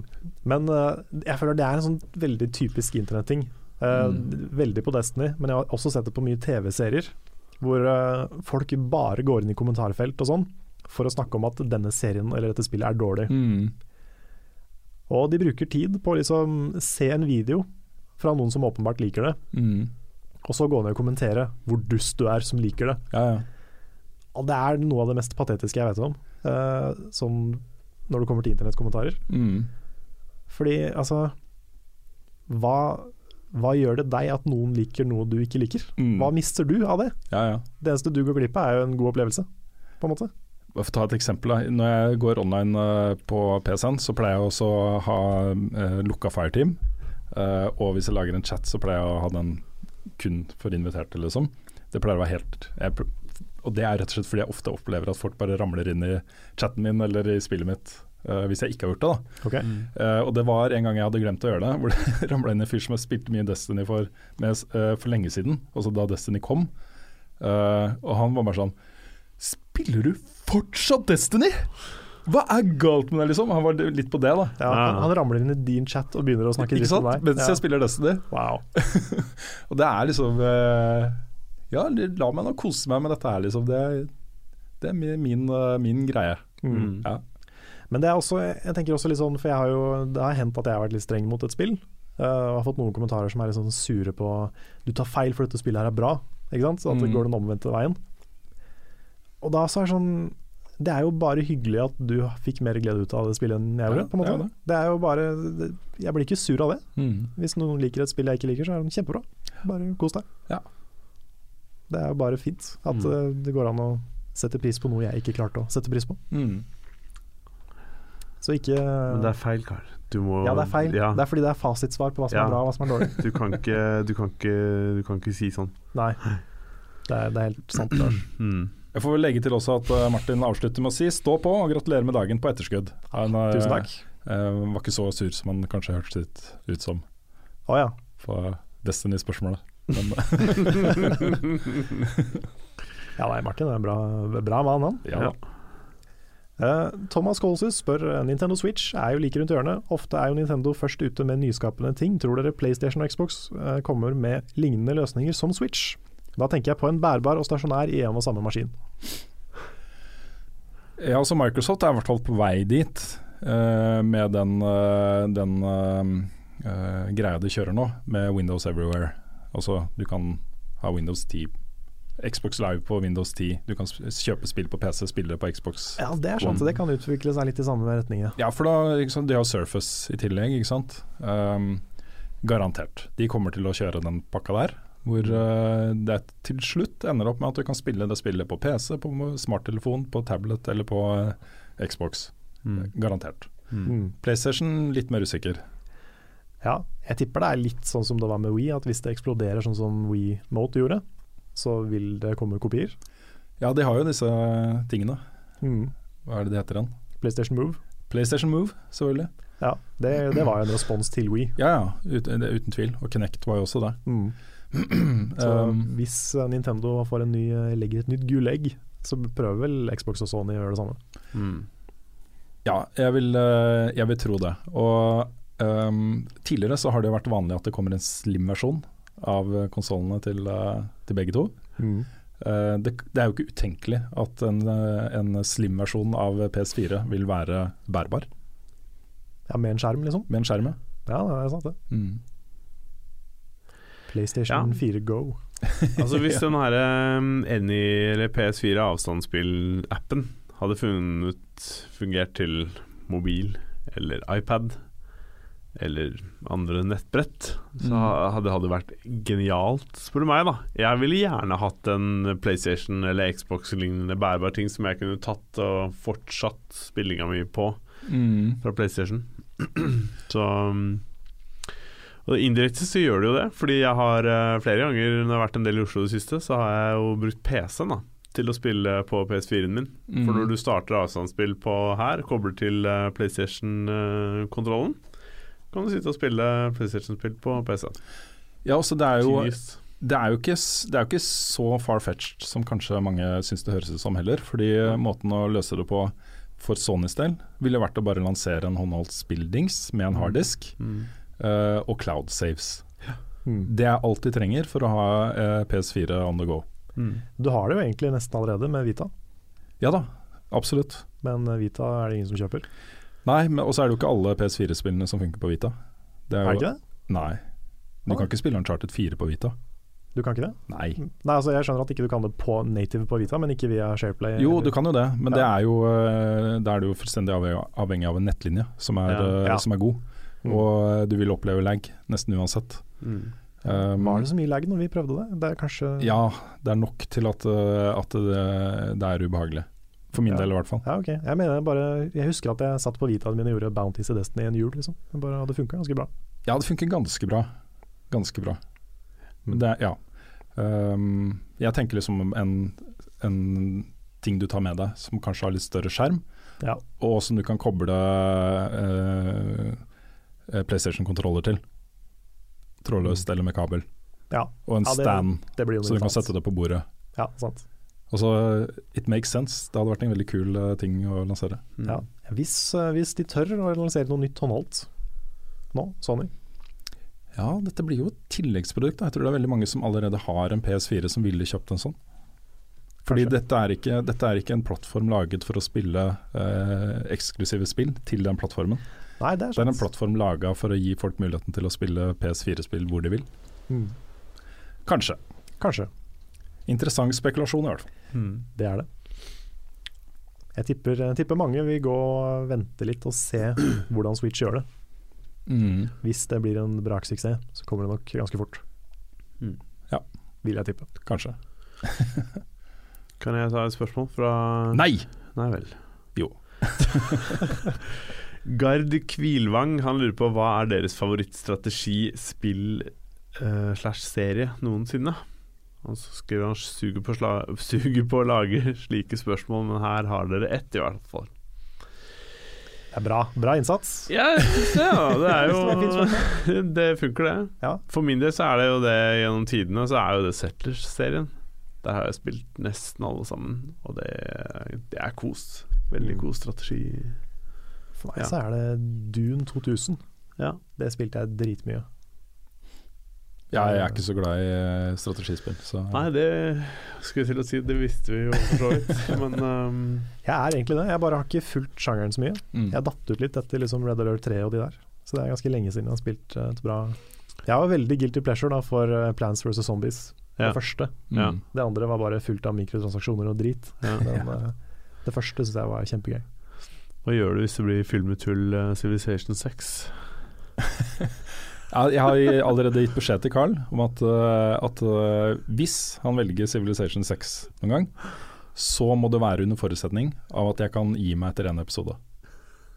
Men uh, jeg føler det er en sånn veldig typisk internetting. Uh, Mm. Veldig på Destiny, men jeg har også sett det på mye TV-serier. Hvor uh, folk bare går inn i kommentarfelt og sånn for å snakke om at denne serien eller dette spillet er dårlig. Mm. Og de bruker tid på å liksom se en video fra noen som åpenbart liker det, Mm. og så gå ned og kommentere hvor dust du er som liker det. Ja, ja. Og det er noe av det mest patetiske jeg vet om, eh, som når det kommer til internettkommentarer. Mm. Fordi altså hva, hva gjør det deg at noen liker noe du ikke liker? Mm. Hva mister du av det? ja, ja. Det eneste du går glipp av er jo en god opplevelse, på en måte. For å ta et eksempel. Da. Når jeg går online eh, på PC-en, så pleier jeg også å ha uh, lukka fireteam. Uh, og hvis jeg lager en chat, så pleier jeg å ha den kun for inviterte, liksom. Det pleier å være helt jeg, Og det er rett og slett fordi jeg ofte opplever at folk bare ramler inn i chatten min eller i spillet mitt. Uh, hvis jeg ikke har gjort det, da. Ok. Uh, og det var en gang jeg hadde glemt å gjøre det, hvor det ramla inn en fyr som jeg spilte mye Destiny for, med, uh, for lenge siden, altså da Destiny kom. Eh, og han var bare sånn Spiller du fortsatt Destiny?! Hva er galt med deg, liksom? Han var litt på det, da. Ja, han, han ramler inn i din chat og begynner å snakke Ikke dritt om sant? deg. Mens Ja. jeg spiller Destiny. Wow. Og det er liksom eh, Ja, la meg nå kose meg med dette her, liksom. Det, det er min, min, eh, min greie. Mm. Ja. Men det er også, jeg tenker også litt sånn, for jeg har jo, det har hendt at jeg har vært litt streng mot et spill. Uh, og har fått noen kommentarer som er litt sånn sure på Du tar feil for dette spillet her er bra. Ikke sant? Så at det Mm. går den omvendte veien. Og da så er det sånn Det er jo bare hyggelig at du fikk mer glede ut av det spillet enn jeg gjorde. Ja, på en måte. det er det. Det er jo bare det, Jeg blir ikke sur av det. Mm. Hvis noen liker et spill jeg ikke liker, så er det kjempebra. Bare kos deg. Ja. Det er jo bare fint at Mm. eh, det går an å sette pris på noe jeg ikke klarte å sette pris på. Mm. Så ikke Men det er feil, Karl. Du må Ja, det er feil. Ja, Det er fordi det er fasitsvar på hva som Ja. er bra og hva som er dårlig. du, kan ikke, du, kan ikke, du kan ikke si sånn. Nei, det er, det er helt sant. Mm. Jeg får vel legge til også at eh, Martin avslutter med å si stå på og gratulerer med dagen på etterskudd. Han er, Tusen takk. Uh, var ikke så sur som han kanskje hørtes litt ut som Å ja. på Destiny-spørsmålet. Ja, nei, Martin er en bra, bra mann, han. ja. Eh, Thomas Kolsus spør eh, Nintendo Switch er jo like rundt hjørnet. Ofte er jo Nintendo først ute med nyskapende ting. Tror dere PlayStation og Xbox eh, kommer med lignende løsninger som Switch? Da tenker jeg på en bærbar og stasjonær i en og samme maskin. Ja, altså Microsoft er i hvert fall på vei dit uh, med den, den greia de kjører nå, med Windows Everywhere. Altså du kan ha Windows 10, Xbox Live på Windows 10, du kan kjøpe spill på PC, spille på Xbox. Ja, det er sant. Det kan utvikle seg litt i samme retning. Ja. Ja, for da ikke sant, de har Surface i tillegg, ikke sant. Um, garantert. De kommer til å kjøre den pakka der. Hvor uh, det til slutt ender opp med at du kan spille det spillet på PC, på smarttelefon, på tablet eller på uh, Xbox. Garantert. Mm. PlayStation litt mer usikker. Ja, jeg tipper det er litt sånn som det var med Wii, at hvis det eksploderer sånn som Wii Mote gjorde, så vil det komme kopier. Ja, de har jo disse tingene. Mm. Hva er det de heter igjen? PlayStation Move. PlayStation Move, selvfølgelig. Ja, det, det var jo en respons til Wii. Ja, ja, ut, det, uten tvil. Og Kinect var jo også det. Mm. Så Um, hvis eh, Nintendo får en ny, eh, legger et nytt gulegg, så prøver vel Xbox og Sony å gjøre det samme. Mm. Ja, jeg vil, eh, jeg vil tro det. Og ehm, tidligere så har det vært vanlig at det kommer en slim-versjon av konsollene til, eh, til begge to. Eh, det, det er jo ikke utenkelig at en, eh, en slim-versjon av PS4 vil være bærbar Ja, med en skjerm, liksom. med en skjerm. ja. Ja, det er sant det. Mm. PlayStation Ja. 4 Go. Altså Hvis den her um, Any eller PS4 avstandsspill-appen hadde funnet, fungert til mobil eller iPad eller andre nettbrett, så Mm. hadde det vært genialt, spør du meg. da Jeg ville gjerne hatt en PlayStation eller Xbox-lignende bærbar ting som jeg kunne tatt og fortsatt spillinga mi på Mm. fra PlayStation. så um, Og indirekte så gjør det jo det, fordi jeg har eh, flere ganger når jeg har vært en del i Oslo i det siste, så har jeg jo brukt PC-en da til å spille på PS4-en min. Mm. For når du starter avstandsspill på her, kobler til eh, PlayStation-kontrollen, kan du sitte og spille PlayStation-spill på PC. Ja, også det er jo det er jo ikke, det er jo ikke så far-fetched som kanskje mange syns det høres ut som heller. Fordi eh, måten å løse det på for Sonys del ville vært å bare lansere en håndholdt spilldings med en harddisk Mm. uh, og cloud saves. Mm. Det er alt de trenger for å ha uh, PS4 on the go. Mm. Du har det jo egentlig nesten allerede med Vita, Ja da, absolutt. men eh, Vita er det ingen som kjøper. Nei, men også er det jo ikke alle PS4-spillene som funker på Vita. Det Er jo, det ikke det? Nei. Du Ah. kan ikke spille Uncharted 4 på Vita. Du kan ikke det? Nei. Nei, altså Jeg skjønner at ikke du kan det på native på Vita, men ikke via Shareplay. Jo, eller- du kan jo det, men det er jo, eh, da er du jo fullstendig avhengig, av en nettlinje som er, Ja. eh, Ja. som er god. Mm. Og eh, du vil oppleve lag nesten uansett. Mm. Um, Var det så mye lag når vi prøvde det? Det er kanskje Ja, det er nok til at, at det, det er ubehagelig. For min Ja. del i hvert fall. Ja, ok. Jeg mener bare Jeg husker at jeg satt på Vitaen min og gjorde Bounties i Destiny en jul, liksom. Det bare hadde funka ganske bra. Ja, det funker ganske bra. Ganske bra. Men det ja. Um, jeg tenker liksom en, en ting du tar med deg som kanskje har litt større skjerm, Ja. og som du kan koble eh, eh, PlayStation-kontroller til. Trådløst eller med kabel. ja. Og en Ja, det- stand, Det så du kan sette det på bordet. Ja, sant. Og It makes sense. Det hadde vært en veldig kul eh, ting å lansere. Mm. Ja. Hvis, eh, hvis de tør å lansere noe nytt håndholdt nå, Sony Ja, dette blir jo et tilleggsprodukt. da. Jeg tror det er veldig mange som allerede har en PS4 som ville kjøpt en sånn. Fordi dette er, ikke, dette er ikke en plattform laget for å spille eh, eksklusive spill til den plattformen. Nei, det er Det er en plattform laga for å gi folk muligheten til å spille PS4-spill hvor de vil. Mm. Kanskje. Kanskje. Interessant spekulasjon i hvert fall. Mm. Det er det. Jeg tipper, jeg tipper mange vil gå og vente litt og se hvordan Switch gjør det. Mm. Hvis det blir en braksuksess, så kommer det nok ganske fort. Mm. Ja. Vil jeg tippe. Kanskje. Kan jeg ta et spørsmål fra Nei! Nei vel. Jo. Gard Kvilvang han lurer på hva er deres favorittstrategi, spill uh, slash serie noensinne? Og så skriver han suger på, suger på å lage slike spørsmål, men her har dere ett i hvert fall. Det er bra. Bra innsats. Ja, det, ja. Det er jo Det funker, det. Ja. For min del så er det jo det gjennom tidene, så er jo det Settlers-serien. Der har jeg spilt nesten alle sammen, og det, det er kos. Veldig Mm. god strategi. For meg Ja. så er det Dune 2000. Ja. Det spilte jeg dritmye. Jeg er ikke så glad i eh, strategispill, så Nei, det skulle jeg til å si, det visste vi jo for så vidt. Men um... Jeg er egentlig det, jeg bare har ikke fulgt sjangeren så mye. mm. Jeg datt ut litt etter liksom Red Alert 3 og de der. Så det er ganske lenge siden jeg har spilt eh, et bra Jeg var veldig guilty pleasure da for eh, Plants vs. Zombies, Ja. det første. ja. Mm. Det andre var bare fullt av mikrotransaksjoner og drit. Ja. Men det første syns jeg var kjempegøy. Hva gjør du hvis det blir filmet tull uh, Civilization 6? Ja, jeg har allerede gitt beskjed til Carl om at, eh, at eh, hvis han velger Civilization 6 noen gang, så må det være under forutsetning av at jeg kan gi meg etter en episode.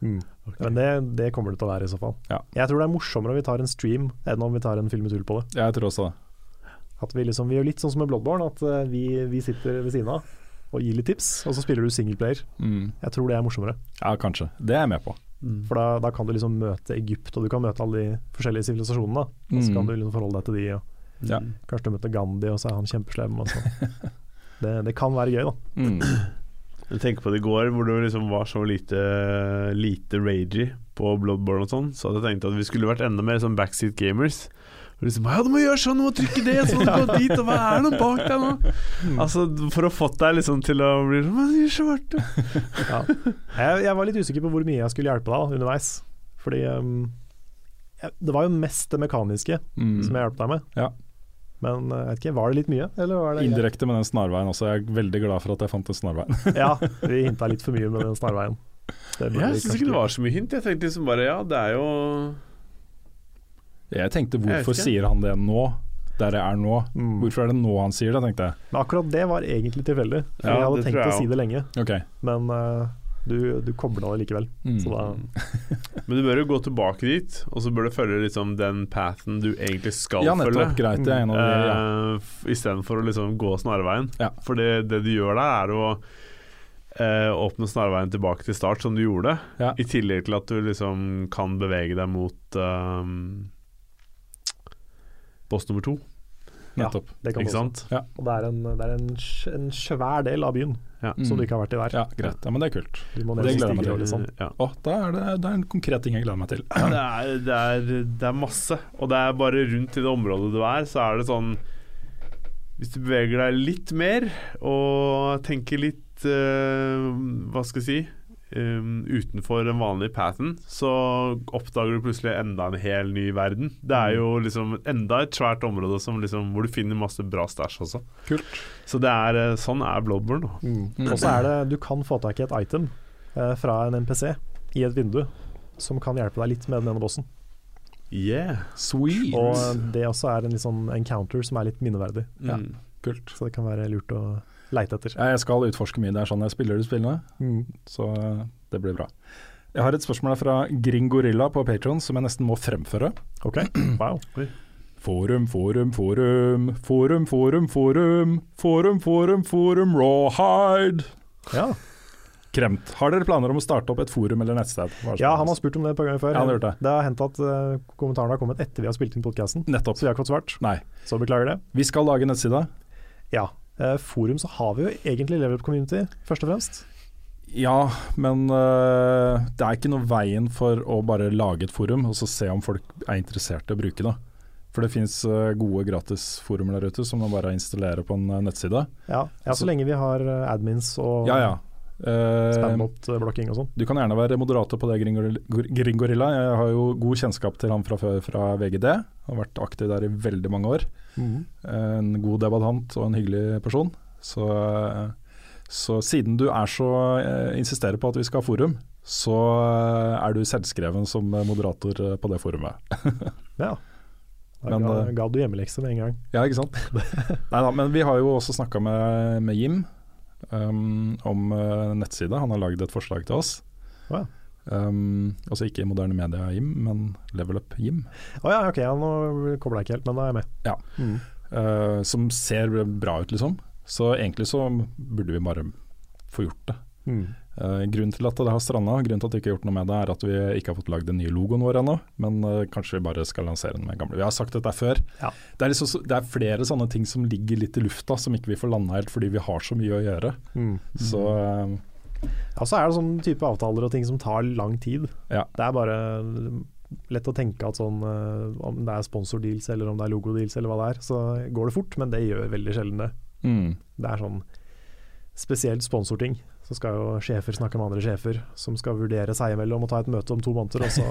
Men det, det kommer det til å være i så fall. Ja. Jeg tror det er morsommere om vi tar en stream enn om vi tar en filmetur på det. Jeg tror også det. At vi, liksom, vi gjør litt sånn som med Bloodborne, at eh, vi, vi sitter ved siden av og gir litt tips, og så spiller du singleplayer. Mm. Jeg tror det er morsommere. Ja, kanskje. Det er jeg med på. For da, da kan du liksom møte Egypt, og du kan møte alle de forskjellige sivilisasjonene. Og så Mm. kan du liksom forholde deg til de, og Ja. kanskje du møter Gandhi, og så er han kjempeslem. Og så. Det, det kan være gøy, da. Mm. Jeg tenker på det i går, hvor det liksom var så lite, lite ragy på Bloodborne og sånn, så hadde jeg tenkt at vi skulle vært enda mer sånn backseat gamers. Og liksom, ja, du må gjøre sånn, du må trykke det, så må du gå dit, og hva er det bak deg nå? Altså, For å fått deg liksom til å bli sånn. Ja. Jeg, jeg var litt usikker på hvor mye jeg skulle hjelpe deg da, underveis. Fordi um, jeg, det var jo mest det mekaniske Mm. som jeg hjalp deg med. Ja. Men uh, jeg vet ikke, var det litt mye? Eller var det Indirekte med den snarveien også. Jeg er veldig glad for at jeg fant den snarveien. Ja, vi hinta litt for mye med den snarveien. Det Jeg syns ikke det var så mye hint. Jeg tenkte liksom bare ja, det er jo Jeg tenkte hvorfor jeg sier han det nå, der jeg er nå? Mm. Hvorfor er det nå han sier det, tenkte jeg. Men akkurat det var egentlig tilfeldig. Ja, jeg hadde tenkt jeg å si det lenge, okay. men uh, du, du kobla det likevel. Mm. Så da Men du bør jo gå tilbake dit, og så bør du følge liksom den pathen du egentlig skal Ja, følge. nettopp. Greit, det er en av de ja. Uh, Istedenfor å liksom gå snarveien. Ja. For det, det du gjør der, er å Uh, åpne snarveien tilbake til start, som du gjorde. Ja. I tillegg til at du liksom kan bevege deg mot um, boss nummer to. Nettopp. det kan Ikke sant? Og det er, en, det er en, en svær del av byen Ja. Som du ikke har vært i der. Ja, greit. Ja, men det er kult. Du må Det gleder jeg meg til. Liksom. Ja. Å, da er det, det er en konkret ting jeg gleder meg til. Det, er, det, er, det er masse. Og det er bare rundt i det området du er, så er det sånn Hvis du beveger deg litt mer og tenker litt Uh, Hva skal jeg si um, utenfor den vanlige pathen, så oppdager du plutselig enda en hel ny verden. Det er jo liksom enda et svært område som liksom, hvor du finner masse bra stæsj også. Kult. Så det er, eh, sånn er Bloodburn. Mm. Mm. Og så er det Du kan få tak i et item eh, fra en NPC i et vindu som kan hjelpe deg litt med den ene bossen. Yeah. Sweet. Og det også er en sånn encounter som er litt minneverdig. Ja. Mm. Kult. Så det kan være lurt å leite etter. Jeg skal utforske mye. Det er sånn jeg spiller de spillene. Mm. Så eh, det blir bra. Jeg har et spørsmål fra Gringorilla på Patron som jeg nesten må fremføre. Ok, wow. Forum, forum, forum. Forum, forum, forum. Forum, forum, forum, rawhide. Ja. Kremt. Har dere planer om å starte opp et forum eller nettsted? Ja, han har spurt om det et par ganger før. Ja, han har det. det. har hendt at eh, uh, kommentarene har kommet etter vi har spilt inn podkasten. Så vi har ikke fått svart. Nei. Så beklager det. Vi skal lage nettside. Ja. Eh, forum så har vi jo egentlig Level Up Community, først og fremst. Ja, men uh, det er ikke noe veien for å bare lage et forum og så se om folk er interessert i å bruke det. For det fins gode gratisforumer der ute som man bare installerer på en nettside. Ja, ja så lenge vi har eh, admins og Ja, ja. Eh, spambot-blokking og sånn. du kan gjerne være moderator på det. Gringorilla. Jeg har jo god kjennskap til han fra før fra VGD. Har vært aktiv der i veldig mange år. En god debattant og en hyggelig person. Så, så siden du er så eh, insisterer på at vi skal ha forum, så eh, er du selvskreven som moderator eh, på det forumet. Ja. Da Men, ga, eh, ga du hjemmelekse med en gang. Ja, ikke sant? Neida, men vi har jo også snakka med, med Jim um, om eh, nettside. Han har lagd et forslag til oss. Wow. Um, altså ikke Moderne Media Jim, men Level Up Jim. Å ja, ok, ja, nå kobla jeg ikke helt, men da er jeg med. Ja. Mm. Uh, som ser bra ut, liksom. Så egentlig så burde vi bare få gjort det. Mm. Uh, grunnen til at det har stranda, grunnen til at vi ikke har gjort noe med det, er at vi ikke har fått lagd den nye logoen vår ennå. Men uh, kanskje vi bare skal lansere den med gamle. Vi har sagt dette før. Ja. Det, er liksom, det er flere sånne ting som ligger litt i lufta, som ikke vi får landa helt fordi vi har så mye å gjøre. Mm. Så eh, Ja, så er det sånn type avtaler og ting som tar lang tid. Ja. Det er bare lett å tenke at sånn eh, om det er sponsordeals eller om det er logodeals eller hva det er, så går det fort, men det gjør veldig sjelden det. Mm. Det er sånn spesielt sponsorting. Så skal jo sjefer snakke med andre sjefer som skal vurdere seg imellom og ta et møte om to måneder, og så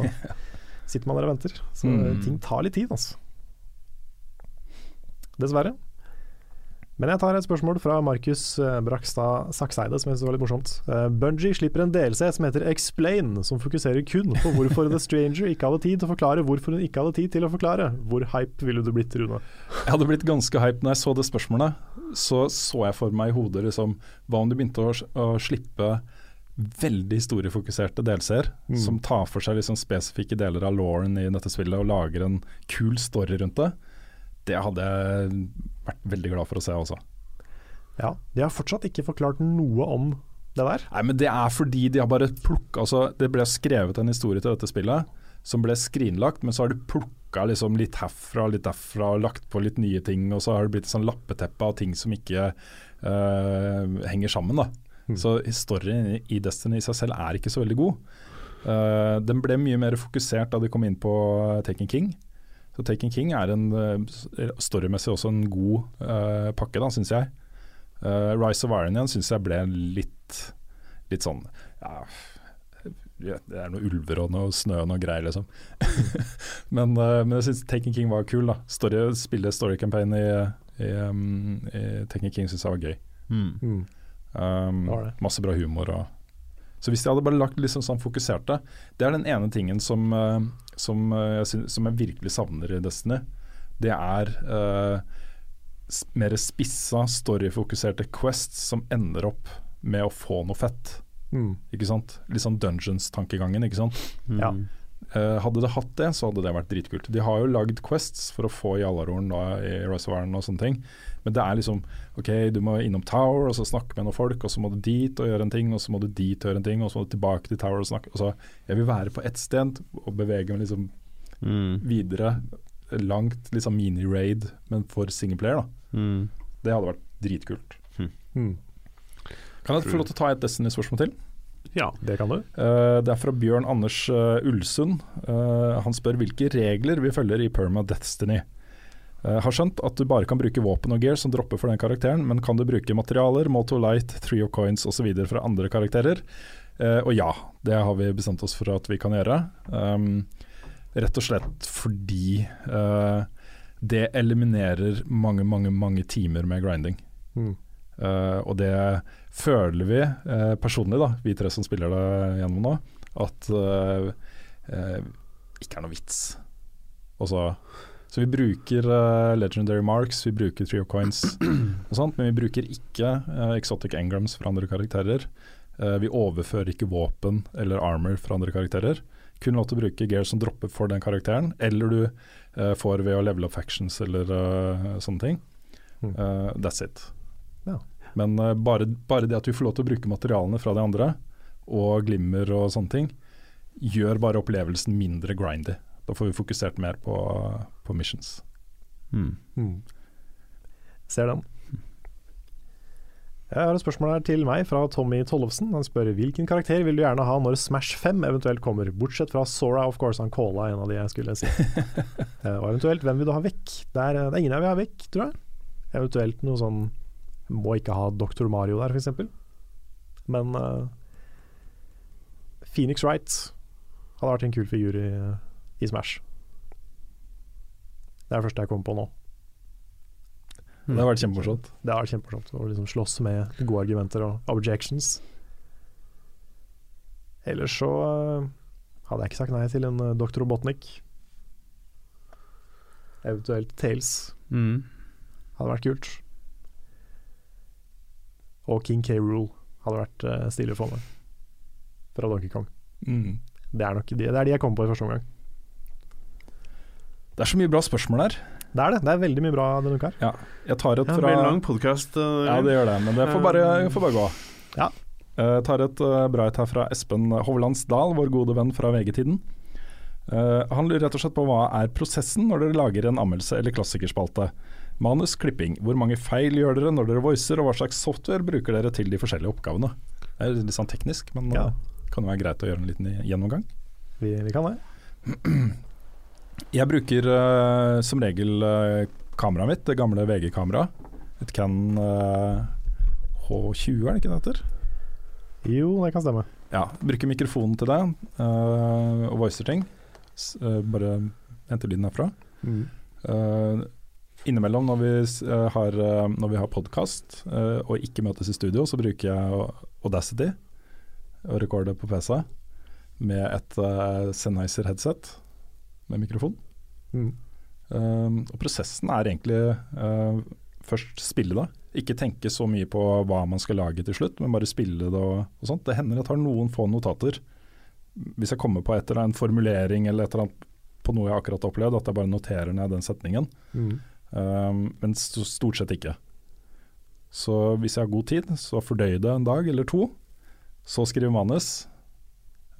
sitter man der og venter. Så Mm. ting tar litt tid, altså. Dessverre. Men jeg tar et spørsmål fra Markus eh, Brakstad Sakseide, som jeg syntes var litt morsomt. Uh, Bungie slipper en DLC som heter Explain, som fokuserer kun på hvorfor The Stranger ikke hadde tid til å forklare hvorfor hun ikke hadde tid til å forklare. Hvor hype ville du blitt, Rune? Jeg hadde blitt ganske hype når jeg så det spørsmålet. Så så jeg for meg i hodet liksom Hva om du begynte å, å slippe veldig historiefokuserte delseer, Mm. som tar for seg liksom spesifikke deler av lauren i dette spillet og lager en kul story rundt det? Det hadde jeg vært veldig glad for å se også. Ja, de har fortsatt ikke forklart noe om det der. Nei, men det er fordi de har bare plukka altså, Det ble skrevet en historie til dette spillet som ble skrinlagt, men så har de plukka liksom litt herfra og litt derfra og lagt på litt nye ting, og så har det blitt et sånn lappeteppe av ting som ikke eh, henger sammen. da. Mm. Så historien i- i Destiny i seg selv er ikke så veldig god. Uh, den ble mye mer fokusert da de kom inn på eh, Taken King. Så Taken King er en eh, storymessig også en god uh, pakke, da, syns jeg. Uh, Rise of Iron igjen syns jeg ble litt, litt sånn ja, Det er noe ulver og noe snø og noe greier, liksom. men, uh, men jeg syns Taken King var kul. da Story, Spille story campaign i, i, um, i Taken King syns jeg var gøy. Mm. Um, Det var det. masse bra humor. Og. Så hvis de hadde bare lagt liksom sånn fokuserte Det er den ene tingen som, eh, som, eh, jeg som jeg virkelig savner i Destiny. Det er uh, mer spissa, storyfokuserte quests som ender opp med å få noe fett. Mm. Ikke sant? Litt sånn Dungeons-tankegangen, ikke sant. Ja. Eh, hadde det hatt det, så hadde det vært dritkult. De har jo lagd quests for å få Jallarhorn da, i Rise of Iron og sånne ting. Men det er liksom OK, du må innom Tower og så snakke med noen folk, og så må du dit og gjøre en ting, og så må du dit og gjøre en ting, og så må du tilbake til Tower og snakke. Og så Jeg vil være på ett sted og bevege meg liksom Mm. videre. Langt liksom mini-raid, men for singleplayer, da. Mm. Det hadde vært dritkult. Mm. Kan jeg få lov til å ta et Destiny-spørsmål til? Ja. Det kan du. Eh, det er fra Bjørn Anders eh, Ulsund. Eh, han spør hvilke regler vi følger i Perma Destiny. Eh, har skjønt at du bare kan bruke våpen og gear som dropper for den karakteren, men kan du bruke materialer, Moto Light, Three of Coins osv. fra andre karakterer? Eh, og ja, det har vi bestemt oss for at vi kan gjøre. Um, rett og slett fordi eh, det eliminerer mange, mange, mange timer med grinding. Mm. Eh, og det føler vi uh, personlig, da, vi tre som spiller det gjennom nå, at uh, ikke er noe vits. Også, så, så vi bruker legendary marks, vi bruker trio coins og sånt, men vi bruker ikke exotic engrams fra andre karakterer. Vi overfører ikke våpen eller armor fra andre karakterer. Kun lov til å bruke gear som dropper for den karakteren, eller du får ved å levele up factions eller sånne ting. Mm. That's it. Ja. Men uh, bare, bare det at vi får lov til å bruke materialene fra de andre, og glimmer og sånne ting, gjør bare opplevelsen mindre grindy. Da får vi fokusert mer på, på missions. Mm. Mm. Ser den. Jeg har et spørsmål her til meg fra Tommy Tollefsen. Han spør hvilken karakter vil du gjerne ha når Smash 5 eventuelt kommer, bortsett fra Sora, of course. Han calla en av de jeg skulle si. Eh, og eventuelt, hvem vil du ha vekk? Det er, det er ingen jeg vil ha vekk, tror jeg. Eventuelt noe sånn Må ikke ha Dr. Mario der, f.eks. Men uh, Phoenix Wright hadde vært en kul figur i, i Smash. Det er det første jeg kommer på nå. Det har vært kjempemorsomt. Det har vært kjempemorsomt å liksom slåss med gode argumenter og objections. Ellers så øh, hadde jeg ikke sagt nei til en Dr. Robotnik. Eventuelt Tales Mm. hadde vært kult. Og King K. Rule hadde vært uh, stilig for meg. Fra Donkey Kong. Mm. Det er nok de, det er de jeg kom på i første omgang. Det er så mye bra spørsmål her. Det er det. Det er veldig mye bra denne uka Ja, Jeg tar et Ja, det fra blir en lang podkast. Ja, det gjør det, men det får bare, får bare gå. Ja. Jeg tar et uh, bra et her fra Espen Hovlandsdal, vår gode venn fra VG-tiden. Uh, han lurer rett og slett på hva er prosessen når dere lager en anmeldelse eller klassikerspalte. Manus, klipping. Hvor mange feil gjør dere når dere voicer, og hva slags software bruker dere til de forskjellige oppgavene? Det er litt sånn teknisk, men Ja. uh, kan det være greit å gjøre en liten gjennomgang. Vi, vi kan det. Jeg bruker uh, som regel uh, kameraet mitt, det gamle VG-kameraet. Et Canon uh, H20, er det ikke det heter? Jo, det kan stemme. Ja, bruker mikrofonen til det, uh, og voicer ting. S eh, bare henter lyden herfra. Eh, innimellom når vi, eh, har, uh, når vi har podkast og ikke møtes i studio, så bruker jeg Audacity og recorder på PC med et Sennheiser headset med mikrofon. Mm. Eh, og prosessen er egentlig eh, først spille det. Ikke tenke så mye på hva man skal lage til slutt, men bare spille det og, og sånt. Det hender jeg tar noen få notater. Hvis jeg kommer på et eller annet formulering eller et eller annet på noe jeg akkurat har opplevd, at jeg bare noterer ned den setningen. Mm. Um, men stort sett ikke. Så hvis jeg har god tid, så fordøy det en dag eller to. Så skrive manus,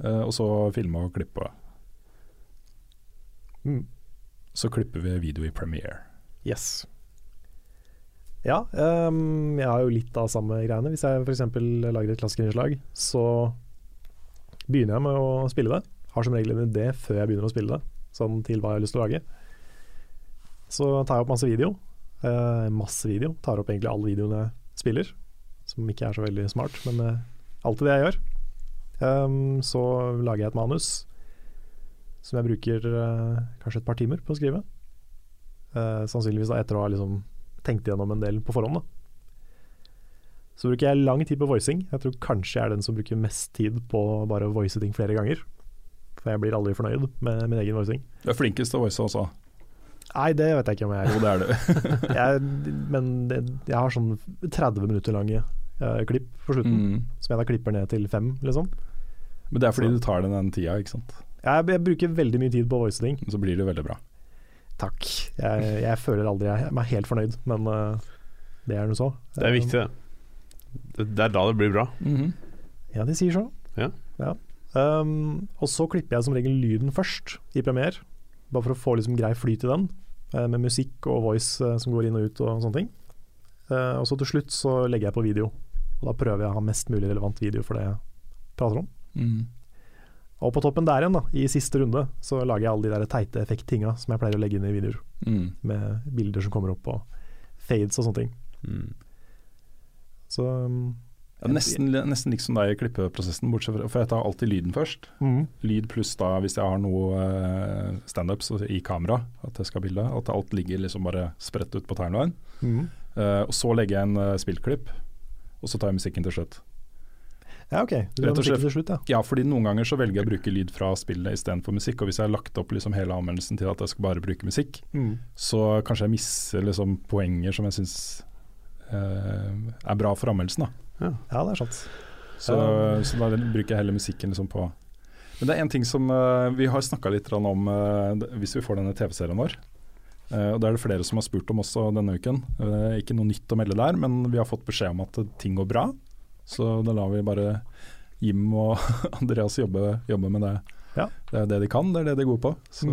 eh, og så filme og klippe. Mm. Så klipper vi video i Premiere. Yes. Ja, um, jeg har jo litt av samme greiene. Hvis jeg f.eks. lager et klassikerinnslag, så begynner jeg med å spille det. Har som regel en idé før jeg begynner å spille det, sånn til hva jeg har lyst til å lage. Så tar jeg opp masse video. Uh, masse video. Tar opp egentlig alle videoene jeg spiller, som ikke er så veldig smart, men uh, alltid det jeg gjør. Um, så lager jeg et manus som jeg bruker uh, kanskje et par timer på å skrive. Uh, sannsynligvis da etter å ha liksom tenkt gjennom en del på forhånd. Da. Så bruker jeg lang tid på voicing. Jeg tror kanskje jeg er den som bruker mest tid på bare å voice ting flere ganger. For jeg blir aldri fornøyd med min egen voicing. Du er flinkest til å voice også. Nei, det vet jeg ikke om jeg er. Jo, det er du. jeg men det, jeg har sånn 30 minutter lange uh, klipp på slutten, Mm. som jeg da klipper ned til fem, liksom. Men det er fordi Så- du tar den den tida, ikke sant. Jeg, jeg bruker veldig mye tid på voicing. Så blir det veldig bra. Takk. Jeg, jeg føler aldri jeg er helt fornøyd, men uh, det er det så. Det er viktig, det. Det er da det blir bra. Ja, de sier så. Ja. Um, og så klipper jeg som regel lyden først i Premiere, bare for å få liksom grei flyt i den, eh, med musikk og voice eh, som går inn og ut og sånne ting. Eh, og så til slutt så legger jeg på video, og da prøver jeg å ha mest mulig relevant video for det jeg prater om. Mm. Og på toppen der igjen, da, i siste runde, så lager jeg alle de der teite effekttinga som jeg pleier å legge inn i videoer, Mm. med bilder som kommer opp og fades og sånne ting. Mm. Så um, Ja, nesten, nesten liksom deg i klippeprosessen, bortsett fra For jeg tar alltid lyden først. mm, Lyd pluss da hvis jeg har noe uh, standups i kamera, at jeg skal ha bilde. At alt ligger liksom bare spredt ut på timeline. mm. Uh, og så legger jeg en uh, spillklipp, og så tar jeg musikken til slutt. Ja, OK. Du Rett tar og slett. musikken til slutt, ja. Ja, fordi noen ganger så velger jeg å bruke lyd fra spillet istedenfor musikk. Og hvis jeg har lagt opp liksom hele anmeldelsen til at jeg skal bare bruke musikk, Mm. så kanskje jeg misser liksom poenger som jeg syns er bra for anmeldelsen. da Ja, det er sant. Så, så da bruker jeg heller musikken liksom på Men det er en ting som uh, vi har snakka litt om uh, hvis vi får denne TV-serien vår. Uh, og Det er det flere som har spurt om også denne uken. Eh, ikke noe nytt å melde der, men vi har fått beskjed om at ting går bra. Så da lar vi bare Jim og Andreas jobbe, jobbe med det. Ja. Det er det de kan, det er det de er gode på. Så,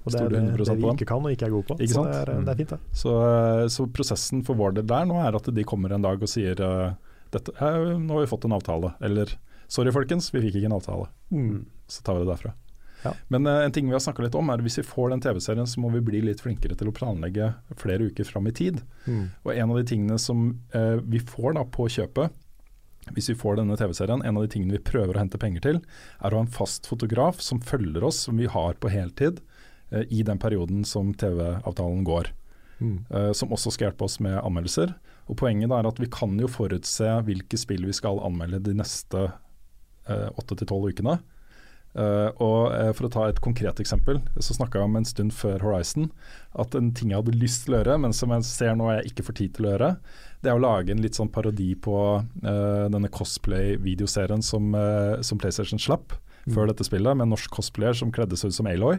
Og det er det, det vi ikke kan og ikke er gode på. Ikke så det er, det er fint, det. så, eh, så prosessen for vår del der nå er at de kommer en dag og sier eh, dette, nå har vi fått en avtale. Eller sorry folkens, vi fikk ikke en avtale. Mm. Så tar vi det derfra. Ja. Men uh, en ting vi har snakka litt om, er hvis vi får den TV-serien, så må vi bli litt flinkere til å planlegge flere uker fram i tid. Mm. Og en av de tingene som uh, vi får da på kjøpet, hvis vi får denne TV-serien, en av de tingene vi prøver å hente penger til, er å ha en fast fotograf som følger oss, som vi har på heltid, i den perioden som TV-avtalen går. Mm. eh, som også skal hjelpe oss med anmeldelser. Og Poenget er at vi kan jo forutse hvilke spill vi skal anmelde de neste åtte til tolv ukene. Uh, og uh, For å ta et konkret eksempel, så snakka jeg om en stund før Horizon at en ting jeg hadde lyst til å gjøre, men som jeg ser nå jeg ikke får tid til å gjøre, det er å lage en litt sånn parodi på uh, denne cosplay-videoserien som, eh, som PlayStation slapp før dette spillet, med en norsk cosplayer som kledde seg ut som Aloy.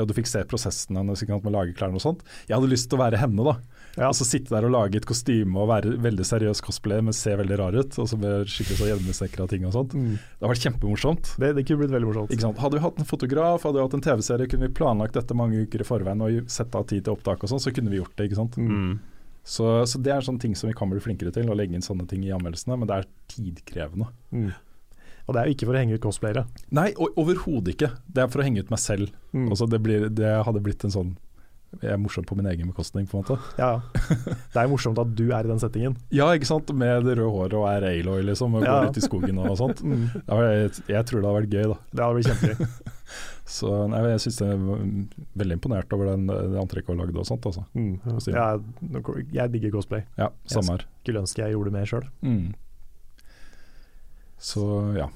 Og du fikk se prosessen hennes med å lage klærne og sånt. Jeg hadde lyst til å være henne, da. Ja. Og så sitte der og lage et kostyme og være veldig seriøs cosplayer, men se veldig rar ut. Og så med skikkelig så hjemmesnekra ting og sånt. Mm. Det har vært kjempemorsomt. Det, det kunne blitt veldig morsomt. Hadde vi hatt en fotograf, hadde vi hatt en TV-serie, kunne vi planlagt dette mange uker i forveien og sette av tid til opptak og sånn, så kunne vi gjort det. ikke sant? Mm. Så, så det er sånne ting som vi kan bli flinkere til, å legge inn sånne ting i anmeldelsene, men det er tidkrevende. Mm. Og det er jo ikke for å henge ut cosplayere. Nei, overhodet ikke. Det er for å henge ut meg selv. Mm. Altså, det, blir, det hadde blitt en sånn Jeg er morsom på min egen bekostning, på en måte. Ja, ja. Det er jo morsomt at du er i den settingen. Ja, ikke sant. Med det røde håret og er Aloy, liksom, og Ja. går ut i skogen og sånt. Mm. Jeg, jeg tror det hadde vært gøy, da. Det hadde blitt kjempegøy. Så nei, jeg syns jeg er veldig imponert over den, det antrekket hun lagde og sånt, altså. Mm. Ja, jeg digger cosplay. Ja, samme her. Skulle ønske jeg gjorde det mer sjøl. Mm. Så ja.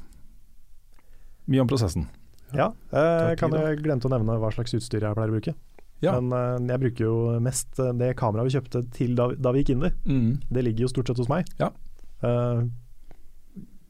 Mye om prosessen. Ja. jeg, kan jo jeg glemte å nevne hva slags utstyr jeg pleier å bruke. Ja. Men eh, jeg bruker jo mest eh, det kameraet vi kjøpte til da, da vi gikk inn der. Mm. Det ligger jo stort sett hos meg. Ja. Uh,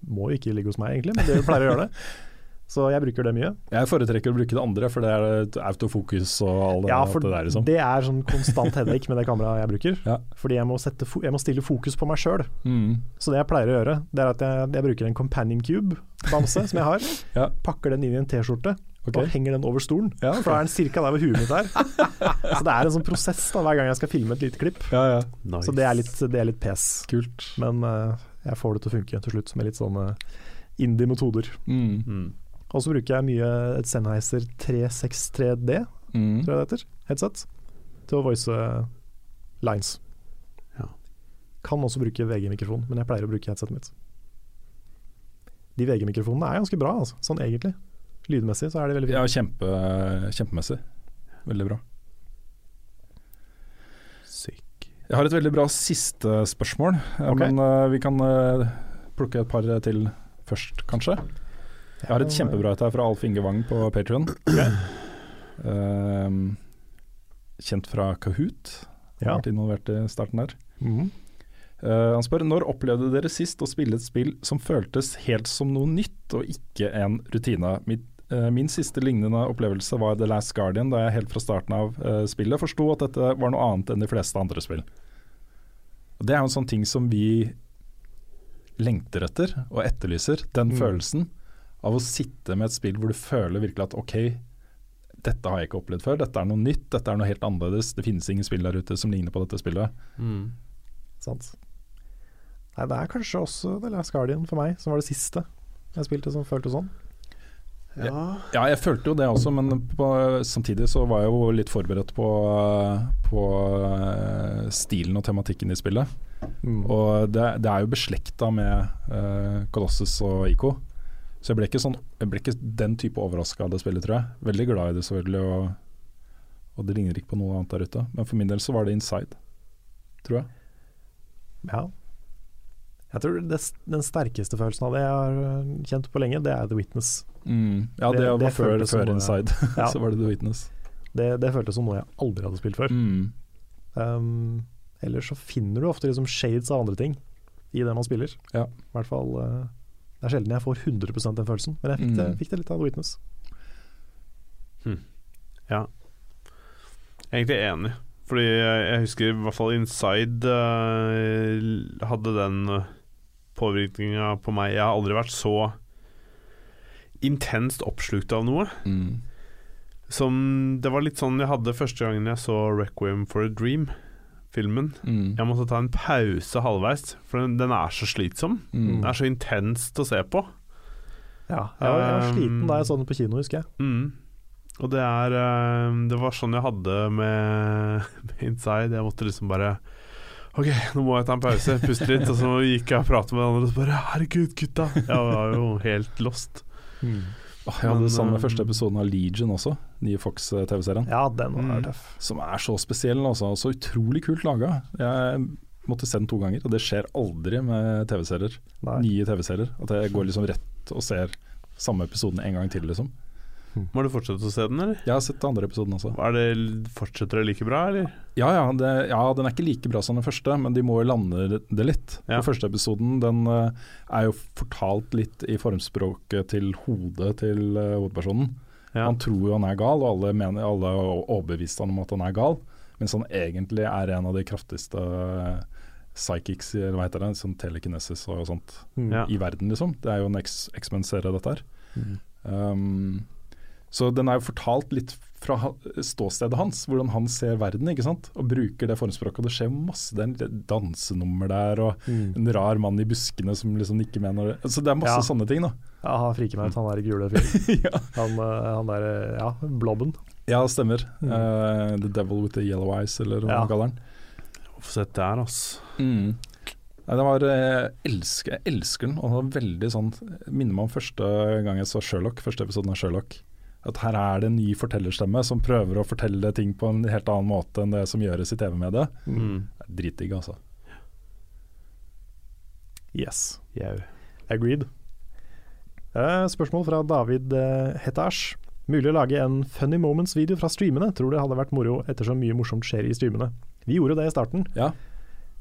må jo ikke ligge hos meg egentlig, men det pleier å gjøre det. Så jeg bruker det mye. Jeg foretrekker å bruke det andre, for det er autofokus og all det, Ja, for det der. Liksom. det er sånn konstant headache med det kameraet jeg bruker. Ja. Fordi jeg må, sette fo jeg må stille fokus på meg sjøl. Mm. Så det jeg pleier å gjøre, det er at jeg, jeg bruker en companion cube-bamse som jeg har. Ja. Pakker den inn i en T-skjorte Okay. og henger den over stolen. Ja, okay. For da er den cirka der hvor huet mitt er. Så det er en sånn prosess da, hver gang jeg skal filme et lite klipp. Ja, ja. Nice. Så det er litt, det er litt pes. Kult. Men uh, jeg får det til å funke til slutt med litt sånne indie-metoder. Mm. Mm. Og så bruker jeg mye et Sennheiser 363D, Mm. tror jeg det heter, headset, til å voice lines. Ja. Kan også bruke VG-mikrofon, men jeg pleier å bruke headsetet mitt. De VG-mikrofonene er ganske bra, altså, sånn egentlig. Lydmessig så er de veldig Ja, kjempe, kjempemessig. Veldig bra. Sykk Jeg har et veldig bra siste spørsmål, okay. Men uh, vi kan uh, plukke et par til først, kanskje. Jeg har et kjempebra et her fra Alf Inge Wang på Patrion. kjent fra Kahoot. Ja. har vært involvert i starten der. Mhm. Uh, han spør når opplevde dere sist å spille et spill som føltes helt som noe nytt og ikke en rutine. Mitt, eh, min siste lignende opplevelse var The Last Guardian, da jeg helt fra starten av uh, spillet forsto at dette var noe annet enn de fleste andre spill. Og Det er jo en sånn ting som vi lengter etter og etterlyser. Den Mm. følelsen av å sitte med et spill hvor du føler virkelig at ok, dette har jeg ikke opplevd før, dette er noe nytt, dette er noe helt annerledes. Det finnes ingen spill der ute som ligner på dette spillet. Mm. Sant. Nei, det er kanskje også The Last Guardian for meg, som var det siste jeg spilte som føltes sånn. Ja. Ja, jeg følte jo det også, men på, samtidig så var jeg jo litt forberedt på, på eh, stilen og tematikken i spillet. Mm. Og det, det er jo beslekta med uh, Colossus og IK. Så jeg ble ikke, sånn, jeg ble ikke den type overraska av det spillet, tror jeg. Veldig glad i det, selvfølgelig, og, og det ligner ikke på noe annet der ute. Men for min del så var det Inside, tror jeg. Ja. Jeg tror det, den sterkeste følelsen av det jeg har øh, kjent på lenge, det er The Witness. Ja, det, Det- var det før, før Inside. Ja. så var det The Witness. Det, det føltes som noe jeg aldri hadde spilt før. Mm. Um, ellers så finner du ofte liksom shades av andre ting i det man spiller. Ja. I hvert fall øh, Det er sjelden jeg får 100% den følelsen, men jeg fikk, det, Mm. fikk det litt av The Witness. Ja. Egentlig enig. Fordi jeg, husker i hvert fall Inside uh, hadde den uh, påvirkninga på meg. Jeg har aldri vært så intenst oppslukt av noe. Mm. Som Det var litt sånn jeg hadde første gangen jeg så 'Requiem for a Dream'-filmen. Mm. Jeg måtte ta en pause halvveis, for den, den er så slitsom. Mm. Den er så intenst å se på. Ja, jeg var, jeg var Um, sliten da jeg så den på kino, husker jeg. Mm. Og det er eh, Det var sånn jeg hadde med, med Inside. Jeg måtte liksom bare Ok, nå må jeg ta en pause, puste litt. Og så gikk jeg og pratet med de andre, og så bare Herregud, gutta! Jeg var jo helt lost. Åh, jeg hadde det samme med um, første episoden av Legion også, nye Fox-TV-serien. Ja, den var Mm. tøff. Som er så spesiell, altså. Så utrolig kult laga. Jeg måtte se den to ganger, og det skjer aldri med TV-serier. Nye TV-serier. At jeg går liksom rett og ser samme episoden en gang til, liksom. Må du fortsette å se den, eller? Jeg har sett andre episoden også. Er det, fortsetter det like bra, eller? Ja ja, det, ja, den er ikke like bra som den første, men de må jo lande det- litt. Ja. Den første episoden den eh, er jo fortalt litt i formspråket til hodet til eh, hovedpersonen. Ja. Han tror jo han er gal, og alle, mener, alle er overbevist om at han er gal, mens han egentlig er en av de kraftigste eh, psychics, eller hva heter det, sånn telekinesis og sånt, Mm. I verden, liksom. Det er jo en X-Men-serie, dette her. Mm. Um, Så den er jo fortalt litt fra ståstedet hans, hvordan han ser verden, ikke sant. Og bruker det formspråket. Og det skjer masse. Det er en dansenummer der, og Mm. en rar mann i buskene som liksom nikker med når det Så det er masse Ja. sånne ting, da. Ja, han friker meg ut, han der gule fyren. ja. Han, eh, han der, eh, ja, blobben. ja, stemmer. Mm. Uh, the Devil with the Yellow Eyes, eller hva Ja. man kaller den. Få sett der, altså. Mm. Nei, det var, jeg, elsker, jeg elsker den, og det var veldig sånn Minner meg om første gang jeg så Sherlock, første episoden av Sherlock. At her er det en ny fortellerstemme som prøver å fortelle ting på en helt annen måte enn det som gjøres i TV-mediet. Mm. Det Dritdigg, altså. Yes. Yeah. Agreed. Eh, spørsmål fra David eh, Hetash. Mulig å lage en Funny Moments-video fra streamene. Tror det hadde vært moro ettersom mye morsomt skjer i streamene. Vi gjorde det i starten. Ja.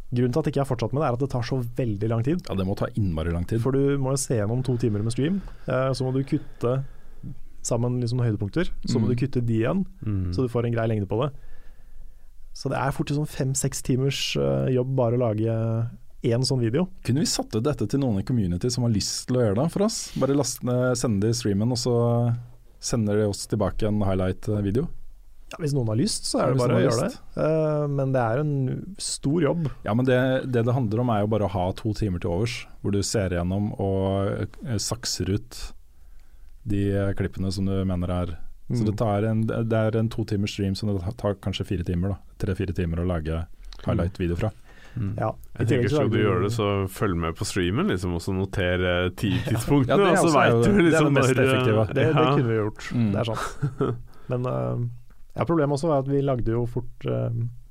Grunnen til at jeg ikke har fortsatt med det, er at det tar så veldig lang tid. ja, det må ta innmari lang tid. For du må jo se gjennom to timer med stream. Eh, så må du kutte sammen liksom høydepunkter. Så må Mm. du kutte de igjen, Mm. så du får en grei lengde på det. Så det er fort sånn fem-seks timers uh, jobb bare å lage én sånn video. Kunne vi satt ut dette til noen i community som har lyst til å gjøre det for oss? Bare laste ned, sende det i streamen, og så sender de oss tilbake en highlight-video? Ja, hvis noen har lyst, så er det ja, bare å gjøre det. Uh, men det er en stor jobb. Ja, men det, det det handler om er jo bare å ha to timer til overs, hvor du ser gjennom og eh, sakser ut de eh, klippene som du mener er Så det, tar en, det er en to timers stream som det tar kanskje fire timer, da. Tre-fire timer å lage highlight-video fra. Mm. Ja, Jeg tenker Skal du gjør gjøre det, så følg med på streamen, liksom, og så noter eh, ti Ja, tidspunktene. det er og så vet du det er det liksom mest eh, effektive. Det, det ja. kunne vi gjort, Mm. det er sant. Men uh, ja, problemet også var at vi lagde jo fort uh,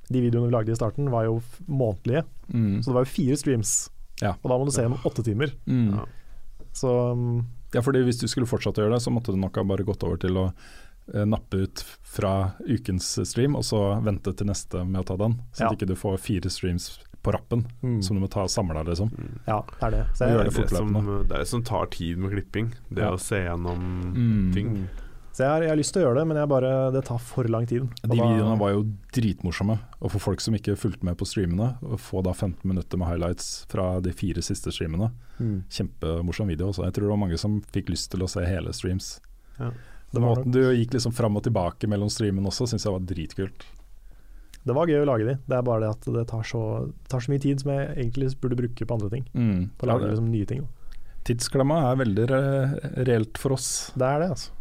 De videoene vi lagde i starten var jo f- månedlige, Mm. så det var jo fire streams. Ja. Og da må du se gjennom åtte timer. Mm. Ja. Så um, Ja, fordi hvis du skulle fortsatt å gjøre det, så måtte du nok ha bare gått over til å eh, nappe ut fra ukens stream, og så vente til neste med å ta den. Så Ja. at ikke du får fire streams på rappen, mm, som du må ta samla, liksom. Mm. Ja, det er det. Så jeg, det Det, som, det er det som tar tid med klipping. Det Ja. å se gjennom Mm. ting. Så jeg, har, jeg har lyst til å gjøre det, men jeg bare, det tar for lang tid. Og De da- videoene var jo dritmorsomme, og for folk som ikke fulgte med på streamene, å få da 15 minutter med highlights fra de fire siste streamene, mm. kjempemorsom video. Også. jeg tror det var mange som fikk lyst til å se hele streams. Ja. Det var Måten du gikk liksom fram og tilbake mellom streamene også, syns jeg var dritkult. Det var gøy å lage de. Det er bare det at det tar så, tar så mye tid som jeg egentlig burde bruke på andre ting. Mm. På å lage liksom nye ting. Tidsklemma er veldig re reelt for oss. Det er det, altså.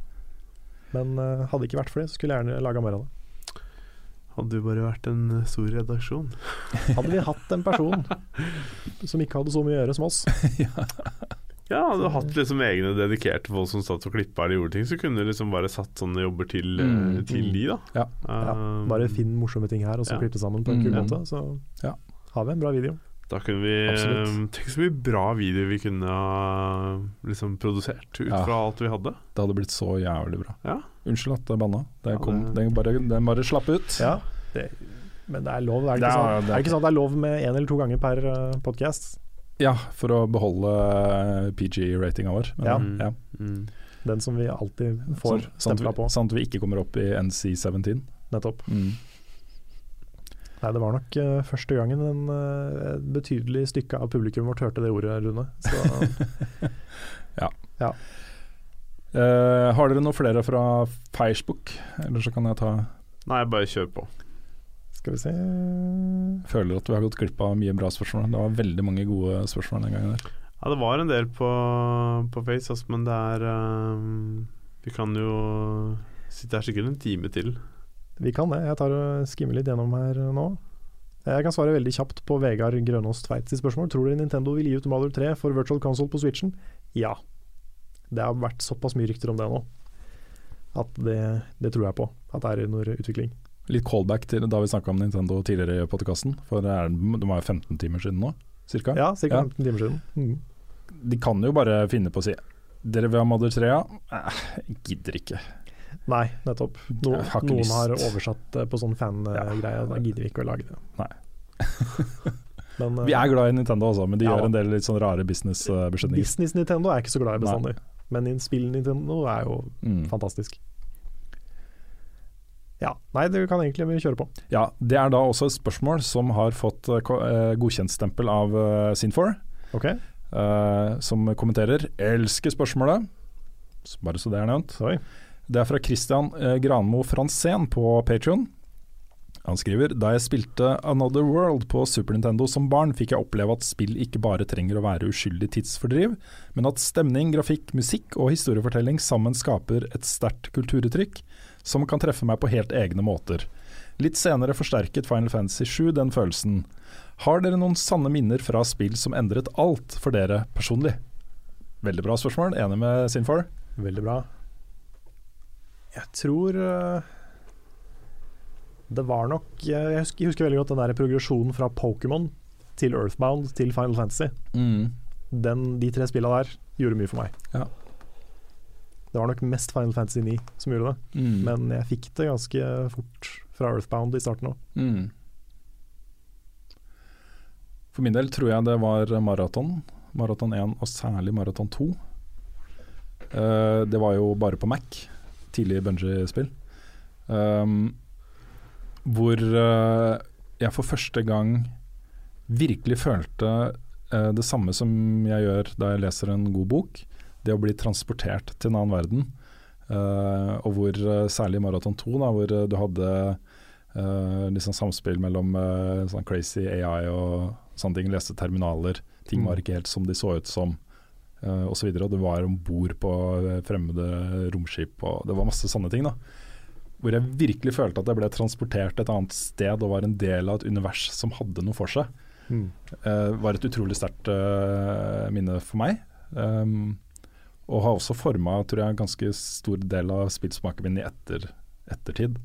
Men uh, hadde det ikke vært for det, så skulle jeg gjerne laga mer av det. Hadde du bare vært en eh, stor redaksjon. Hadde vi hatt en person som ikke hadde så mye å gjøre som oss, Ja, hadde du hatt liksom egne dedikerte folk som satt og klippa eller gjorde ting, så kunne du liksom bare satt sånne jobber til, eh, Mm. til de, da. Ja. ja, Um, bare finn morsomme ting her, og så ja. klippe sammen på en kul Mm. måte, så Ja. har vi en bra video. Da kunne vi Absolutt. um, Tenk så mye bra videoer vi kunne ha liksom produsert ut Ja. fra alt vi hadde. Det hadde blitt så jævlig bra. Ja. Unnskyld at jeg banna. Det Ja, kom, det- det bare, den bare slapp ut. Ja, det, men det er lov, er det, Det ikke er- sånn, det er det ikke sånn at det er lov med én eller to ganger per uh, podkast? Ja, for å beholde PG-ratinga vår. Men, Ja. Mm. ja. Mm. Den som vi alltid får Sånn- sånn, stempla vi, på, sånn at vi ikke kommer opp i NC17. nettopp. Mm. Nei, det var nok uh, første gangen en uh, betydelig stykke av publikum vårt hørte det ordet, Rune. Så Eh, har dere noe flere fra Facebook? Eller så kan jeg ta Nei, bare kjør på. skal vi se Føler at vi har gått glipp av mye bra spørsmål. Det var veldig mange gode spørsmål den gangen der. Ja, det var en del på, på Face, altså, men det er um, Vi kan jo sitte her sikkert en time til. Vi kan det. Jeg tar og skimmer litt gjennom her nå. Jeg kan svare veldig kjapt på Vegard Grønås Tveit sitt spørsmål. Tror dere Nintendo vil gi ut Mother 3 for Virtual Console på Switchen? Ja. Det har vært såpass mye rykter om det nå at det, det tror jeg på. At det er under utvikling. Litt callback til da vi snakka om Nintendo tidligere i podkasten. For det, er, det var jo 15 timer siden nå, cirka. Ja. Ja. 15 timer siden. Mm. De kan jo bare finne på å si Dere vil ha Mother 3, ja? Eh, gidder ikke. Nei, nettopp. No, har noen lyst. har oversatt det på sånn fan-greie. Ja. Da gidder vi ikke å lage det. Nei. Men, Vi er glad i Nintendo også, men de Ja. gjør en del litt sånn rare business-beslutninger. Business Nintendo er jeg ikke så glad i bestandig. Men in spill Nintendo er jo Mm. fantastisk. Ja. Nei, det kan egentlig vi kjøre på. Ja, Det er da også et spørsmål som har fått eh, eh, godkjentstempel av uh, Sin4, Ok, eh, som kommenterer 'elsker spørsmålet', bare så det er nevnt. Oi. Det er fra Christian eh, Granmo Franzén på Patrion. Han skriver Da jeg spilte Another World på Super Nintendo som barn, fikk jeg oppleve at spill ikke bare trenger å være uskyldig tidsfordriv, men at stemning, grafikk, musikk og historiefortelling sammen skaper et sterkt kulturuttrykk som kan treffe meg på helt egne måter. Litt senere forsterket Final Fantasy 7 den følelsen. Har dere noen sanne minner fra spill som endret alt for dere personlig? Veldig bra spørsmål. Enig med Sinfor? Veldig bra. Jeg tror øh, det var nok Jeg husker, jeg husker veldig godt den der progresjonen fra Pokémon til Earthbound til Final Fantasy. Den, de tre spillene der gjorde mye for meg. Ja. Det var nok mest Final Fantasy 9 som gjorde det, Mm. men jeg fikk det ganske fort fra Earthbound i starten òg. Mm. For min del tror jeg det var maraton. Maraton 1 og særlig maraton 2. Uh, det var jo bare på Mac, tidlig Bungie-spill. Um, hvor uh, jeg for første gang virkelig følte uh, det samme som jeg gjør da jeg leser en god bok. Det å bli transportert til en annen verden. Uh, og hvor særlig Maraton 2, da, hvor du hadde liksom samspill mellom sånn crazy AI og sånne ting. Leste terminaler, ting Mm. var ikke helt som de så ut som, uh, osv. Og, så og det var om bord på eh, fremmede romskip, og det var masse sånne ting. da Hvor jeg virkelig følte at jeg ble transportert et annet sted og var en del av et univers som hadde noe for seg. Mm. Uh, var et utrolig sterkt uh, minne for meg. Um, og har også forma en ganske stor del av spillsmaken min i etter, ettertid.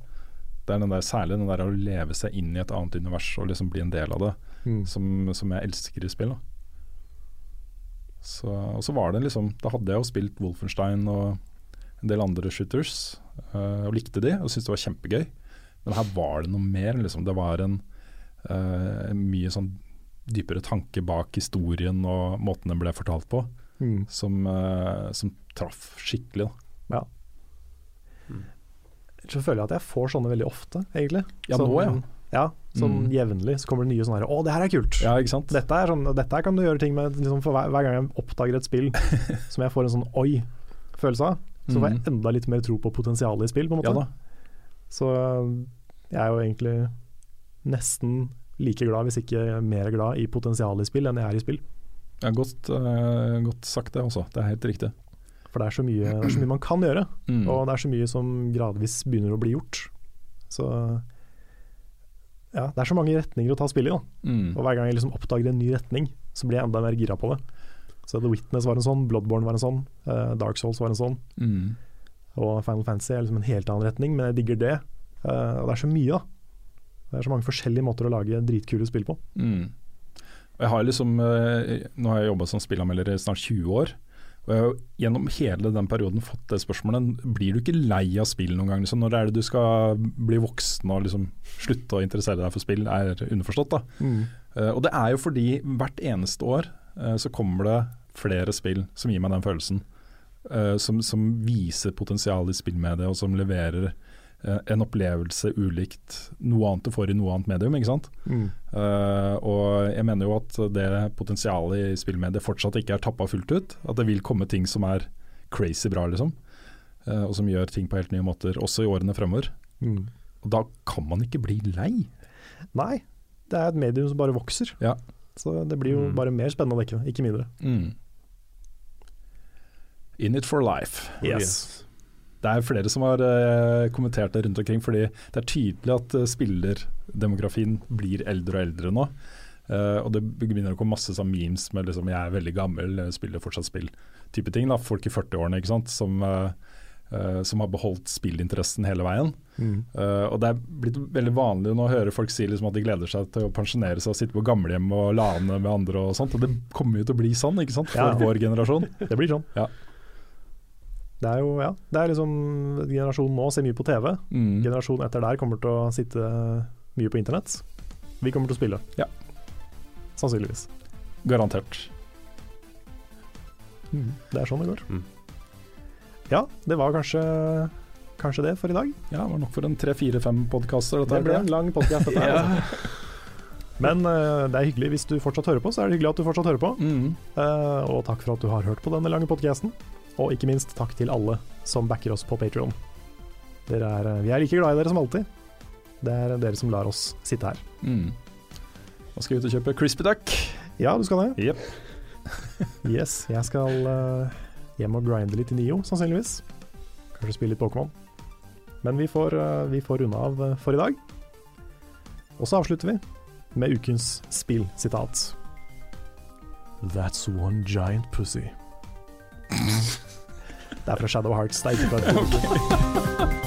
Det er den der, særlig den der å leve seg inn i et annet univers og liksom bli en del av det, Mm. som, som jeg elsker i spill. Da. Så, og så var det liksom Da hadde jeg jo spilt Wolfenstein og en del andre shooters, uh, og likte de og syntes det var kjempegøy. Men her var det noe mer. Liksom. Det var en uh, mye sånn dypere tanke bak historien og måten den ble fortalt på, Mm. som, uh, som traff skikkelig. Da. Ja. Så føler jeg at jeg får sånne veldig ofte, egentlig. Ja, sånn, nå, ja. Ja, sånn Mm. jevnlig så kommer det nye sånne her Å, det her er kult! Ja? Dette, er sånn, dette kan du gjøre ting med liksom, for hver, hver gang jeg oppdager et spill som jeg får en sånn oi-følelse av, så får jeg Mhm. enda litt mer tro på potensialet i spill, på en måte. Ja. Så jeg er jo egentlig nesten like glad, hvis ikke mer glad, i potensialet i spill enn jeg er i spill. Ja, godt, uh, godt sagt det også. Det er helt riktig. For det er så mye, det er så mye man kan gjøre, Mm. og det er så mye som gradvis begynner å bli gjort. Så ja, det er så mange retninger å ta spill i, da. Mm. Og hver gang jeg liksom oppdager en ny retning, så blir jeg enda mer gira på det. Så The Witness var en sånn, Bloodborne var en sånn, uh, Dark Souls var en sånn, Mm. og Final Fantasy er liksom en helt annen retning, men jeg digger det. Uh, og det er så mye, da. Det er så mange forskjellige måter å lage dritkule spill på. Mm. Jeg har liksom uh, Nå har jeg jobba som spillanmelder i snart 20 år. Og jeg har jo gjennom hele den perioden fått det spørsmålet Blir du ikke lei av spill noen gang? Liksom, når er det du skal bli voksen og liksom slutte å interessere deg for spill, er underforstått. da Eh, Og det er jo fordi hvert eneste år uh, så kommer det flere spill som gir meg den følelsen. Uh, som, som viser potensial i spillmediet, og som leverer en opplevelse ulikt noe annet du får i noe annet medium. ikke sant? Mm. Uh, og jeg mener jo at det potensialet i spillmediet fortsatt ikke er tappa fullt ut. At det vil komme ting som er crazy bra, liksom. Uh, og som gjør ting på helt nye måter, også i årene fremover. Mm. Og da kan man ikke bli lei. Nei, det er et medium som bare vokser. Ja. Så det blir jo Mm. bare mer spennende, ikke, ikke mindre. Mm. In it for life. Yes. Det er flere som har eh, kommentert det rundt omkring, fordi det er tydelig at uh, spillerdemografien blir eldre og eldre nå. Eh, og det begynner å komme masse sånn memes med liksom 'jeg er veldig gammel, spiller fortsatt spill'-type ting. da, Folk i 40-årene ikke sant, som, eh, eh, som har beholdt spillinteressen hele veien. Mm. Eh, og det er blitt veldig vanlig nå å høre folk si liksom at de gleder seg til å pensjonere seg og sitte på gamlehjem og lane med andre og sånt. Og det kommer jo til å bli sånn, ikke sant, for Ja. vår generasjon. Det blir sånn. Ja. Det er jo, ja, det er liksom Generasjonen nå ser mye på TV. Mm. Generasjonen etter der kommer til å sitte mye på internett. Vi kommer til å spille. Ja. Sannsynligvis. Garantert. Det er sånn det går. Mm. Ja, det var kanskje, kanskje det for i dag. Ja, det var nok for en tre-fire-fem podkaster. Det ble en lang podkast, ja. altså. Men uh, det er hyggelig hvis du fortsatt hører på, så er det hyggelig at du fortsatt hører på. Mm. Uh, og takk for at du har hørt på denne lange podkasten. Og ikke minst takk til alle som backer oss på er, eh, vi er like glad i dere som alltid. Det er dere som lar oss sitte her. Mm. Da skal vi ut og kjøpe crispy duck. Ja, du skal det? Yep. Yes, jeg skal uh, hjem og grinde litt i Nio, sannsynligvis. Kanskje spille litt Pokémon. Men vi får, uh, vi får runde av uh, for i dag. Og så avslutter vi med ukens spillsitat. That's one giant pussy. Det er fra Shadow Hearts. Det er ikke fra